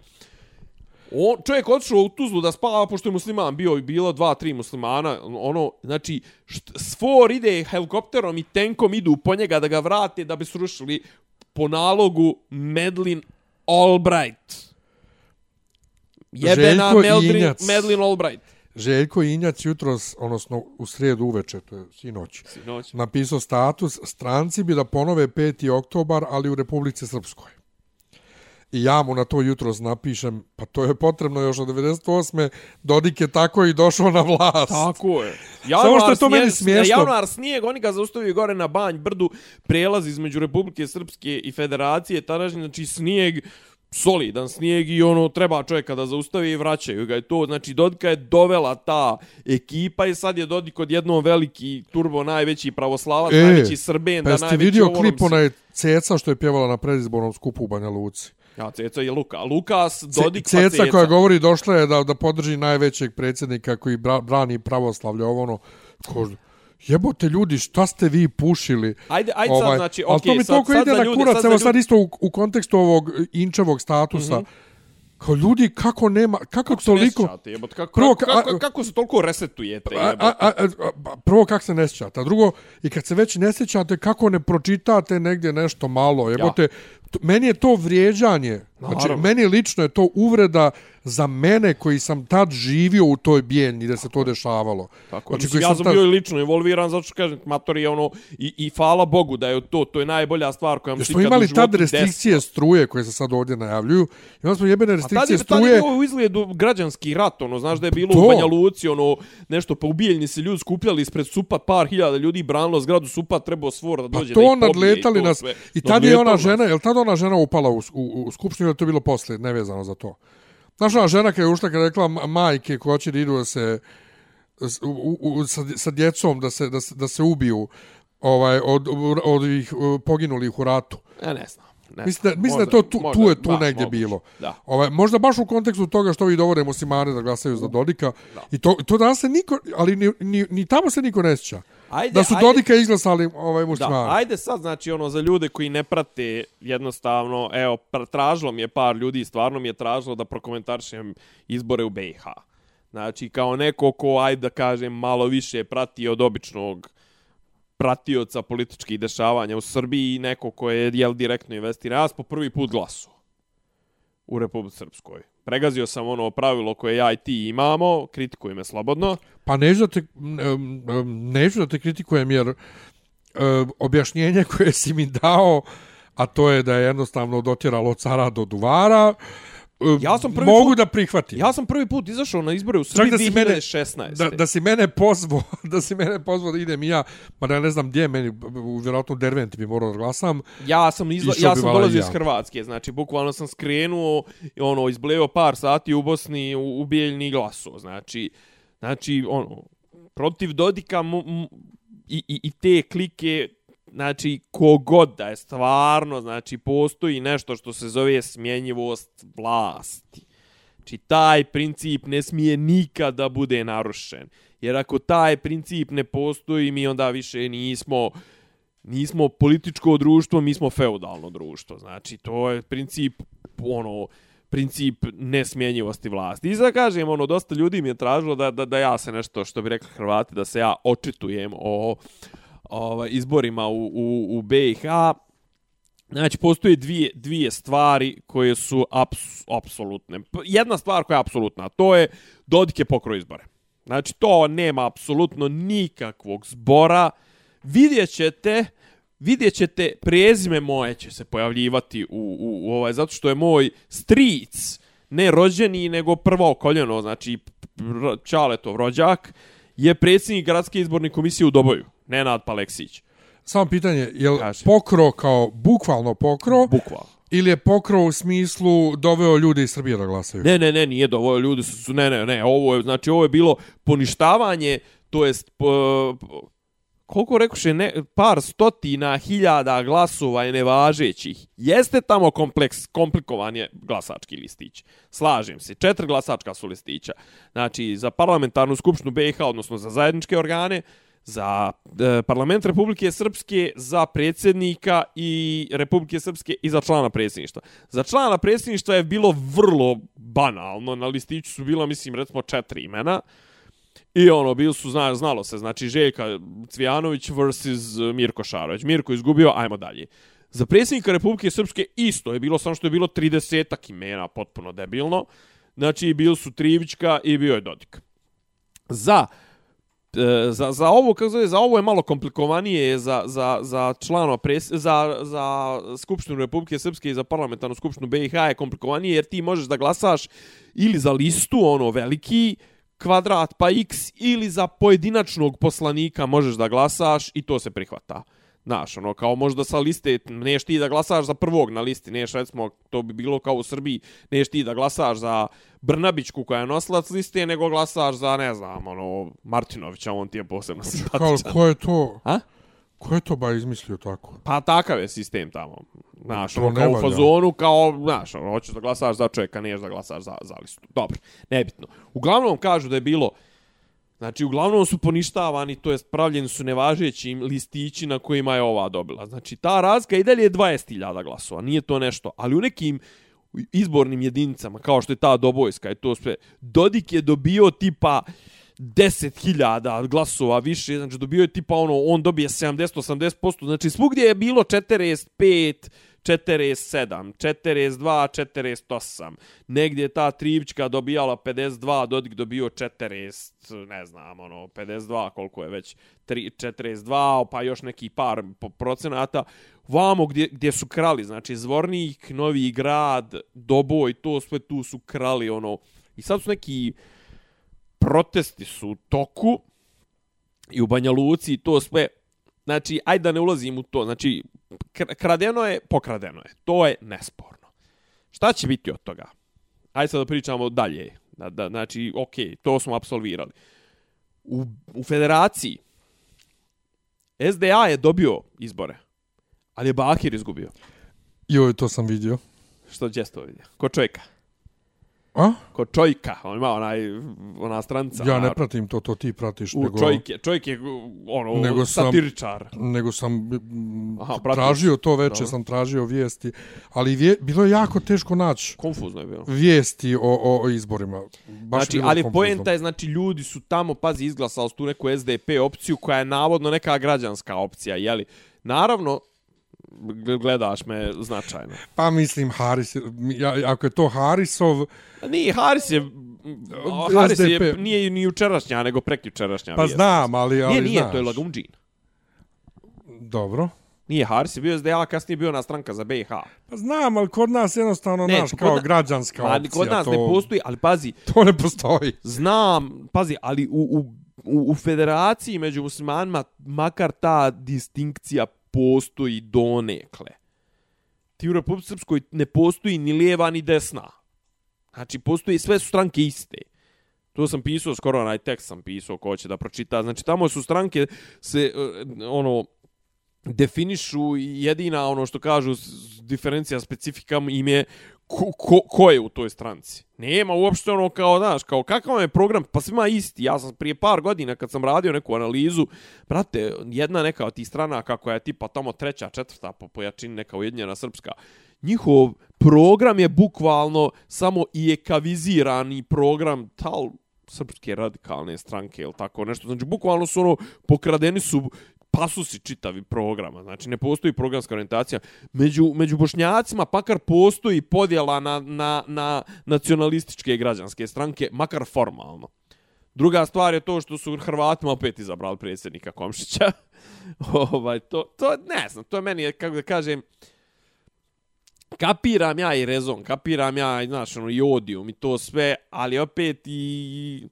On, čovjek otišao u Tuzlu da spava, pošto je musliman bio i bilo dva, tri muslimana, ono, znači, št, sfor ide helikopterom i tenkom idu po njega da ga vrate da bi srušili po nalogu Medlin Albright. Jebena Meldrin. Medlin Albright. Željko Injac jutros, odnosno u srijedu uveče, to je sinoć, Sinoć. napisao status, stranci bi da ponove 5. oktobar, ali u Republici Srpskoj. I ja mu na to jutros napišem, pa to je potrebno još od 98. Dodik je tako i došao na vlast. Tako je. Samo što je to meni snijeg- smiješno. Januar snijeg, oni ga zaustavio gore na Banj, brdu, prelaz između Republike Srpske i Federacije, tadašnji, znači snijeg, solidan snijeg i ono treba čovjeka da zaustavi i vraćaju ga i to znači Dodika je dovela ta ekipa i sad je Dodik odjednom veliki turbo najveći pravoslavac E, najveći srben Pa da najveći vidio klip onaj Ceca što je pjevala na predizbornom skupu u Banja Luci? Ja Ceca i Luka Lukas Dodik pa Ceca Ceca koja govori došla je da, da podrži najvećeg predsjednika koji bra, brani pravoslavlje ovo ono. Ko, jebote ljudi, šta ste vi pušili? Ajde, ajde sad, znači, okej, to mi sad- toliko sad ide na kurac, sad evo sad isto u, u kontekstu ovog inčevog statusa. Mm -hmm. Kao ljudi, kako nema, kako, kako se toliko... ne sjećate, jebote, kako, Prvo, kako, ka- kako, kako se toliko resetujete, A, jebote? a, a, a, a, prvo kako se ne sjećate, a drugo, i kad se već ne sjećate, kako ne pročitate negdje nešto malo, jebote, to- meni je to vrijeđanje. Znači, Naravno. meni lično je to uvreda za mene koji sam tad živio u toj bijenji da se to dešavalo. Tako, Znači, koji ja sam tad- bio i lično involviran, zato što kažem, mator je ono, i, i hvala Bogu da je to, to je najbolja stvar koja mi se ikad u imali tad restrikcije desila. struje koje se sad ovdje najavljuju. Imali smo jebene A tad restrikcije je, tad je struje. bilo u izgledu građanski rat, ono, znaš da je bilo To. u Banja Luci, ono, nešto, pa ubijeljni se ljudi skupljali ispred Supat, par hiljada ljudi branilo zgradu Supat, trebao svor da Pa dođe to da ih pobije nadletali nas. I tad je ona žena, jel tad ona žena upala u, u, u skupštinu, ili je to bilo poslije, nevezano za to? Znaš ona žena kada je ušla, kada je rekla ma- majke koje hoće da idu da se, u, u, sa, sa djecom da se, da se, da se ubiju ovaj, od, od ovih uh, poginulih u ratu. Ja ne znam. Ne Mislim da, mislim da to tu, možda- tu je tu da, negdje moguće. bilo. Da. Ovaj, možda baš u kontekstu toga što vi dovore muslimane da glasaju za Dodika. I to, to danas se niko, ali ni, ni, ni tamo se niko ne sjeća. Ajde, Da su ajde. Dodika izglasali ovaj Da, muslimane. ajde sad, znači, ono, za ljude koji ne prate, jednostavno, evo, tražilo mi je par ljudi, stvarno mi je tražilo da prokomentarišem izbore u BiH. Znači, kao neko ko, ajde da kažem, malo više prati od običnog pratioca političkih dešavanja u Srbiji i neko ko je, jel, direktno investira. Ja po prvi put glasu u Republike Srpskoj. Pregazio sam ono pravilo koje ja i ti imamo, kritikuj me slobodno. Pa neću da te, neću da te kritikujem jer objašnjenje koje si mi dao, a to je da je jednostavno dotjeralo od cara do duvara, Ja sam prvi mogu put- da prihvatim. Ja sam prvi put izašao na izbore u Srbiji da si mene- 2016. da, da si mene pozvao, da si mene pozvao da idem i ja, pa da ja ne znam gdje je meni, u vjerojatno Dervent bi morao da glasam. Ja sam izla, ja sam dolazio i iz ja. Hrvatske, znači bukvalno sam skrenuo, ono, izbleo par sati u Bosni u, u Bijeljni glasu, znači, znači, ono, protiv Dodika mu, mu, i, i, i te klike, znači, kogod da je stvarno, znači, postoji nešto što se zove smjenjivost vlasti. Znači, taj princip ne smije nikada da bude narušen. Jer ako taj princip ne postoji, mi onda više nismo nismo političko društvo, mi smo feudalno društvo. Znači, to je princip, ono, princip nesmjenjivosti vlasti. I za kažem, ono, dosta ljudi mi je tražilo da, da, da ja se nešto, što bi rekli Hrvati, da se ja očitujem o ovaj, izborima u, u, u BiH. Znači, postoje dvije, dvije stvari koje su aps, apsolutne. Jedna stvar koja je apsolutna, to je Dodik je pokro izbore. Znači, to nema apsolutno nikakvog zbora. Vidjet ćete, vidjet ćete, prezime moje će se pojavljivati u, u, u ovaj, zato što je moj stric, ne rođeni, nego prvo koljeno, znači Čaletov rođak, je predsjednik gradske izborne komisije u Doboju, Nenad Paleksić. Samo pitanje, je li Kaži. pokro kao bukvalno pokro Bukvalno. ili je pokro u smislu doveo ljude iz Srbije da glasaju? Ne, ne, ne, nije dovoljno, ljudi su, su, ne, ne, ne, ovo je, znači, ovo je bilo poništavanje, to jest, po, koliko rekoše, ne, par stotina hiljada glasova je nevažećih. Jeste tamo kompleks, komplikovan je glasački listić. Slažem se, četiri glasačka su listića. Znači, za parlamentarnu skupštinu BiH, odnosno za zajedničke organe, za e, parlament Republike Srpske, za predsjednika i Republike Srpske i za člana predsjedništva. Za člana predsjedništva je bilo vrlo banalno, na listiću su bila, mislim, recimo četiri imena. I ono, bili su, zna, znalo se, znači Željka Cvijanović versus Mirko Šarović. Mirko izgubio, ajmo dalje. Za predsjednika Republike Srpske isto je bilo, samo što je bilo 30 imena, potpuno debilno. Znači, bili su Trivićka i bio je Dodik. Za e, za, za ovo kako zove za ovo je malo komplikovanije za za za članova pres, za za skupštinu Republike Srpske i za parlamentarnu skupštinu BiH je komplikovanije jer ti možeš da glasaš ili za listu ono veliki kvadrat pa x ili za pojedinačnog poslanika možeš da glasaš i to se prihvata. Znaš, ono, kao možda sa liste, neš ti da glasaš za prvog na listi, neš, recimo, to bi bilo kao u Srbiji, neš ti da glasaš za Brnabićku koja je nosilac liste, nego glasaš za, ne znam, ono, Martinovića, on ti je posebno Kao, simpatičan. ko je to? A? Ko je to ba izmislio tako? Pa takav je sistem tamo. Znaš, To ono, kao u fazonu, kao, znaš, ono, hoćeš da glasaš za čovjeka, neš da glasaš za, za listu. Dobro, nebitno. Uglavnom kažu da je bilo, znači, uglavnom su poništavani, to jest pravljeni su nevažećim listići na kojima je ova dobila. Znači, ta razlika i dalje je 20.000 glasova, nije to nešto, ali u nekim izbornim jedinicama, kao što je ta Dobojska i to sve, Dodik je dobio tipa 10.000 glasova više, znači dobio je tipa ono, on dobije 70-80%, znači svugdje je bilo 45, 47, 42, 48. Negdje je ta Trivićka dobijala 52, Dodik dobio 40, ne znam, ono, 52, koliko je već, 3, 42, pa još neki par procenata. Vamo gdje, gdje su krali, znači Zvornik, Novi grad, Doboj, to sve tu su krali, ono. I sad su neki protesti su u toku i u Banja Luci to sve. Znači, ajde da ne ulazim u to. Znači, kr- kradeno je, pokradeno je. To je nesporno. Šta će biti od toga? Ajde sad da pričamo dalje. Da, da, znači, ok, to smo absolvirali. U, u federaciji SDA je dobio izbore, ali je Bakir izgubio. Joj, to sam vidio. Što će to vidio? Ko čovjeka? A? Ko čojka, on ima onaj, ona stranca. Ja ne pratim to, to ti pratiš. U nego, čojke, čovjek je ono, Nego sam- satiričar. nego sam Aha, pratiš. tražio to veče, Dobro. sam tražio vijesti, ali vije, bilo je jako teško naći Konfuzno je bilo. vijesti o, o, o izborima. Baš Znači, ali konfuzno. poenta je, znači, ljudi su tamo, pazi, izglasali su tu neku SDP opciju koja je navodno neka građanska opcija, jeli? Naravno, gledaš me značajno. Pa mislim, Haris, je- ja, ako je to Harisov, Nije, Haris je... Haris je, SDP. nije ni jučerašnja, nego prekjučerašnja pa vijest. znam, ali, ali Nije, nije, znaš. to je Lagumđin. Dobro. Nije, Haris je bio SDA, kasnije bio na stranka za BiH. Pa znam, ali kod nas jednostavno, Ne, naš, kao na- građanska opcija. kod nas to, ne postoji, ali pazi, To ne postoji. Znam, pazi, ali u, u, u, u federaciji među muslimanima makar ta distinkcija postoji donekle. Ti u Republike Srpskoj ne postoji ni lijeva ni desna. Znači, postoji sve su stranke iste. To sam pisao, skoro onaj tekst sam pisao, ko će da pročita. Znači, tamo su stranke se, e, ono, definišu jedina ono što kažu diferencija specifika im je ko, ko, ko je u toj stranci. Nema uopšte ono kao, znaš, kao kakav vam je program, pa svima isti. Ja sam prije par godina kad sam radio neku analizu, brate, jedna neka od tih strana kako je tipa tamo treća, četvrta po pojačini neka ujedinjena srpska, njihov program je bukvalno samo i ekavizirani program tal srpske radikalne stranke ili tako nešto. Znači, bukvalno su ono, pokradeni su pasusi čitavi programa. Znači, ne postoji programska orijentacija. Među, među bošnjacima pakar postoji podjela na, na, na nacionalističke i građanske stranke, makar formalno. Druga stvar je to što su Hrvatima opet izabrali predsjednika Komšića. ovaj, to, to, ne znam, to je meni, kako da kažem, kapiram ja i rezon, kapiram ja, znaš, ono, i odijum i to sve, ali opet i...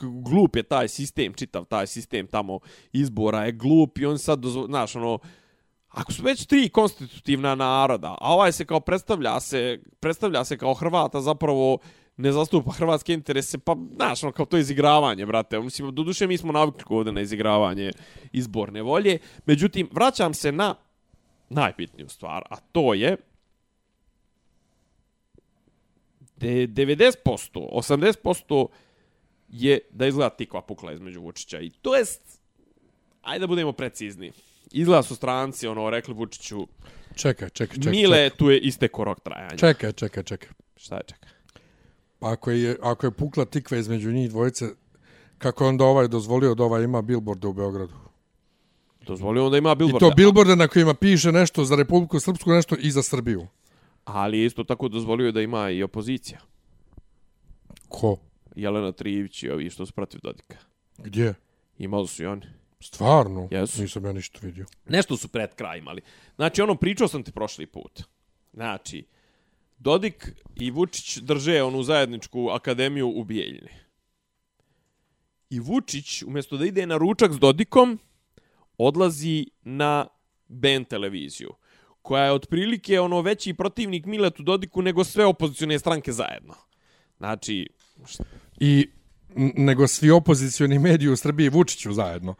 Glup je taj sistem, čitav taj sistem tamo izbora je glup i on sad, dozvo, znaš, ono, ako su već tri konstitutivna naroda, a ovaj se kao predstavlja se, predstavlja se kao Hrvata zapravo ne zastupa hrvatske interese, pa, znaš, ono, kao to izigravanje, brate. Mislim, do duše mi smo navikli ovdje na izigravanje izborne volje. Međutim, vraćam se na najbitniju stvar, a to je de 90%, 80% je da izgleda tikva pukla između Vučića. I to jest, ajde da budemo precizni, izgleda su stranci, ono, rekli Vučiću, Čekaj, čekaj, čekaj. Mile, tu je isteko rok trajanja. Čekaj, čekaj, čekaj. Šta je čekaj? Pa ako je, ako je pukla tikva između njih dvojice, kako je onda ovaj dozvolio da ovaj ima billboarde u Beogradu? Dozvolio onda ima I billboard. to billboarde na kojima piše nešto za Republiku Srpsku, nešto i za Srbiju. Ali isto tako dozvolio da ima i opozicija. Ko? Jelena Trijević i ovi što su protiv Dodika. Gdje? Imali su i oni. Stvarno? Jesu. Nisam ja ništa vidio. Nešto su pred kraj imali. Znači, ono, pričao sam ti prošli put. Znači, Dodik i Vučić drže onu zajedničku akademiju u Bijeljini. I Vučić, umjesto da ide na ručak s Dodikom, odlazi na Ben televiziju, koja je otprilike ono veći protivnik Miletu Dodiku nego sve opozicione stranke zajedno. Znači, I nego svi opozicioni mediji u Srbiji Vučiću zajedno.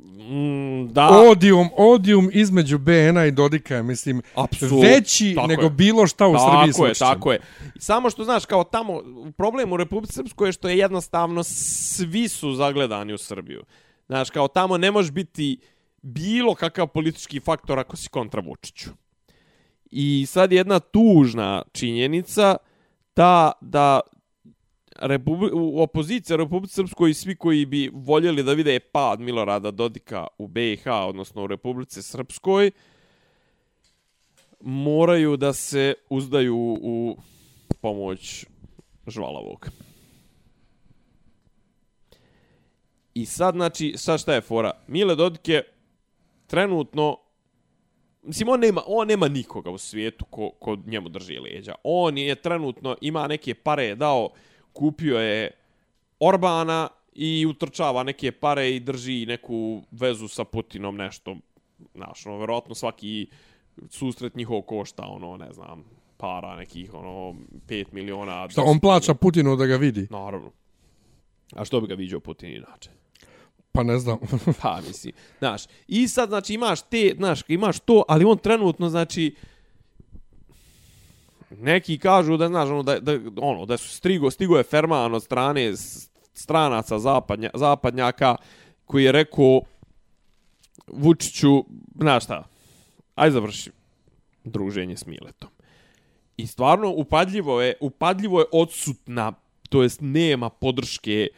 mm, da, Odium, odium između BN-a i Dodika je, mislim, Apsolutno. veći Tako nego je. bilo šta u Srbiji s Tako je, tako je. Samo što znaš, kao tamo, problem u Republici Srpskoj je što je jednostavno svi su zagledani u Srbiju. Znaš, kao tamo ne može biti bilo kakav politički faktor ako si kontra Vučiću. I sad jedna tužna činjenica ta da Republi u opozicija Republike Srpskoj i svi koji bi voljeli da vide pad Milorada Dodika u BiH, odnosno u Republici Srpskoj, moraju da se uzdaju u pomoć žvalavog. I sad, znači, sad šta je fora? Mile Dodik je trenutno Mislim, on nema, on nema nikoga u svijetu ko, ko njemu drži leđa. On je trenutno, ima neke pare je dao, kupio je Orbana i utrčava neke pare i drži neku vezu sa Putinom, nešto, znaš, ono, verovatno svaki susret njihov košta, ono, ne znam, para nekih, ono, 5 miliona. Šta, on plaća Putinu da ga vidi? Naravno. A što bi ga vidio Putin inače? Pa ne znam. pa, mislim, znaš, i sad, znači, imaš te, znaš, imaš to, ali on trenutno, znači, neki kažu da, znaš, ono, da, da, ono, da su strigo stigo je Ferman od strane stranaca zapadnja, zapadnjaka koji je rekao Vučiću, znaš šta, aj završi druženje s Miletom. I stvarno upadljivo je, upadljivo je odsutna, to jest nema podrške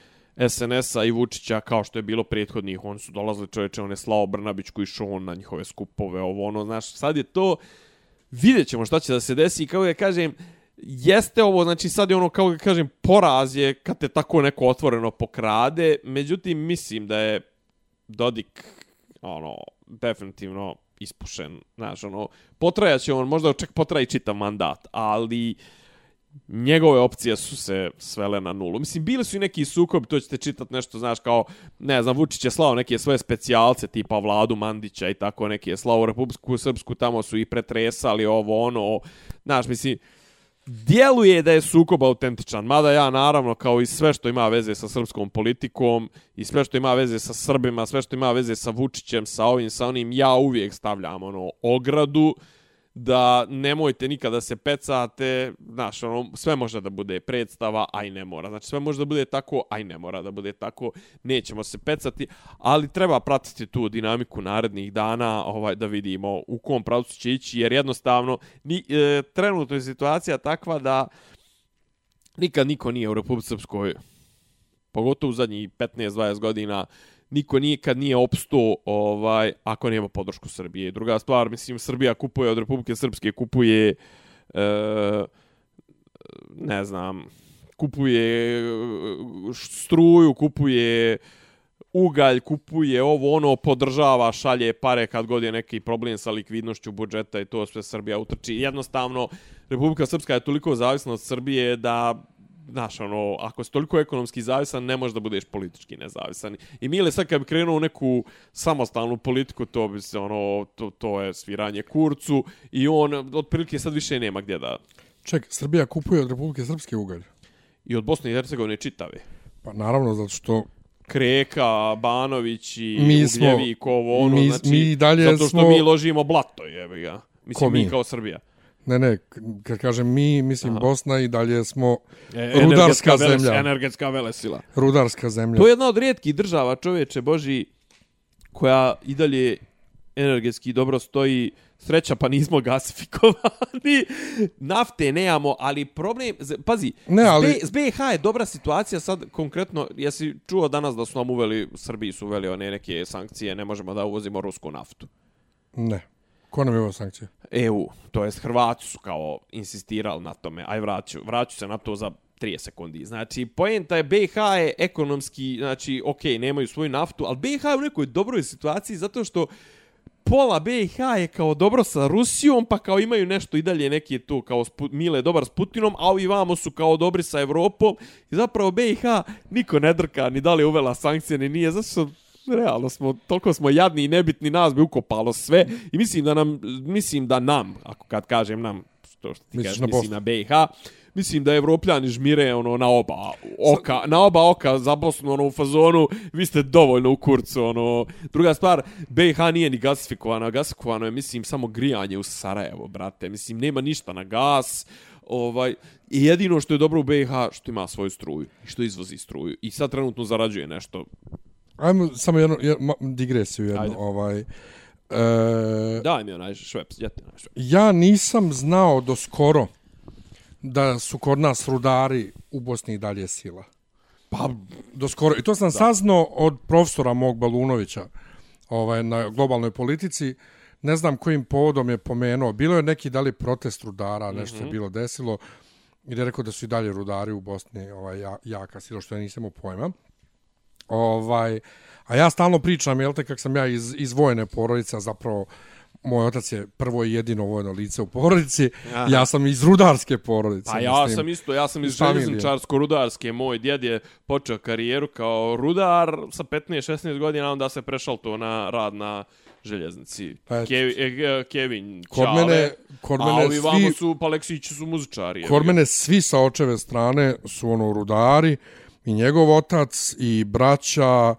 SNS-a i Vučića kao što je bilo prethodnih. Oni su dolazili čovječe, on je Slao Brnabić koji išao on na njihove skupove, ovo ono, znaš, sad je to, vidjet ćemo šta će da se desi. I kao da kažem, jeste ovo, znači sad je ono, kao da kažem, poraz je kad te tako neko otvoreno pokrade, međutim, mislim da je Dodik, ono, definitivno ispušen, znaš, ono, potrajaće on, možda čak potraji čitav mandat, ali njegove opcije su se svele na nulu. Mislim, bili su i neki sukobi, to ćete čitati nešto, znaš, kao, ne znam, Vučić je slao neke svoje specijalce, tipa Vladu Mandića i tako, neke je slao u Republiku Srpsku, tamo su i pretresali ovo, ono, znaš, mislim, djeluje da je sukob autentičan, mada ja naravno kao i sve što ima veze sa srpskom politikom i sve što ima veze sa Srbima, sve što ima veze sa Vučićem, sa ovim, sa onim, ja uvijek stavljam ono ogradu da nemojte nikada se pecate, znaš, ono, sve može da bude predstava, aj ne mora. Znači, sve može da bude tako, aj ne mora da bude tako, nećemo se pecati, ali treba pratiti tu dinamiku narednih dana, ovaj da vidimo u kom pravcu će ići, jer jednostavno, ni, e, trenutno je situacija takva da nikad niko nije u Republike Srpskoj, pogotovo u zadnjih 15-20 godina, niko nikad nije opsto ovaj ako nema podršku Srbije. Druga stvar, mislim Srbija kupuje od Republike Srpske kupuje e, ne znam, kupuje e, struju, kupuje ugalj, kupuje ovo, ono, podržava, šalje pare kad god je neki problem sa likvidnošću budžeta i to sve Srbija utrči. Jednostavno, Republika Srpska je toliko zavisna od Srbije da znaš, ono, ako si toliko ekonomski zavisan, ne možeš da budeš politički nezavisan. I Mile sad kad bi krenuo u neku samostalnu politiku, to bi se, ono, to, to je sviranje kurcu i on, otprilike, sad više nema gdje da... Ček, Srbija kupuje od Republike Srpske ugalj. I od Bosne i Hercegovine čitave. Pa naravno, zato što... Kreka, Banović i mi Ugljevik, ovo, ono, mi, znači, mi dalje zato što smo... mi ložimo blato, jebi ga. Mislim, mi? mi kao Srbija. Ne, ne, kad kažem mi, mislim Aha. Bosna i dalje smo e, rudarska veles, zemlja. Energetska velesila. Rudarska zemlja. To je jedna od rijetkih država, čovječe Boži, koja i dalje energetski dobro stoji. Sreća, pa nismo gasifikovani. Nafte nemamo, ali problem... Pazi, ne, ali... s BiH je dobra situacija sad konkretno. Jesi čuo danas da su nam uveli, Srbiji su uveli one neke sankcije, ne možemo da uvozimo rusku naftu. Ne. Ko nam je ovo sankcije? EU, to jest Hrvati su kao insistirali na tome, aj vraću, vraću se na to za 30 sekundi. Znači, poenta je BiH je ekonomski, znači, ok, nemaju svoju naftu, ali BiH je u nekoj dobroj situaciji zato što pola BiH je kao dobro sa Rusijom, pa kao imaju nešto i dalje neki tu kao spu, Mile dobar s Putinom, a ovi vamo su kao dobri sa Evropom. I zapravo BiH niko ne drka ni da li uvela sankcije, ni nije, zato što realno smo, toliko smo jadni i nebitni, nas bi ukopalo sve i mislim da nam, mislim da nam, ako kad kažem nam, što, što ti kažeš, na mislim na BiH, mislim da evropljani žmire ono na oba oka, na oba oka za Bosnu ono u fazonu, vi ste dovoljno u kurcu, ono. Druga stvar, BiH nije ni gasifikovano, gasifikovano je mislim samo grijanje u Sarajevo, brate. Mislim nema ništa na gas. Ovaj i jedino što je dobro u BiH što ima svoju struju, što izvozi struju i sad trenutno zarađuje nešto Ajmo samo jednu, jednu digresiju jednu. Ajde. Ovaj, e, Daj mi onaj šveps, jeti onaj šveps. Ja nisam znao do skoro da su kod nas rudari u Bosni i dalje sila. Pa, do skoro. I to sam da. saznao od profesora mog Balunovića ovaj, na globalnoj politici, ne znam kojim povodom je pomenuo, bilo je neki da li protest rudara, nešto mm -hmm. je bilo desilo, i je rekao da su i dalje rudari u Bosni ovaj, ja, jaka sila, što ja nisam u pojma. Ovaj, a ja stalno pričam, jel te, kak sam ja iz, iz vojne porodice, a zapravo moj otac je prvo i jedino vojno lice u porodici, Aha. ja sam iz rudarske porodice. Pa ja sam isto, ja sam iz željezničarsko-rudarske, moj djed je počeo karijeru kao rudar sa 15-16 godina, onda se prešao to na rad na željeznici. Pa Kevi, e, Kevin kod Čale, mene, kod mene a ovi vamo su, pa Aleksići su muzičari. Kod mene svi sa očeve strane su ono rudari, i njegov otac, i braća,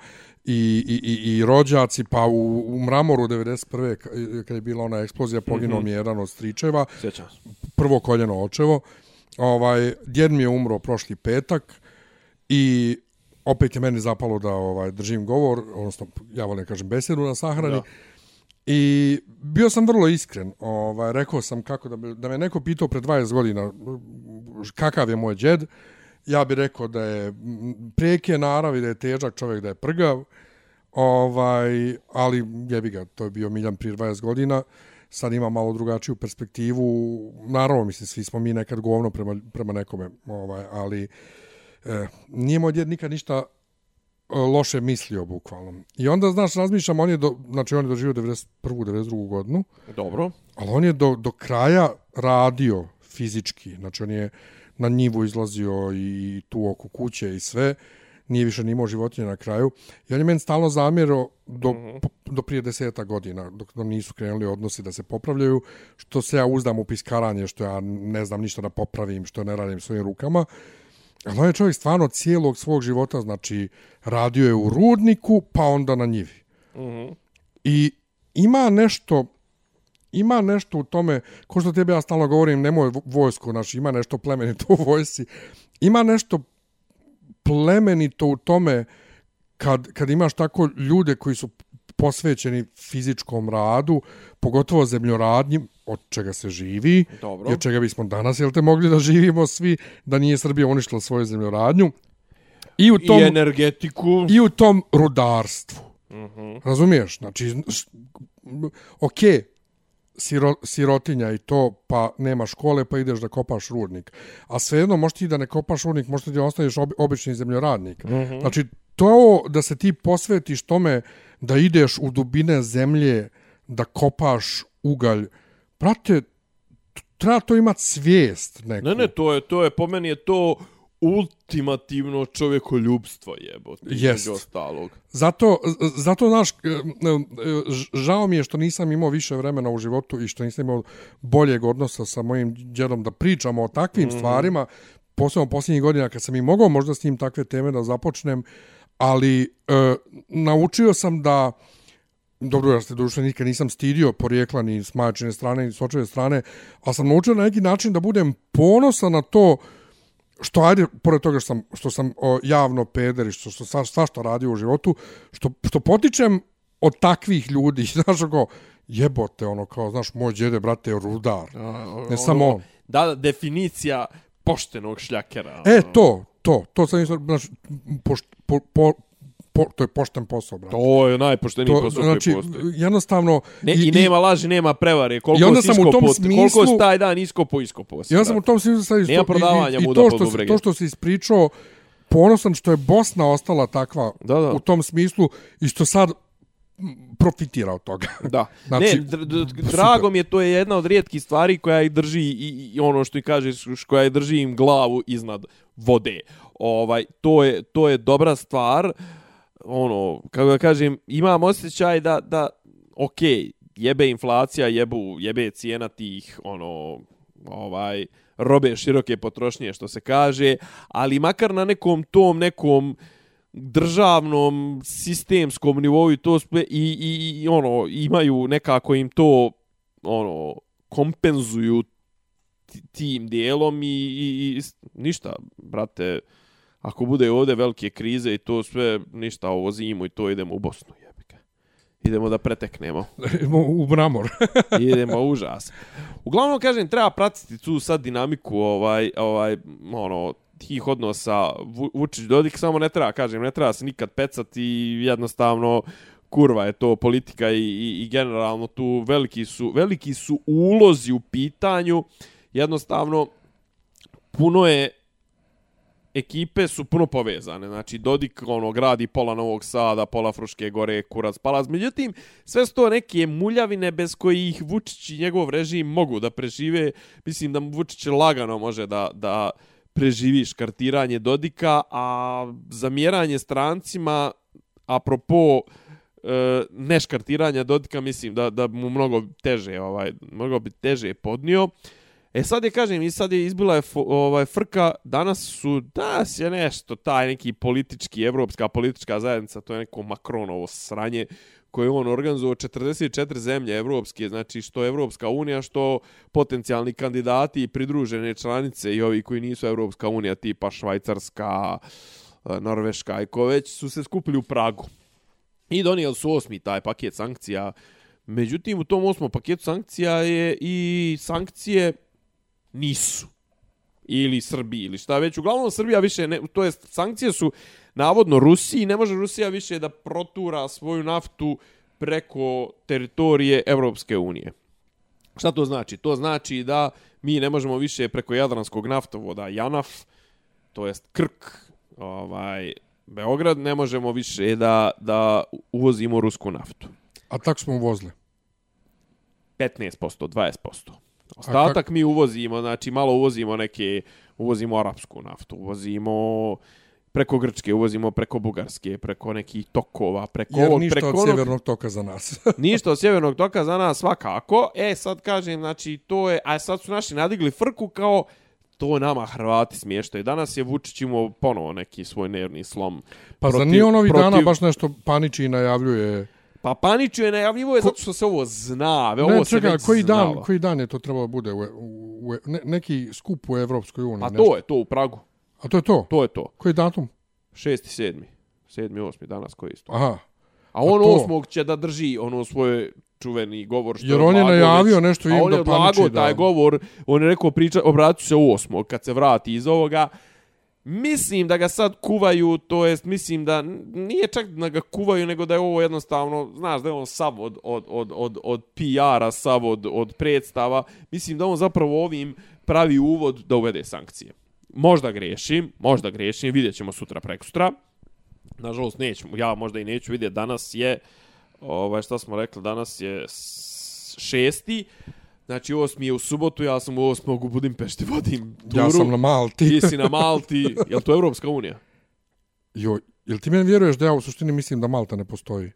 i, i, i, i rođaci, pa u, u Mramoru 91. kad je bila ona eksplozija, poginuo mm -hmm. mi jedan od stričeva. Sjećam Prvo koljeno očevo. Ovaj, djed mi je umro prošli petak i opet je meni zapalo da ovaj držim govor, odnosno ja volim kažem besedu na sahrani. Da. I bio sam vrlo iskren. Ovaj, rekao sam kako da, da me neko pitao pre 20 godina kakav je moj djed ja bih rekao da je prijeke naravi, da je težak čovjek, da je prgav, ovaj, ali jebi ga, to je bio Miljan prije 20 godina, sad ima malo drugačiju perspektivu, naravno, mislim, svi smo mi nekad govno prema, prema nekome, ovaj, ali eh, nije moj djed nikad ništa eh, loše mislio, bukvalno. I onda, znaš, razmišljam, on je, do, znači, on je doživio 91. 92. godinu. Dobro. Ali on je do, do kraja radio fizički, znači, on je, na njivu izlazio i tu oko kuće i sve, nije više ni imao životinje na kraju. I on je meni stalno zamjerao do, mm -hmm. do prije deseta godina, dok nam nisu krenuli odnosi da se popravljaju, što se ja uzdam u piskaranje, što ja ne znam ništa da popravim, što ne radim svojim rukama. Ali on je čovjek stvarno cijelog svog života, znači, radio je u rudniku, pa onda na njivi. Mm -hmm. I ima nešto ima nešto u tome, ko što tebe ja stalno govorim, nemoj vojsku, znači ima nešto plemenito u vojsi, ima nešto plemenito u tome kad, kad imaš tako ljude koji su posvećeni fizičkom radu, pogotovo zemljoradnji, od čega se živi, Dobro. i od čega bismo danas, jel te, mogli da živimo svi, da nije Srbija uništila svoju zemljoradnju. I, u tom, I energetiku. I u tom rudarstvu. Uh mhm. -huh. Razumiješ? Znači, ok, siro, sirotinja i to, pa nema škole, pa ideš da kopaš rudnik. A svejedno, možeš ti da ne kopaš rudnik, možeš ti da ostaneš ob, obični zemljoradnik. Mm -hmm. Znači, to da se ti posvetiš tome da ideš u dubine zemlje, da kopaš ugalj, brate, treba to imati svijest neku. Ne, ne, to je, to je, po meni je to ultimativno čovjekoljubstvo jebote između ostalog. Zato, zato znaš, žao mi je što nisam imao više vremena u životu i što nisam imao boljeg odnosa sa mojim djedom da pričamo o takvim mm -hmm. stvarima, posebno posljednjih godina kad sam i mogao možda s njim takve teme da započnem, ali e, naučio sam da dobro, ja se duše nikad nisam stidio porijekla ni s majčine strane ni s očeve strane, ali sam naučio na neki način da budem ponosan na to što ajde, pored toga što sam, što sam o, javno peder i što, što sva, što radio u životu, što, što potičem od takvih ljudi, znaš, ako, jebote, ono, kao, znaš, moj djede, brate, je rudar. A, ne ono, samo on. Da, definicija poštenog šljakera. E, to, to, to sam, znaš, po, po, po, to je pošten posao, brate. To je najpošteniji to, posao znači, koji postoji. Jednostavno... Ne, I, I nema laži, nema prevare. Koliko I onda sam u tom smislu... Koliko taj dan iskopo, iskopo. Ja sam u tom smislu sad. Nema prodavanja i, i, i to, što, to što si ispričao, ponosan što je Bosna ostala takva da, da. u tom smislu i što sad profitira od toga. Da. Znači, ne, drago mi je, to je jedna od rijetkih stvari koja ih drži i, i ono što i kaže, koja ih drži im glavu iznad vode. Ovaj, to je, to je dobra stvar. Uh, ono, kako da kažem, imam osjećaj da, da ok, jebe inflacija, jebu, jebe cijena tih, ono, ovaj, robe široke potrošnje, što se kaže, ali makar na nekom tom, nekom državnom, sistemskom nivou i to sve, i, i, i ono, imaju nekako im to, ono, kompenzuju tim dijelom i, i, i ništa, brate, ako bude ovdje velike krize i to sve, ništa ovo zimu i to idemo u Bosnu, jebike. Idemo da preteknemo. Idemo u Bramor. idemo užas. Uglavnom, kažem, treba pratiti tu sad dinamiku ovaj, ovaj, ono, tih odnosa Vučić Dodik, samo ne treba, kažem, ne treba se nikad pecati i jednostavno kurva je to politika i, i, i generalno tu veliki su, veliki su ulozi u pitanju. Jednostavno, puno je ekipe su puno povezane. Znači, Dodik ono, gradi pola Novog Sada, pola Fruške gore, Kurac, Palaz. Međutim, sve su to neke muljavine bez kojih Vučić i njegov režim mogu da prežive. Mislim da Vučić lagano može da, da preživi škartiranje Dodika, a zamjeranje strancima, apropo e, neškartiranja Dodika, mislim da, da mu mnogo teže, ovaj, mnogo bi teže podnio. E E sad je, kažem, i sad je izbila je ovaj, frka, danas su, danas je nešto, taj neki politički, evropska politička zajednica, to je neko Makronovo sranje, koje on organizovao 44 zemlje evropske, znači što Evropska unija, što potencijalni kandidati i pridružene članice i ovi koji nisu Evropska unija, tipa Švajcarska, eh, Norveška i ko već, su se skupili u Pragu. I donijeli su osmi taj paket sankcija. Međutim, u tom osmom paketu sankcija je i sankcije nisu ili Srbiji ili šta već. Uglavnom Srbija više, ne, to jest sankcije su navodno Rusiji, ne može Rusija više da protura svoju naftu preko teritorije Evropske unije. Šta to znači? To znači da mi ne možemo više preko Jadranskog naftovoda Janaf, to jest Krk, ovaj, Beograd, ne možemo više da, da uvozimo rusku naftu. A tako smo uvozili? 15%, 20%. Ostatak kak... mi uvozimo, znači malo uvozimo neke, uvozimo arapsku naftu, uvozimo preko Grčke, uvozimo preko Bugarske, preko nekih tokova, preko Jer ovog, ništa preko od onog... sjevernog toka za nas. ništa od sjevernog toka za nas svakako. E, sad kažem, znači, to je, a sad su naši nadigli frku kao to nama Hrvati smještaju. Danas je Vučić imao ponovo neki svoj nervni slom. Pa protiv, za nije on ovih protiv... dana baš nešto paniči i najavljuje... Pa Paniću je najavljivo je Ko... zato što se ovo zna. Ve, ne, ovo čekaj, se već koji znalo. dan, koji dan je to trebalo bude u, u, u, ne, neki skup u Evropskoj uniji? A nešto. to je to u Pragu. A to je to? To je to. Koji datum? 6. 7. 7. 8. danas koji je isto. Aha. A on to? osmog će da drži ono svoje čuveni govor što Jer on je najavio već, nešto a im on je da paniči, odlagao taj da. govor, on je rekao priča, obratit se u osmog kad se vrati iz ovoga. Mislim da ga sad kuvaju, to jest mislim da nije čak da ga kuvaju, nego da je ovo jednostavno, znaš da je on sav od, od, od, od, od PR-a, sav od, od predstava. Mislim da on zapravo ovim pravi uvod da uvede sankcije. Možda grešim, možda grešim, vidjet ćemo sutra prekustra. Nažalost nećemo, ja možda i neću vidjeti, danas je, ovaj, šta smo rekli, danas je šesti. Uh, Znači, osmi je u subotu, ja sam u osmog u Budimpešti, vodim turu. Ja sam na Malti. Ti si na Malti. Je li to Evropska unija? Jo, jel ti meni vjeruješ da ja u suštini mislim da Malta ne postoji?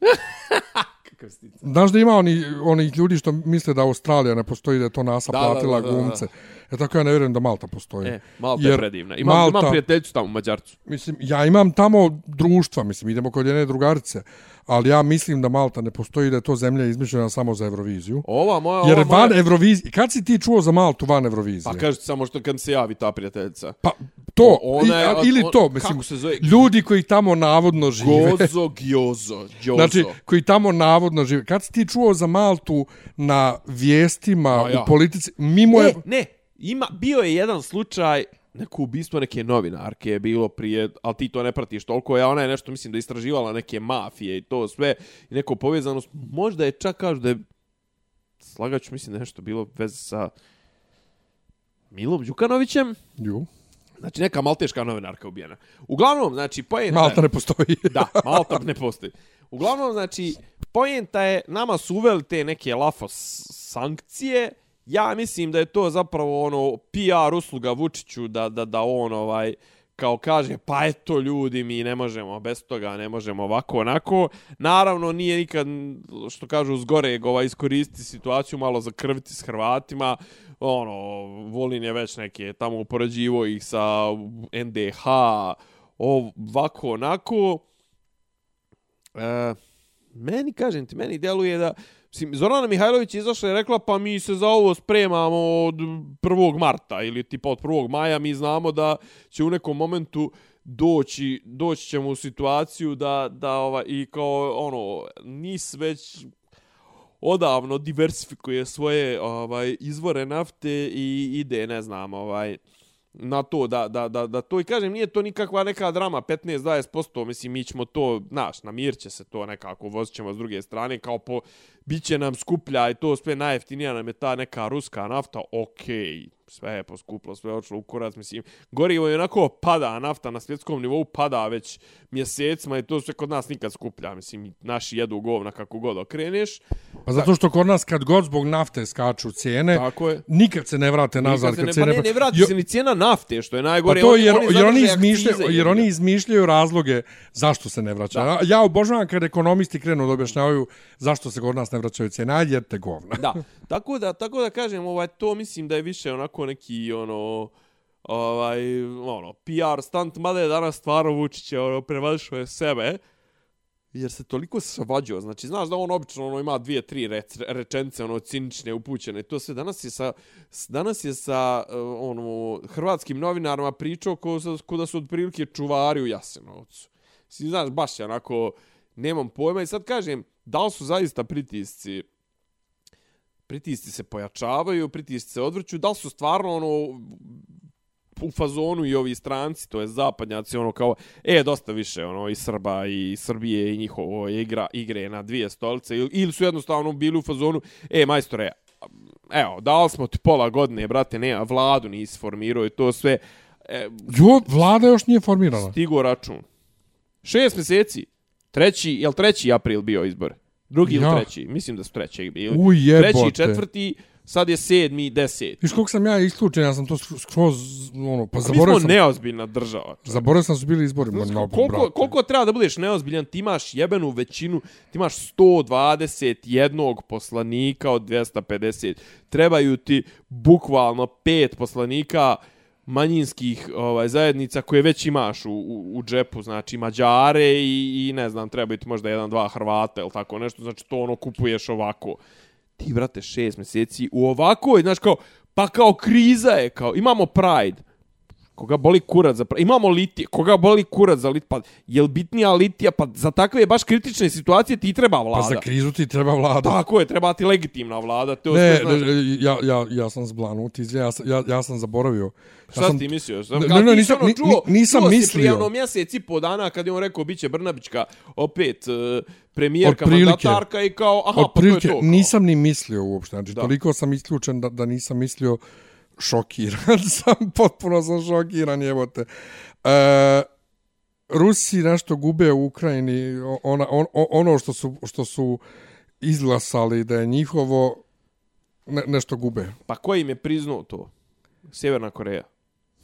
Kakav stica. Znaš da ima oni, oni ljudi što misle da Australija ne postoji, da je to NASA Da, platila da, da, da. glumce. E tako ja ne vjerujem da Malta postoji. E, Malta je Jer predivna. Imam, Malta- imam prijateljicu tamo, Mađarcu. Mislim, ja imam tamo društva, mislim, idemo kod jedne drugarice, ali ja mislim da Malta ne postoji, da je to zemlja izmišljena samo za Euroviziju. Ova moja... Jer ova moja... van Eurovizije, kad si ti čuo za Maltu van Eurovizije? Pa kažete samo što kad se javi ta prijateljica. Pa, to, Ona je- i, ili on- to, mislim, kako se zove? ljudi koji tamo navodno žive. Gozo, gjozo, gjozo. Znači, koji tamo navodno žive. Kad si ti čuo za Maltu na vijestima, A ja. u politici, mimo je... E, ne, ima, bio je jedan slučaj, neko ubistvo neke novinarke je bilo prije, ali ti to ne pratiš toliko, ja ona je nešto, mislim, da je istraživala neke mafije i to sve, i neko povezanost, možda je čak kažu da je, slagaću, mislim, je nešto bilo veze sa Milom Đukanovićem, Ju, znači neka malteška novinarka ubijena. Uglavnom, znači, poenta... Malta ne postoji. Da, Malta ne postoji. Uglavnom, znači, pojenta je, nama su uveli te neke lafos sankcije, ja mislim da je to zapravo ono PR usluga Vučiću da, da, da on ovaj kao kaže, pa eto ljudi, mi ne možemo bez toga, ne možemo ovako, onako. Naravno, nije nikad, što kažu, zgoreg ovaj, iskoristi situaciju, malo zakrviti s Hrvatima. Ono, Volin je već neke tamo upoređivo ih sa NDH, ovako, onako. E, meni, kažem ti, meni deluje da... Mislim, Zorana Mihajlović je izašla i rekla pa mi se za ovo spremamo od 1. marta ili tipa od 1. maja. Mi znamo da će u nekom momentu doći, doći ćemo u situaciju da, da ova, i kao ono, NIS već odavno diversifikuje svoje ovaj izvore nafte i ide, ne znam, ovaj na to da, da, da, da to i kažem nije to nikakva neka drama 15-20% mislim mi ćemo to naš namir će se to nekako vozit ćemo s druge strane kao po bit će nam skuplja i to sve najjeftinija nam je ta neka ruska nafta okej sve je poskuplo, sve je očilo u kurac, mislim, gorivo je onako pada, nafta na svjetskom nivou pada već mjesecima i to sve kod nas nikad skuplja, mislim, naši jedu govna kako god okreneš. Pa zato što kod nas kad god zbog nafte skaču cijene, Tako je. nikad se ne vrate nazad. Nikad se ne, cijene... pa ne, ne vrati Jo- se ni cijena nafte, što je najgore. Pa to jer, oni, jer, oni zadrže izmišljaju, jer oni izmišljaju razloge zašto se ne vraća. Ja, ja obožavam kad ekonomisti krenu da objašnjavaju zašto se kod nas ne vraćaju cijene. Ajde, jedite govna. Da, tako da, tako da kažem, ovaj, to mislim da je više onako neki, ono, ovaj, ono, PR stunt, mada je danas stvarno Vučić je, ono, prevazišao je sebe, jer se toliko svađao. Znači, znaš da on obično ono, ima dvije, tri rec, rečence, ono, cinične, upućene, to sve. Danas je sa, danas je sa eh, ono, hrvatskim novinarima pričao ko, ko da su otprilike čuvari u Jasenovcu. Znači, znaš, baš je onako, nemam pojma. I sad kažem, da li su zaista pritisci pritisci se pojačavaju, pritisci se odvrću, da li su stvarno ono u fazonu i ovi stranci, to je zapadnjaci, ono kao, e, dosta više, ono, i Srba i Srbije i njihovo igra, igre na dvije stolice, ili, ili su jednostavno bili u fazonu, e, majstore, evo, dali smo ti pola godine, brate, nema, vladu nisi formirao i to sve, e, Jo, vlada još nije formirana. stigo račun. Šest mjeseci, treći, jel treći april bio izbor? Drugi ili Ja. treći? Mislim da su trećeg bili. U, jebote. Treći, četvrti, sad je sedmi, deseti. Viš koliko sam ja isključen, ja sam to skroz, ono, pa Mi zaboravio smo sam, neozbiljna država. zaboravio sam su bili izbori. No, koliko, brate. koliko treba da budeš neozbiljan, ti imaš jebenu većinu, ti imaš 121 poslanika od 250. Trebaju ti bukvalno pet poslanika manjinskih ovaj zajednica koje već imaš u, u, u džepu, znači Mađare i, i ne znam, treba ti možda jedan, dva Hrvata ili tako nešto, znači to ono kupuješ ovako. Ti, brate, šest mjeseci u ovakoj, znaš kao, pa kao kriza je, kao, imamo Pride, Koga boli kurac za... Imamo litije. Koga boli kurac za lit? Pa, je li bitnija litija? Pa za takve baš kritične situacije ti treba vlada. Pa za krizu ti treba vlada. Tako je, treba ti legitimna vlada. To Ne, znaš, ne, ja, ja, ja sam zblanut, izvija, ja, sam- ja, ja sam zaboravio. Ja Šta sam, si ti mislio? Ne, Kad ne, ti nisam- si ono čuo, ni- nisam čuo si mislio. prije ono mjesec i po dana kad je on rekao biće Brnabićka opet uh, premijerka, Otprilike. mandatarka i kao, aha, pa to je to. kao. nisam ni mislio uopšte. Znači, Da. toliko sam isključen da, da nisam mislio šokiran sam, potpuno sam šokiran, jebote. E, Rusi nešto gube u Ukrajini, ona, on, ono što su, što su izglasali da je njihovo, ne, nešto gube. Pa ko im je priznao to? Sjeverna Koreja.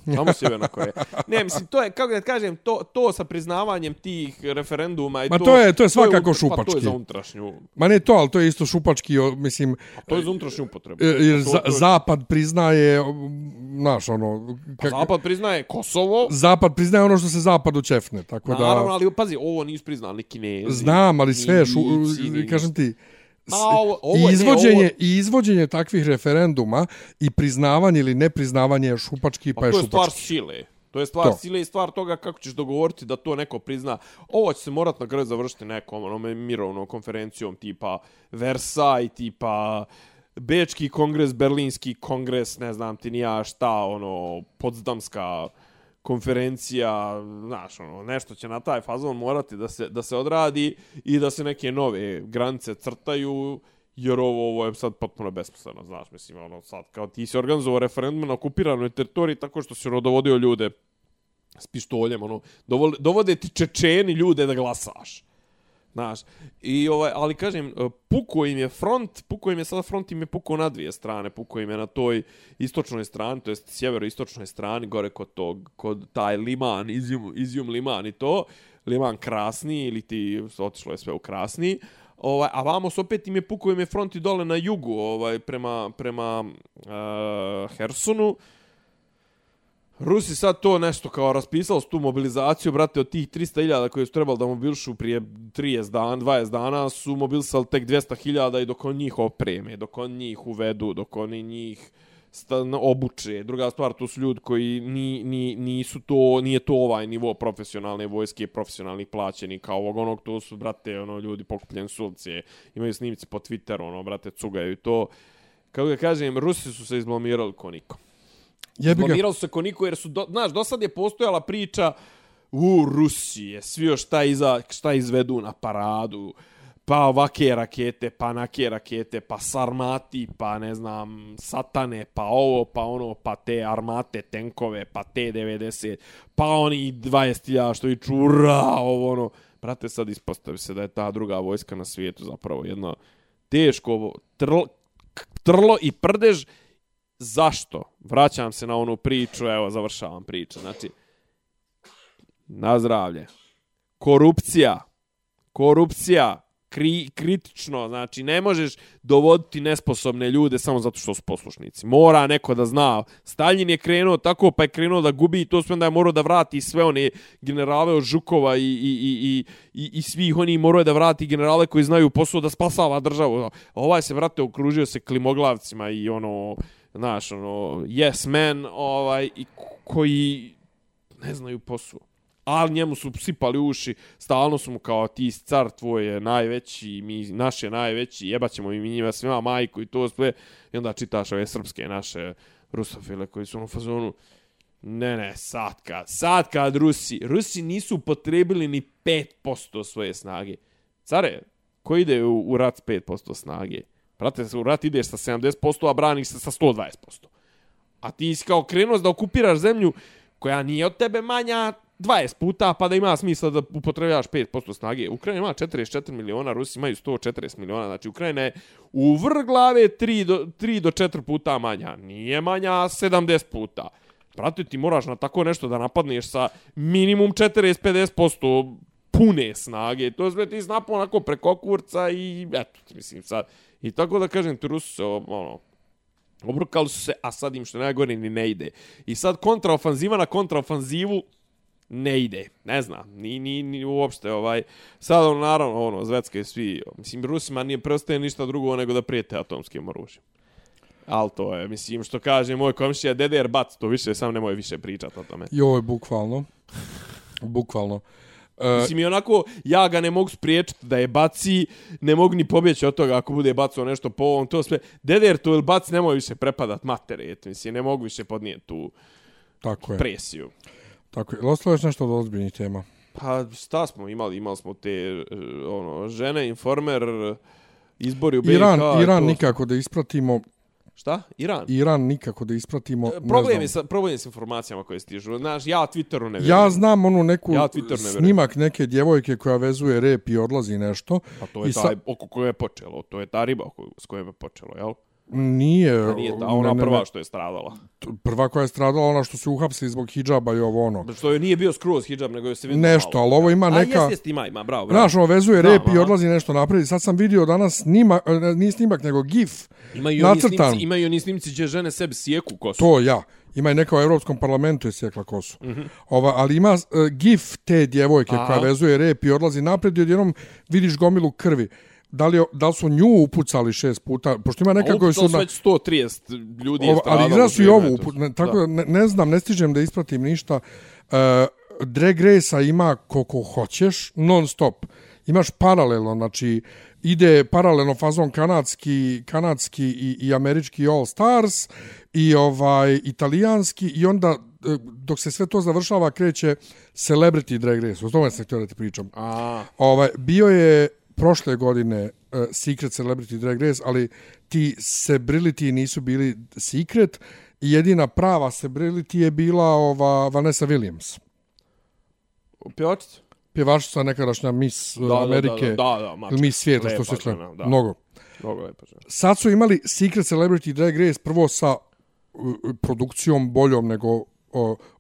Samo Sjeverna Koreja. Ne, mislim, to je, kako da kažem, to, to sa priznavanjem tih referenduma i Ma to... to je- to je svakako unutra- Pa to šupački. je za unutrašnju, Ma ne to, ali to je isto šupački, mislim, to je za unutrašnju upotrebu. e, jer To- za, to je- Zapad priznaje, znaš, ono... Pa Zapad priznaje Kosovo, Zapad priznaje ono što se Zapadu ćefne, tako da... naravno, ali pazi, ovo nisu priznali Kinezi. Znam, ali sve, šu, kažem ti, Ma, ovo- ovo je- i ne, izvođenje, ovo- izvođenje takvih referenduma i priznavanje ili nepriznavanje je šupački, pa, Pa je to je stvar šupački. sile. To je stvar To. sile i stvar toga kako ćeš dogovoriti da to neko prizna. Ovo će se morat na kraju završiti nekom onome mirovnom konferencijom tipa Versailles, tipa Bečki kongres, Berlinski kongres, ne znam ti nija šta, ono, Potsdamska konferencija, znaš, ono, nešto će na taj fazon morati da se, da se odradi i da se neke nove granice crtaju, jer ovo, ovo je sad potpuno besmisleno, znaš, mislim, ono, sad, kao ti si organizovao referendum na okupiranoj teritoriji tako što si, ono, dovodio ljude s pištoljem, ono, dovole, dovode ti čečeni ljude da glasaš. Znaš, i ovaj, ali kažem, e, puko im je front, puko im je sada front im je puko na dvije strane, puko im je na toj istočnoj strani, to jest sjeveroistočnoj strani, gore kod tog, kod taj liman, izjum, izjum liman i to, liman krasni, ili ti otišlo je sve u krasni, ovaj, a vamo s opet im je puko im je front i dole na jugu, ovaj, prema, prema uh, Hersonu, Rusi sad to nešto kao raspisali su tu mobilizaciju, brate, od tih 300.000 koje su trebali da mobilišu prije 30 dana, 20 dana, su mobilisali tek 200.000 i dok on njih opreme, dok on njih uvedu, dok oni njih obuče. Druga stvar, to su ljudi koji ni, ni, nisu to, nije to ovaj nivo profesionalne vojske, profesionalnih plaćenika ovog onog, to su, brate, ono, ljudi pokupljeni s ulice, imaju snimci po Twitteru, ono, brate, cugaju i to. Kako ga kažem, Rusi su se izblamirali ko nikom. Jebi ga. Blamirali su se ko niko jer su, do, znaš, do sad je postojala priča u Rusije, svi još šta, iza, šta izvedu na paradu, pa ovake rakete, pa nake rakete, pa sarmati, pa ne znam, satane, pa ovo, pa ono, pa te armate, tenkove, pa T-90, pa oni 20.000 što i čura, ovo ono. Brate, sad ispostavi se da je ta druga vojska na svijetu zapravo jedno teško trlo, trlo i prdež. Zašto? Vraćam se na onu priču, evo, završavam priču. Znači, na zdravlje. Korupcija. Korupcija kri, kritično, znači ne možeš dovoditi nesposobne ljude samo zato što su poslušnici. Mora neko da zna. Stalin je krenuo tako, pa je krenuo da gubi i to sve onda je morao da vrati sve one generale od Žukova i, i, i, i, i svih oni morao da vrati generale koji znaju posao da spasava državu. Ovaj se vrate okružio se klimoglavcima i ono, znaš, ono, yes man, ovaj, i koji ne znaju posao ali njemu su sipali uši, stalno su mu kao ti car tvoj je najveći, mi naš je najveći, jebaćemo i mi njima svima majku i to sve. I onda čitaš ove srpske naše rusofile koji su ono u fazonu, ne, ne, sad kad, sad kad Rusi, Rusi nisu potrebili ni 5% svoje snage. Care, ko ide u, u rat s 5% snage? Prate, u rat ideš sa 70%, a braniš se sa 120%. A ti si kao krenuo da okupiraš zemlju koja nije od tebe manja 20 puta, pa da ima smisla da upotrebljaš 5% snage. Ukrajina ima 44 miliona, Rusi imaju 140 miliona, znači Ukrajina je u vrh glave 3 do, 3 do 4 puta manja. Nije manja 70 puta. Brate, ti moraš na tako nešto da napadneš sa minimum 40-50% pune snage. To je ti snapo onako preko kurca i eto, mislim sad. I tako da kažem, ti Rusi se ono, obrukali su se, a sad im što najgore ni ne ide. I sad kontraofanziva na kontraofanzivu, ne ide, ne znam, ni, ni, ni uopšte, ovaj, sad ono, naravno, ono, Zvetska je svi, mislim, Rusima nije preostaje ništa drugo nego da prijete atomskim oružjem. Al to je, mislim, što kaže moj komšija DDR Bac, to više, sam nemoj više pričat o tome. Joj, bukvalno. Bukvalno. Uh, Mislim, i onako, ja ga ne mogu spriječiti da je baci, ne mogu ni pobjeći od toga ako bude bacao nešto po ovom, to sve. DDR to ili bac, nemoj više prepadat matere, mislim, ne mogu više podnijeti tu tako je. presiju. Tako je. Ostalo je nešto od ozbiljnih tema. Pa šta smo imali? Imali smo te eh, ono žene, informer, izbori u BiH. Iran, Iran to... nikako da ispratimo. Šta? Iran? Iran nikako da ispratimo. E, problem je sa, problem je sa informacijama koje stižu. Znaš, ja Twitteru ne vjerujem. Ja znam onu neku ja ne snimak neke djevojke koja vezuje rep i odlazi nešto. A to je I taj, sa... oko koje je počelo. To je ta riba s kojom je počelo, jel? Nije. A nije ta, ona ne, prva ne, što je stradala. Prva koja je stradala, ona što se uhapsili zbog hidžaba i ovo ono. Što je nije bio skroz hidžab, nego je se vidio Nešto, ali ovo ima neka... A jest, jest, ima, ima, bravo, bravo. Znaš, ono vezuje rep i odlazi nešto naprijed. Sad sam vidio danas snima, e, nije snimak, nego gif. Imaju oni snimci, imaju oni snimci gdje žene sebi sjeku kosu. To ja. Ima i neka u Europskom parlamentu je sjekla kosu. Mm -hmm. Ova, ali ima uh, gif te djevojke Aha. koja vezuje rep i odlazi naprijed i odjednom vidiš gomilu krvi da li, da li su nju upucali šest puta, pošto ima neka koji su... Ovo već 130 ljudi je stradalo. Ali izraz su i ovu, uput, ne, tako da. Ne, ne znam, ne stižem da ispratim ništa. Uh, Drag Race-a ima koliko hoćeš, non stop. Imaš paralelno, znači ide paralelno fazon kanadski, kanadski i, i američki All Stars i ovaj italijanski i onda e, dok se sve to završava kreće Celebrity Drag Race. O tome sam htio da ti pričam. A. Ovaj, bio je prošle godine uh, Secret Celebrity Drag Race, ali ti Celebrity nisu bili Secret jedina prava Celebrity je bila ova Vanessa Williams. Pjevačica? Pjevačica nekadašnja Miss da, Amerike, da, da, da, da, Miss svijeta, što se sve, mnogo. Mnogo lepa žena. Sad su imali Secret Celebrity Drag Race prvo sa uh, produkcijom boljom nego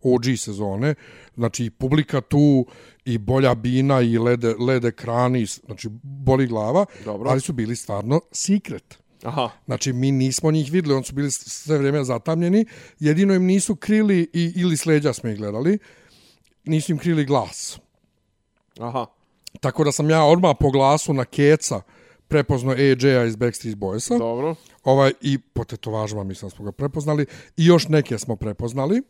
OG sezone. Znači, publika tu i bolja bina i led, led ekrani, znači, boli glava, Dobro. ali su bili stvarno secret. Aha. Znači, mi nismo njih videli, oni su bili sve vrijeme zatamljeni, jedino im nisu krili i, ili sleđa smo ih gledali, nisu im krili glas. Aha. Tako da sam ja odmah po glasu na keca prepoznao AJ-a iz Backstreet Boysa. Dobro. Ovaj, I po tetovažama mislim smo ga prepoznali. I još neke smo prepoznali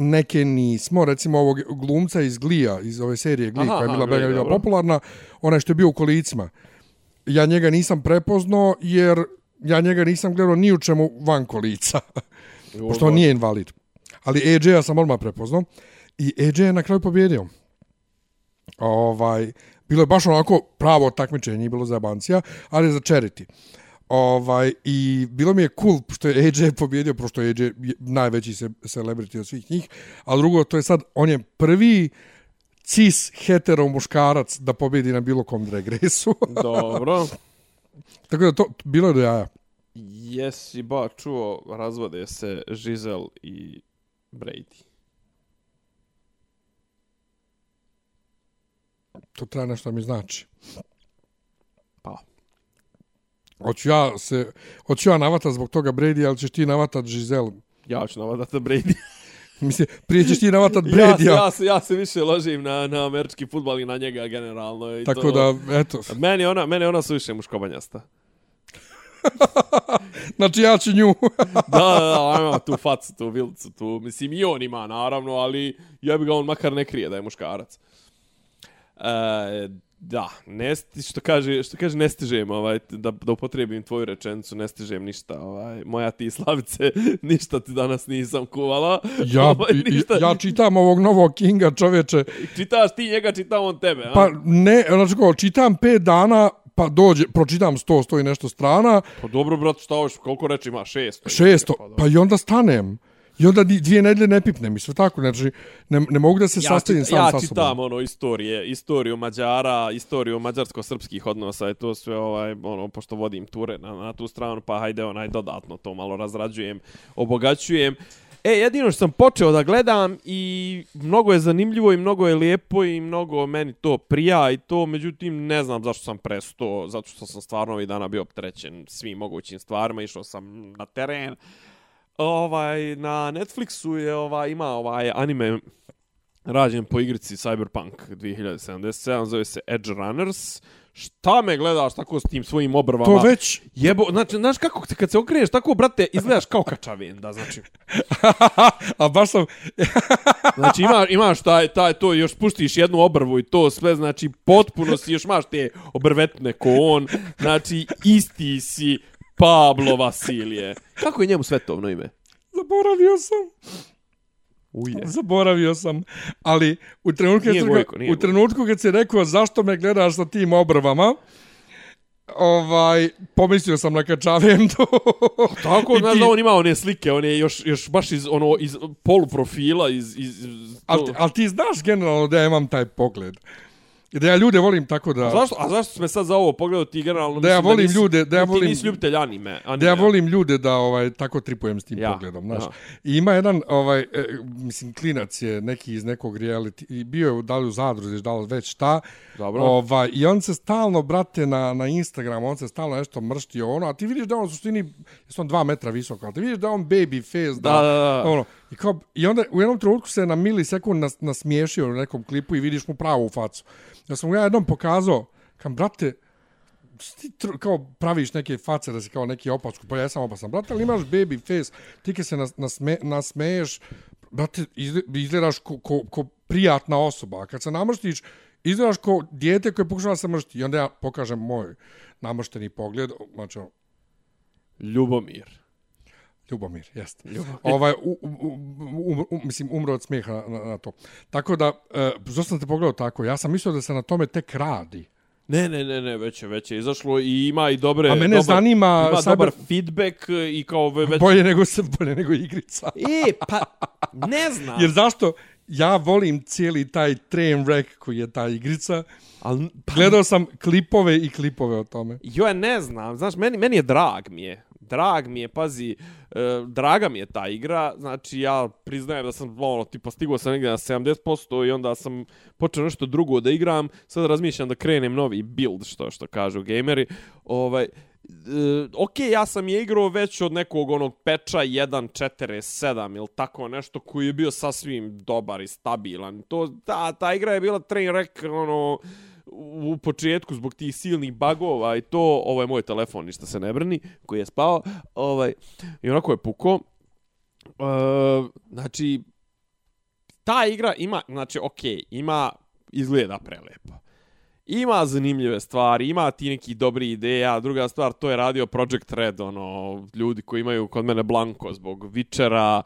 neke nismo, recimo ovog glumca iz Glija, iz ove serije Glija, koja je bila mega bila popularna, onaj što je bio u kolicima. Ja njega nisam prepoznao jer ja njega nisam gledao ni u čemu van kolica. Pošto on nije invalid. ali AJ-a sam odmah prepoznao i AJ je na kraju pobjedio. Ovaj, bilo je baš onako pravo takmičenje, nije bilo za bancija, ali za charity. Ovaj, I bilo mi je cool što je AJ pobjedio, pošto je AJ najveći se, celebrity od svih njih, a drugo, to je sad, on je prvi cis hetero muškarac da pobjedi na bilo kom drag race-u. Dobro. Tako da to bilo je do jaja. Jesi ba čuo, razvode se Žizel i Brady. To treba nešto mi znači. Pa. Hoću ja se, hoću ja navatat zbog toga Brady, ali ćeš ti navatat Giselle. Ja ću navadati Brady. Mislim, prije ćeš ti navatat Brady, ja, ja, se, ja se više ložim na, na američki futbal i na njega generalno. I Tako to, da, eto. Meni ona, meni ona su više muškobanjasta. Znači ja ću nju. da, da, da, ima tu facu, tu vilicu, tu. Mislim, i on ima, naravno, ali ja bi ga on makar ne krije da je muškarac. E, da, ne sti, što kaže, što kaže ne stižem, ovaj, da, da upotrebim tvoju rečenicu, ne stižem ništa, ovaj, moja ti slavice, ništa ti danas nisam kuvala. ja, ovaj, i- ja čitam ovog novog Kinga, čoveče. Čitaš ti njega, čitam on tebe, a? Pa ne, znači kao, čitam pet dana, pa dođe, pročitam sto, sto i nešto strana, Pa dobro, brat, šta hoš, koliko reči ima? Šest. šesto, Pa, dobro. pa i onda stanem. I onda dvije nedelje ne pipnem i sve tako, znači ne, ne mogu da se ja, sastavim sam ja sa čitam sobom. ono istorije, istoriju Mađara, istoriju mađarsko-srpskih odnosa i to sve ovaj ono pošto vodim ture na, na tu stranu, pa hajde onaj dodatno to malo razrađujem, obogaćujem. E, jedino što sam počeo da gledam i mnogo je zanimljivo i mnogo je lijepo i mnogo meni to prija i to, međutim ne znam zašto sam presto, zato što sam stvarno ovih dana bio opterećen svim mogućim stvarima, išao sam na teren. Ovaj, na Netflixu je ovaj, ima ovaj anime rađen po igrici Cyberpunk 2077, zove se Edge Runners. Šta me gledaš tako s tim svojim obrvama? To već, Jebo, znači, znaš kako, kad se okreneš tako, brate, izgledaš kao kačavenda, znači. a baš sam, Znači, ima, imaš taj, taj, to, još spuštiš jednu obrvu i to sve, znači, potpuno si, još imaš te obrvetne ko on, znači, isti si Pablo Vasilije. Kako je njemu svetovno ime? zaboravio sam. Uje. Zaboravio sam, ali u trenutku, kad Nije Gojko, u trenutku kad si rekao zašto me gledaš sa tim obrvama, ovaj, pomislio sam na kačavendu. Tako, I znaš ti- da on ima one slike, on je još, još baš iz, ono, iz poluprofila, iz... iz, iz Ali ti, al ti znaš generalno da ja imam taj pogled. I da ja ljude volim tako da... A zašto, a zašto sme sad za ovo pogledao ti generalno? Da ja volim nisi- ljude, da ja Ti volim- nisi ljubitelj anime. anime Da ja volim ljude da ovaj tako tripujem s tim Ja, pogledom, znaš. ja. I ima jedan ovaj e, mislim klinac je neki iz nekog reality i bio je da li u zadruzi, da li već šta. Dobro. Ovaj i on se stalno brate na na Instagram, on se stalno nešto mršti ono, a ti vidiš da on u suštini je on 2 metra visok, a ti vidiš da on baby face da, Da, da, da. ono i kao i onda u jednom trenutku se na milisekund nas, nasmiješio u nekom klipu i vidiš mu pravu facu. Ja sam mu ja jednom pokazao, kam brate, ti kao praviš neke face da si kao neki opasku, pa ja sam opasan. Brate, ali imaš baby face, ti kad se nas, nasme, nasmeješ, brate, izgledaš ko, ko, ko prijatna osoba. A kad se namrštiš, izgledaš ko dijete koje pokušava se mršti. I onda ja pokažem moj namršteni pogled, znači, ono, Ljubomir. Ljubomir, jeste. Ovaj, u, u, u, u, mislim, umro od smijeha na, na, to. Tako da, e, zašto sam te pogledao tako? Ja sam mislio da se na tome tek radi. Ne, ne, ne, ne, već je, već je izašlo i ima i dobre... A mene dobar, zanima Ima cyber- dobar feedback i kao ve- već... Bolje nego, se- bolje nego igrica. E, pa, ne znam. Jer zašto? Ja volim cijeli taj train wreck koji je ta igrica. Al, pa, Gledao sam klipove i klipove o tome. Jo, ja ne znam, znaš, meni, meni je drag mi je. Drag mi je, pazi, e, draga mi je ta igra, znači ja priznajem da sam, ono, tipa, stigao sam negdje na 70% i onda sam počeo nešto drugo da igram, sad razmišljam da krenem novi build, što što kažu gameri, ovaj, e, ok, ja sam je igrao već od nekog onog peča 1.47 ili tako nešto koji je bio sasvim dobar i stabilan. To, ta, ta igra je bila train wreck, ono, u početku zbog tih silnih bagova i to, ovaj moj telefon, ništa se ne brani, koji je spao, ovaj, i onako je puko. E, znači, ta igra ima, znači, ok, ima, izgleda prelepo. Ima zanimljive stvari, ima ti neki dobri ideja, druga stvar, to je radio Project Red, ono, ljudi koji imaju kod mene Blanko zbog Vičera,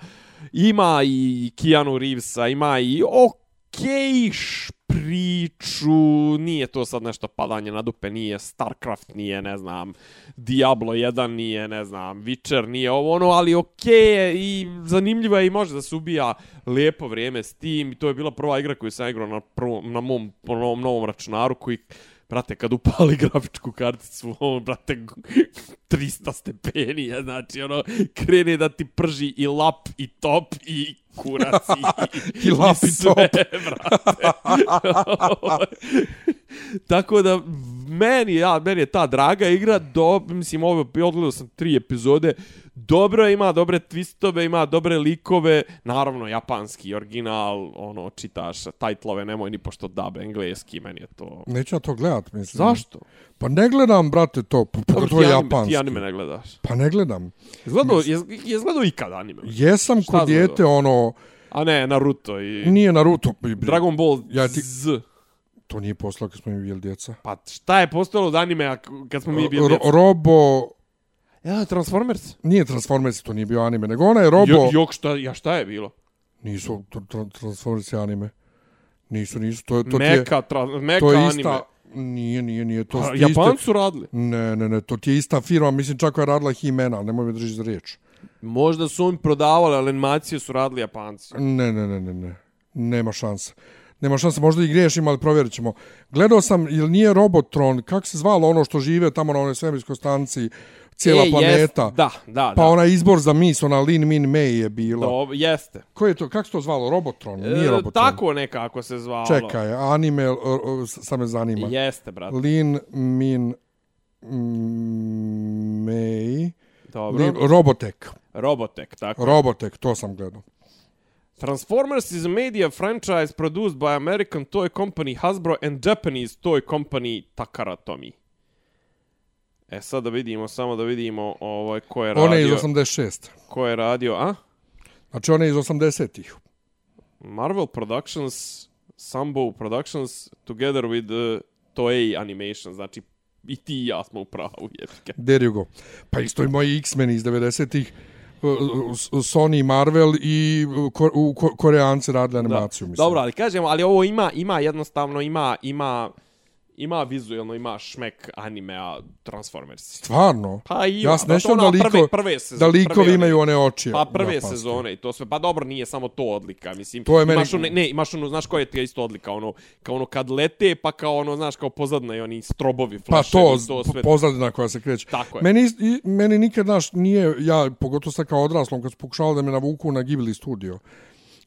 ima i Keanu Reevesa, ima i okejš priču, nije to sad nešto padanje na dupe, nije Starcraft, nije, ne znam, Diablo 1, nije, ne znam, Witcher, nije ovo ono, ali okej je i zanimljiva je i može da se ubija lijepo vrijeme s tim i to je bila prva igra koju sam igrao na, prvom, na mom novom računaru koji brate, kad upali grafičku karticu, on, brate, 300 stepeni, znači, ono, krene da ti prži i lap, i top, i kurac, i, I lap, i sve, top. brate. Tako da, meni, ja, meni je ta draga igra, do, mislim, ovo, odgledao sam tri epizode, dobro ima dobre twistove, ima dobre likove, naravno, japanski, original, ono, čitaš tajtlove, nemoj ni pošto dab engleski, meni je to... Neću ja to gledat, mislim. Zašto? Pa ne gledam, brate, to, pa to je japanski. Ti anime ne gledaš. Pa ne gledam. Izgledao, je, je gledao ikad anime? Jesam kod dijete, ono, A ne, Naruto i nije Naruto, Dragon Ball Ja ti- Z. to nije poslao kad smo mi bili djeca. Pa šta je postalo od anime kad smo mi bili Ro- djeca? Robo, Ja, Transformers. nije Transformers, to nije bio anime, nego ona je Robo, Jo, jok, šta, ja šta je bilo? nisu tr- tr- Transformers anime. Nisu, nisu, to, to ti je, Meka, tra, meka to je anime. ista, nije, nije, nije, to iste- Japanci su radili. Ne, ne, ne, to ti je ista firma, mislim čak koja je radila He-Mana, ali nemoj me drži za riječ. Možda su oni prodavali, ali animacije su radili Japanci. Ne, ne, ne, ne, ne. Nema šanse. Nema šanse, možda i griješim, ali provjerit ćemo. Gledao sam, ili nije Robotron, kako se zvalo ono što žive tamo na onoj svemirskoj stanci, cijela E, planeta. Jest, da, da, Pa da. onaj izbor za mis, ona Lin Min Mei je bila. Do, jeste. Ko je to, kako se to zvalo? Robotron? Nije E, Robotron. tako nekako se zvalo. Čekaj, anime, sad me zanima. Jeste, brate. Lin Min Mei. Dobro. Lin, Robotek. Robotek, tako. Robotek, to sam gledao. Transformers is a media franchise produced by American toy company Hasbro and Japanese toy company Takara Tomy. E sad da vidimo, samo da vidimo ovaj ko je radio. One iz 86. Ko je radio, a? Znači one iz 80-ih. Marvel Productions, Sambo Productions, together with uh, Toei Animation. Znači, i ti i ja smo u pravu, jebike. There you go. Pa isto i moji X-Men iz 90-ih. S- Sony, Marvel i uh, ko, u, ko, Koreanci radili animaciju, mislim. Dobro, ali kažemo, ali ovo ima, ima jednostavno, ima, ima, ima vizuelno, ima šmek animea Transformers. Stvarno? Pa i ja se ono, ne to sjećam da, liko, prve- prve sezone, da likovi prve imaju one oči. Pa prve japanske. sezone i to sve. Pa dobro, nije samo to odlika, mislim. To je meni- Imaš one, ne, imaš ono, znaš koja je isto odlika, ono, kao ono kad lete, pa kao ono, znaš, kao pozadna i oni strobovi, Pa flaševi, to, to sve. pozadina koja se kreće. Tako je. Meni, i, meni nikad, znaš, nije, ja, pogotovo sad kao odraslom, kad su da me navuku na Ghibli studio,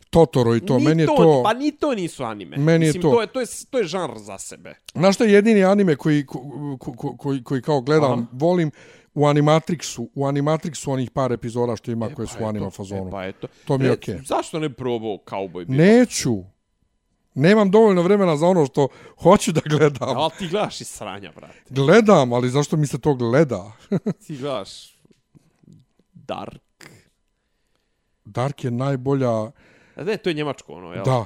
Totoro i to, Ni meni je to... Pa ni to nisu anime. Meni je Mislim, to- to je, to, je, to je žanr za sebe. Znaš što je jedini anime koji, ko, ko, ko, koji, koji kao gledam, Aha. volim, u Animatrixu, u Animatrixu onih par epizoda što ima koje su u anima fazonu. E, pa eto. To mi je E, okej. Zašto ne probao Cowboy Bebop? Neću. Nemam dovoljno vremena za ono što hoću da gledam. Ali ti gledaš i sranja, brate. Gledam, ali zašto mi se to gleda? Ti gledaš Dark. Dark je najbolja... A ne, to je njemačko ono, jel? Da.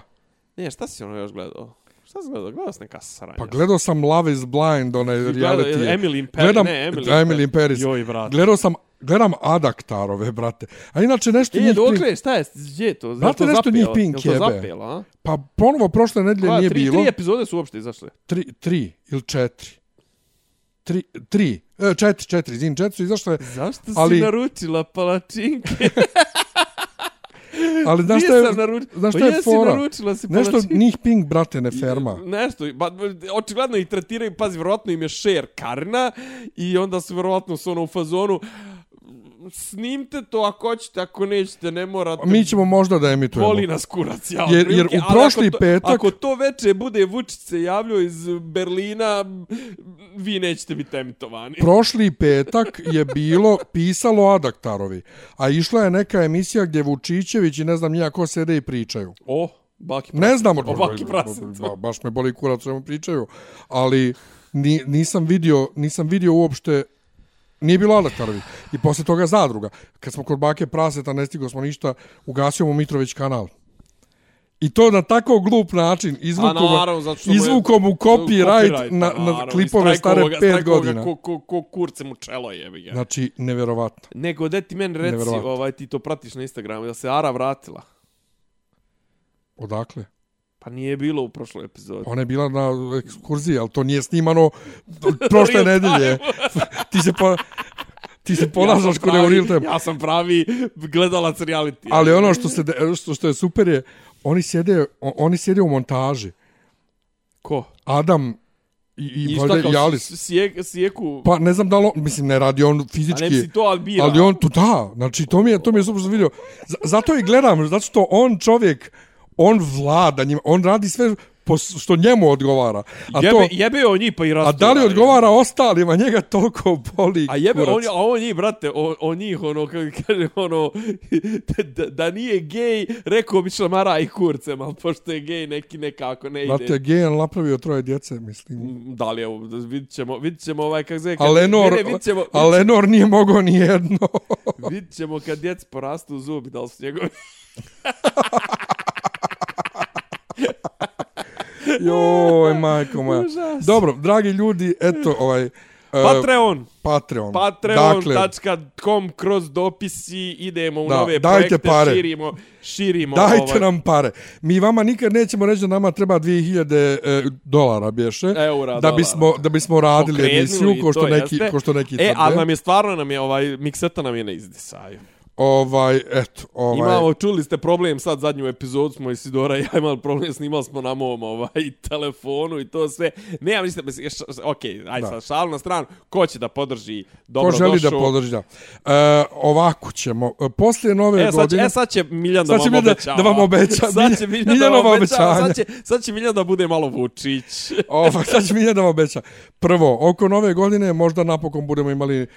Ne, šta si ono još gledao? Šta si gledao? Gledao si neka sranja. Pa gledao sam Love is Blind, onaj gledao- reality. Emily in Paris. Gledam, ne, Emily, da, Emily in Paris. Joj, brate. Gledao sam, gledam Adaktarove, brate. A inače nešto E, njih... dokle, šta je, gdje je to? Brate, to nešto zapela? njih Pink Jel to jebe. zapela, a? Pa ponovo prošle nedelje Koja, nije tri, bilo. Tri epizode su uopšte izašle. tri, tri ili četiri. Tri, tri, e, četiri, četiri, izvim, četiri su izašle, Zašto si Ali- naručila palačinke? ali znaš šta je, naručila. znaš šta Pa je jesi fora? naručila si Nešto palačinke. njih Pink, brate, ne ferma. Nešto, ba, očigledno ih tretiraju, pazi, vjerovatno im je share karna i onda su vjerovatno su ono u fazonu snimte to ako hoćete, ako nećete, ne morate. Mi ćemo možda da emitujemo. Boli nas kurac, ja. Jer- jer u prošli ako to, petak- Ako to veče bude Vučić se javljao iz Berlina, vi nećete biti emitovani. Prošli petak je bilo pisalo Adaktarovi, a išla je neka emisija gdje Vučićević i ne znam nija ko sede i pričaju. O, baki Ne znam, O, baki prasec. ba, baš me boli kurac čemu pričaju, ali ni, nisam vidio, nisam vidio uopšte Nije bilo Adaktarovi. I posle toga zadruga. Kad smo kod bake praseta, ne stigo smo ništa, ugasio mu Mitrović kanal. I to na tako glup način. Izvukom, A naravno, zato što mu je- izvuko mu copyright na, pa na naravno, klipove stare strajkovo ga- 5 strajkovo ga godina. Ko, ko, ko kurce mu čelo jebi ga. Znači, neverovatno. Nego, de ti meni reci, ovaj, ti to pratiš na Instagramu, da se Ara vratila? Odakle? Pa nije bilo u prošloj epizodi. Ona je bila na ekskurziji, ali to nije snimano prošle nedelje. ti se po, ti se ponašaš kod je u real time. Ja sam pravi gledalac reality. Ali ono što se što, što je super je oni sjede oni sjede u montaži. Ko? Adam i, i, I valjda kao i Alis. s- sijek, sijeku... Pa ne znam da li on, mislim ne radi on a ne fizički. bi si to ali. Ali on tu da, znači to mi je to mi je super vidio. Zato i gledam, zato što on čovjek on vlada njima, on radi sve po, što njemu odgovara. A jebe, to jebe on njih pa i a rastura. da li odgovara ostalima, njega toliko boli. A jebe, kurac. on, a on njih, brate, on, on njih, ono, kaže, ono, da, da nije gej, rekao bi šlamara i kurcem, ali pošto je gej, neki nekako ne ide. Znate, Gejan napravio troje djece, mislim. Da li, evo, vidit ćemo, vidit ćemo ovaj, kako zove, kad, A Lenor, ne, ne, vidit ćemo, a Lenor nije mogao ni jedno. vidit ćemo kad djec porastu zubi, da li su njegovi. Joj, majko moja. Užas. Dobro, dragi ljudi, eto, ovaj... e, Patreon, Patreon. Dakle, patreon.com kroz dopisi idemo u Da, nove dajte projekte, pare. širimo, širimo. dajte ovaj, nam pare. Mi vama nikad nećemo reći da nama treba 2000 e, dolara bješe. Eura, da dolara. bismo da bismo radili emisiju ko što to neki jeste. ko što neki E, ali nam je stvarno nam je ovaj mikseta nam je na izdisaju. Ovaj eto ovaj Imamo, čuli ste problem sad zadnju epizodu smo Isidora i ja imali problem, snimali smo na mom ovaj, telefonu i to sve. Ne, ja mislim, mislim, š- š- ok, aj Da. sad šalu na stranu, ko će da podrži, ko dobro želi da došao. podrži da. E, ovako ćemo e, poslije nove E sad, će, godine e, sad će Miljan da Sad će vam Miljan da- obećava. da vam obeća. Sad će Miljan da vam obećava. obećanja. Sad će, sad će Miljan da bude malo Vučić. Ovaj, sad će mi jedan obeća. Prvo, oko nove godine možda napokon budemo imali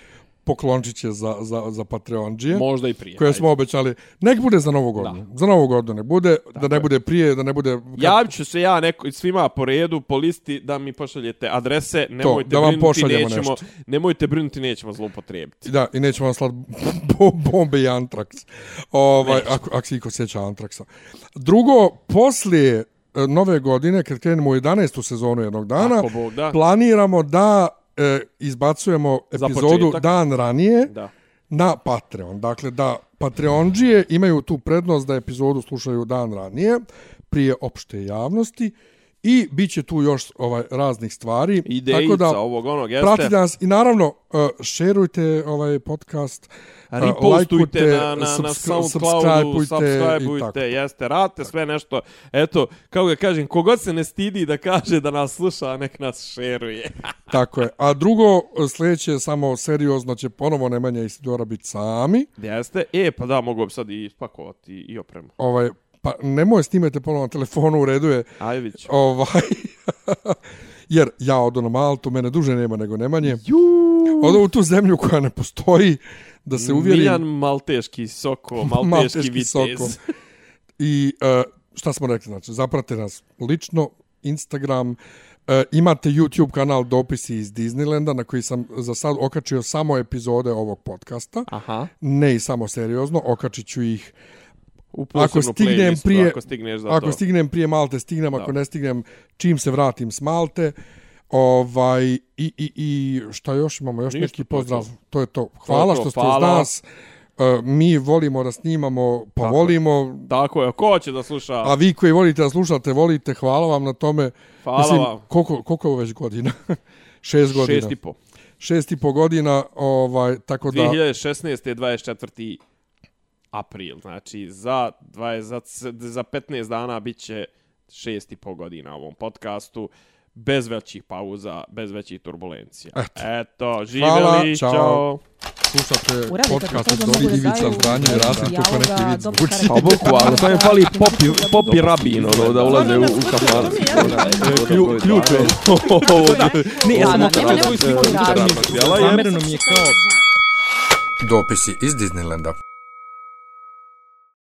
poklončiće za, za, za Patreonđije. Možda i prije. koje ajde. smo obećali. Nek bude za novu godinu. Za novu godinu nek bude, da ne bude prije, da ne bude... kad- Javit ću se ja neko, svima po redu, po listi, da mi pošaljete adrese. Nemojte da vam brinuti, nećemo, nešto. Nemojte brinuti, nećemo zloupotrijebiti. Da, i nećemo vam slat bo- bombe i antraks. Ovaj, ako, ako se iko sjeća antraksa. Drugo, poslije e, nove godine, kad krenemo u 11. sezonu jednog dana, Bog da. planiramo da e, izbacujemo epizodu dan ranije Da. na Patreon. Dakle, da Patreonđije imaju tu prednost da epizodu slušaju dan ranije, prije opšte javnosti, i bit će tu još ovaj raznih stvari. Idejica Tako da, ovog onog, jeste. pratite nas i naravno uh, šerujte ovaj podcast, uh, Repostujte lajkujte, na, na, na SoundCloudu, subscribeujte tako. jeste, radite sve nešto. Eto, kako ga kažem, kogod se ne stidi da kaže da nas sluša, nek nas šeruje. Tako je. A drugo, sljedeće, samo seriozno će ponovo Nemanja i Sidora biti sami. jeste. E, pa da, mogu bi sad i spakovati i opremu. Ovaj, pa nemoj snimajte ponovo na telefonu, u redu je. Ajvić. Ovaj, jer ja odo na Maltu, mene duže nema nego Nemanje. Odo u tu zemlju koja ne postoji, da se uvjerim. Miljan Malteški Soko, Malteški, Malteški vitez. Soko. I uh, šta smo rekli, znači, zaprate nas lično, Instagram, uh, imate YouTube kanal Dopisi iz Disneylanda na koji sam za sad okačio samo epizode ovog podcasta. Aha. Ne i samo seriozno, okačit ću ih U ako stignem playlistu, prije ako stigneš za ako to. stignem prije Malte stignem ako Da. ne stignem čim se vratim s Malte ovaj i i i šta još imamo još Ništa, neki to pozdrav to. to je to hvala to, što ste uz nas Uh, mi volimo da snimamo, pa Tako. volimo, Tako je, ko će da sluša? a vi koji volite da slušate, volite, hvala vam na tome. Hvala vam. Koliko, koliko je ovo već godina? Šest godina. Šest i po. Šest i po godina, ovaj, tako da... 2016. je 24. April, znači za, 20, za, za 15 dana bit će šest i po godina u ovom podcastu, bez većih pauza, bez većih turbulencija. Eto. Eto, Hvala, živjeli, čao. čao. Slušate podcast od Dobri da Ivica Zdanje i Rasim, kako neki zvuči. karakterizirano. Pa bukvalno, sam je fali popi, popi rabin, ono, da ulaze u, u kafan. Klju- Ključ je. Ne, ja sam sliku radi. Zamereno mi je kao... Dopisi iz Disneylanda.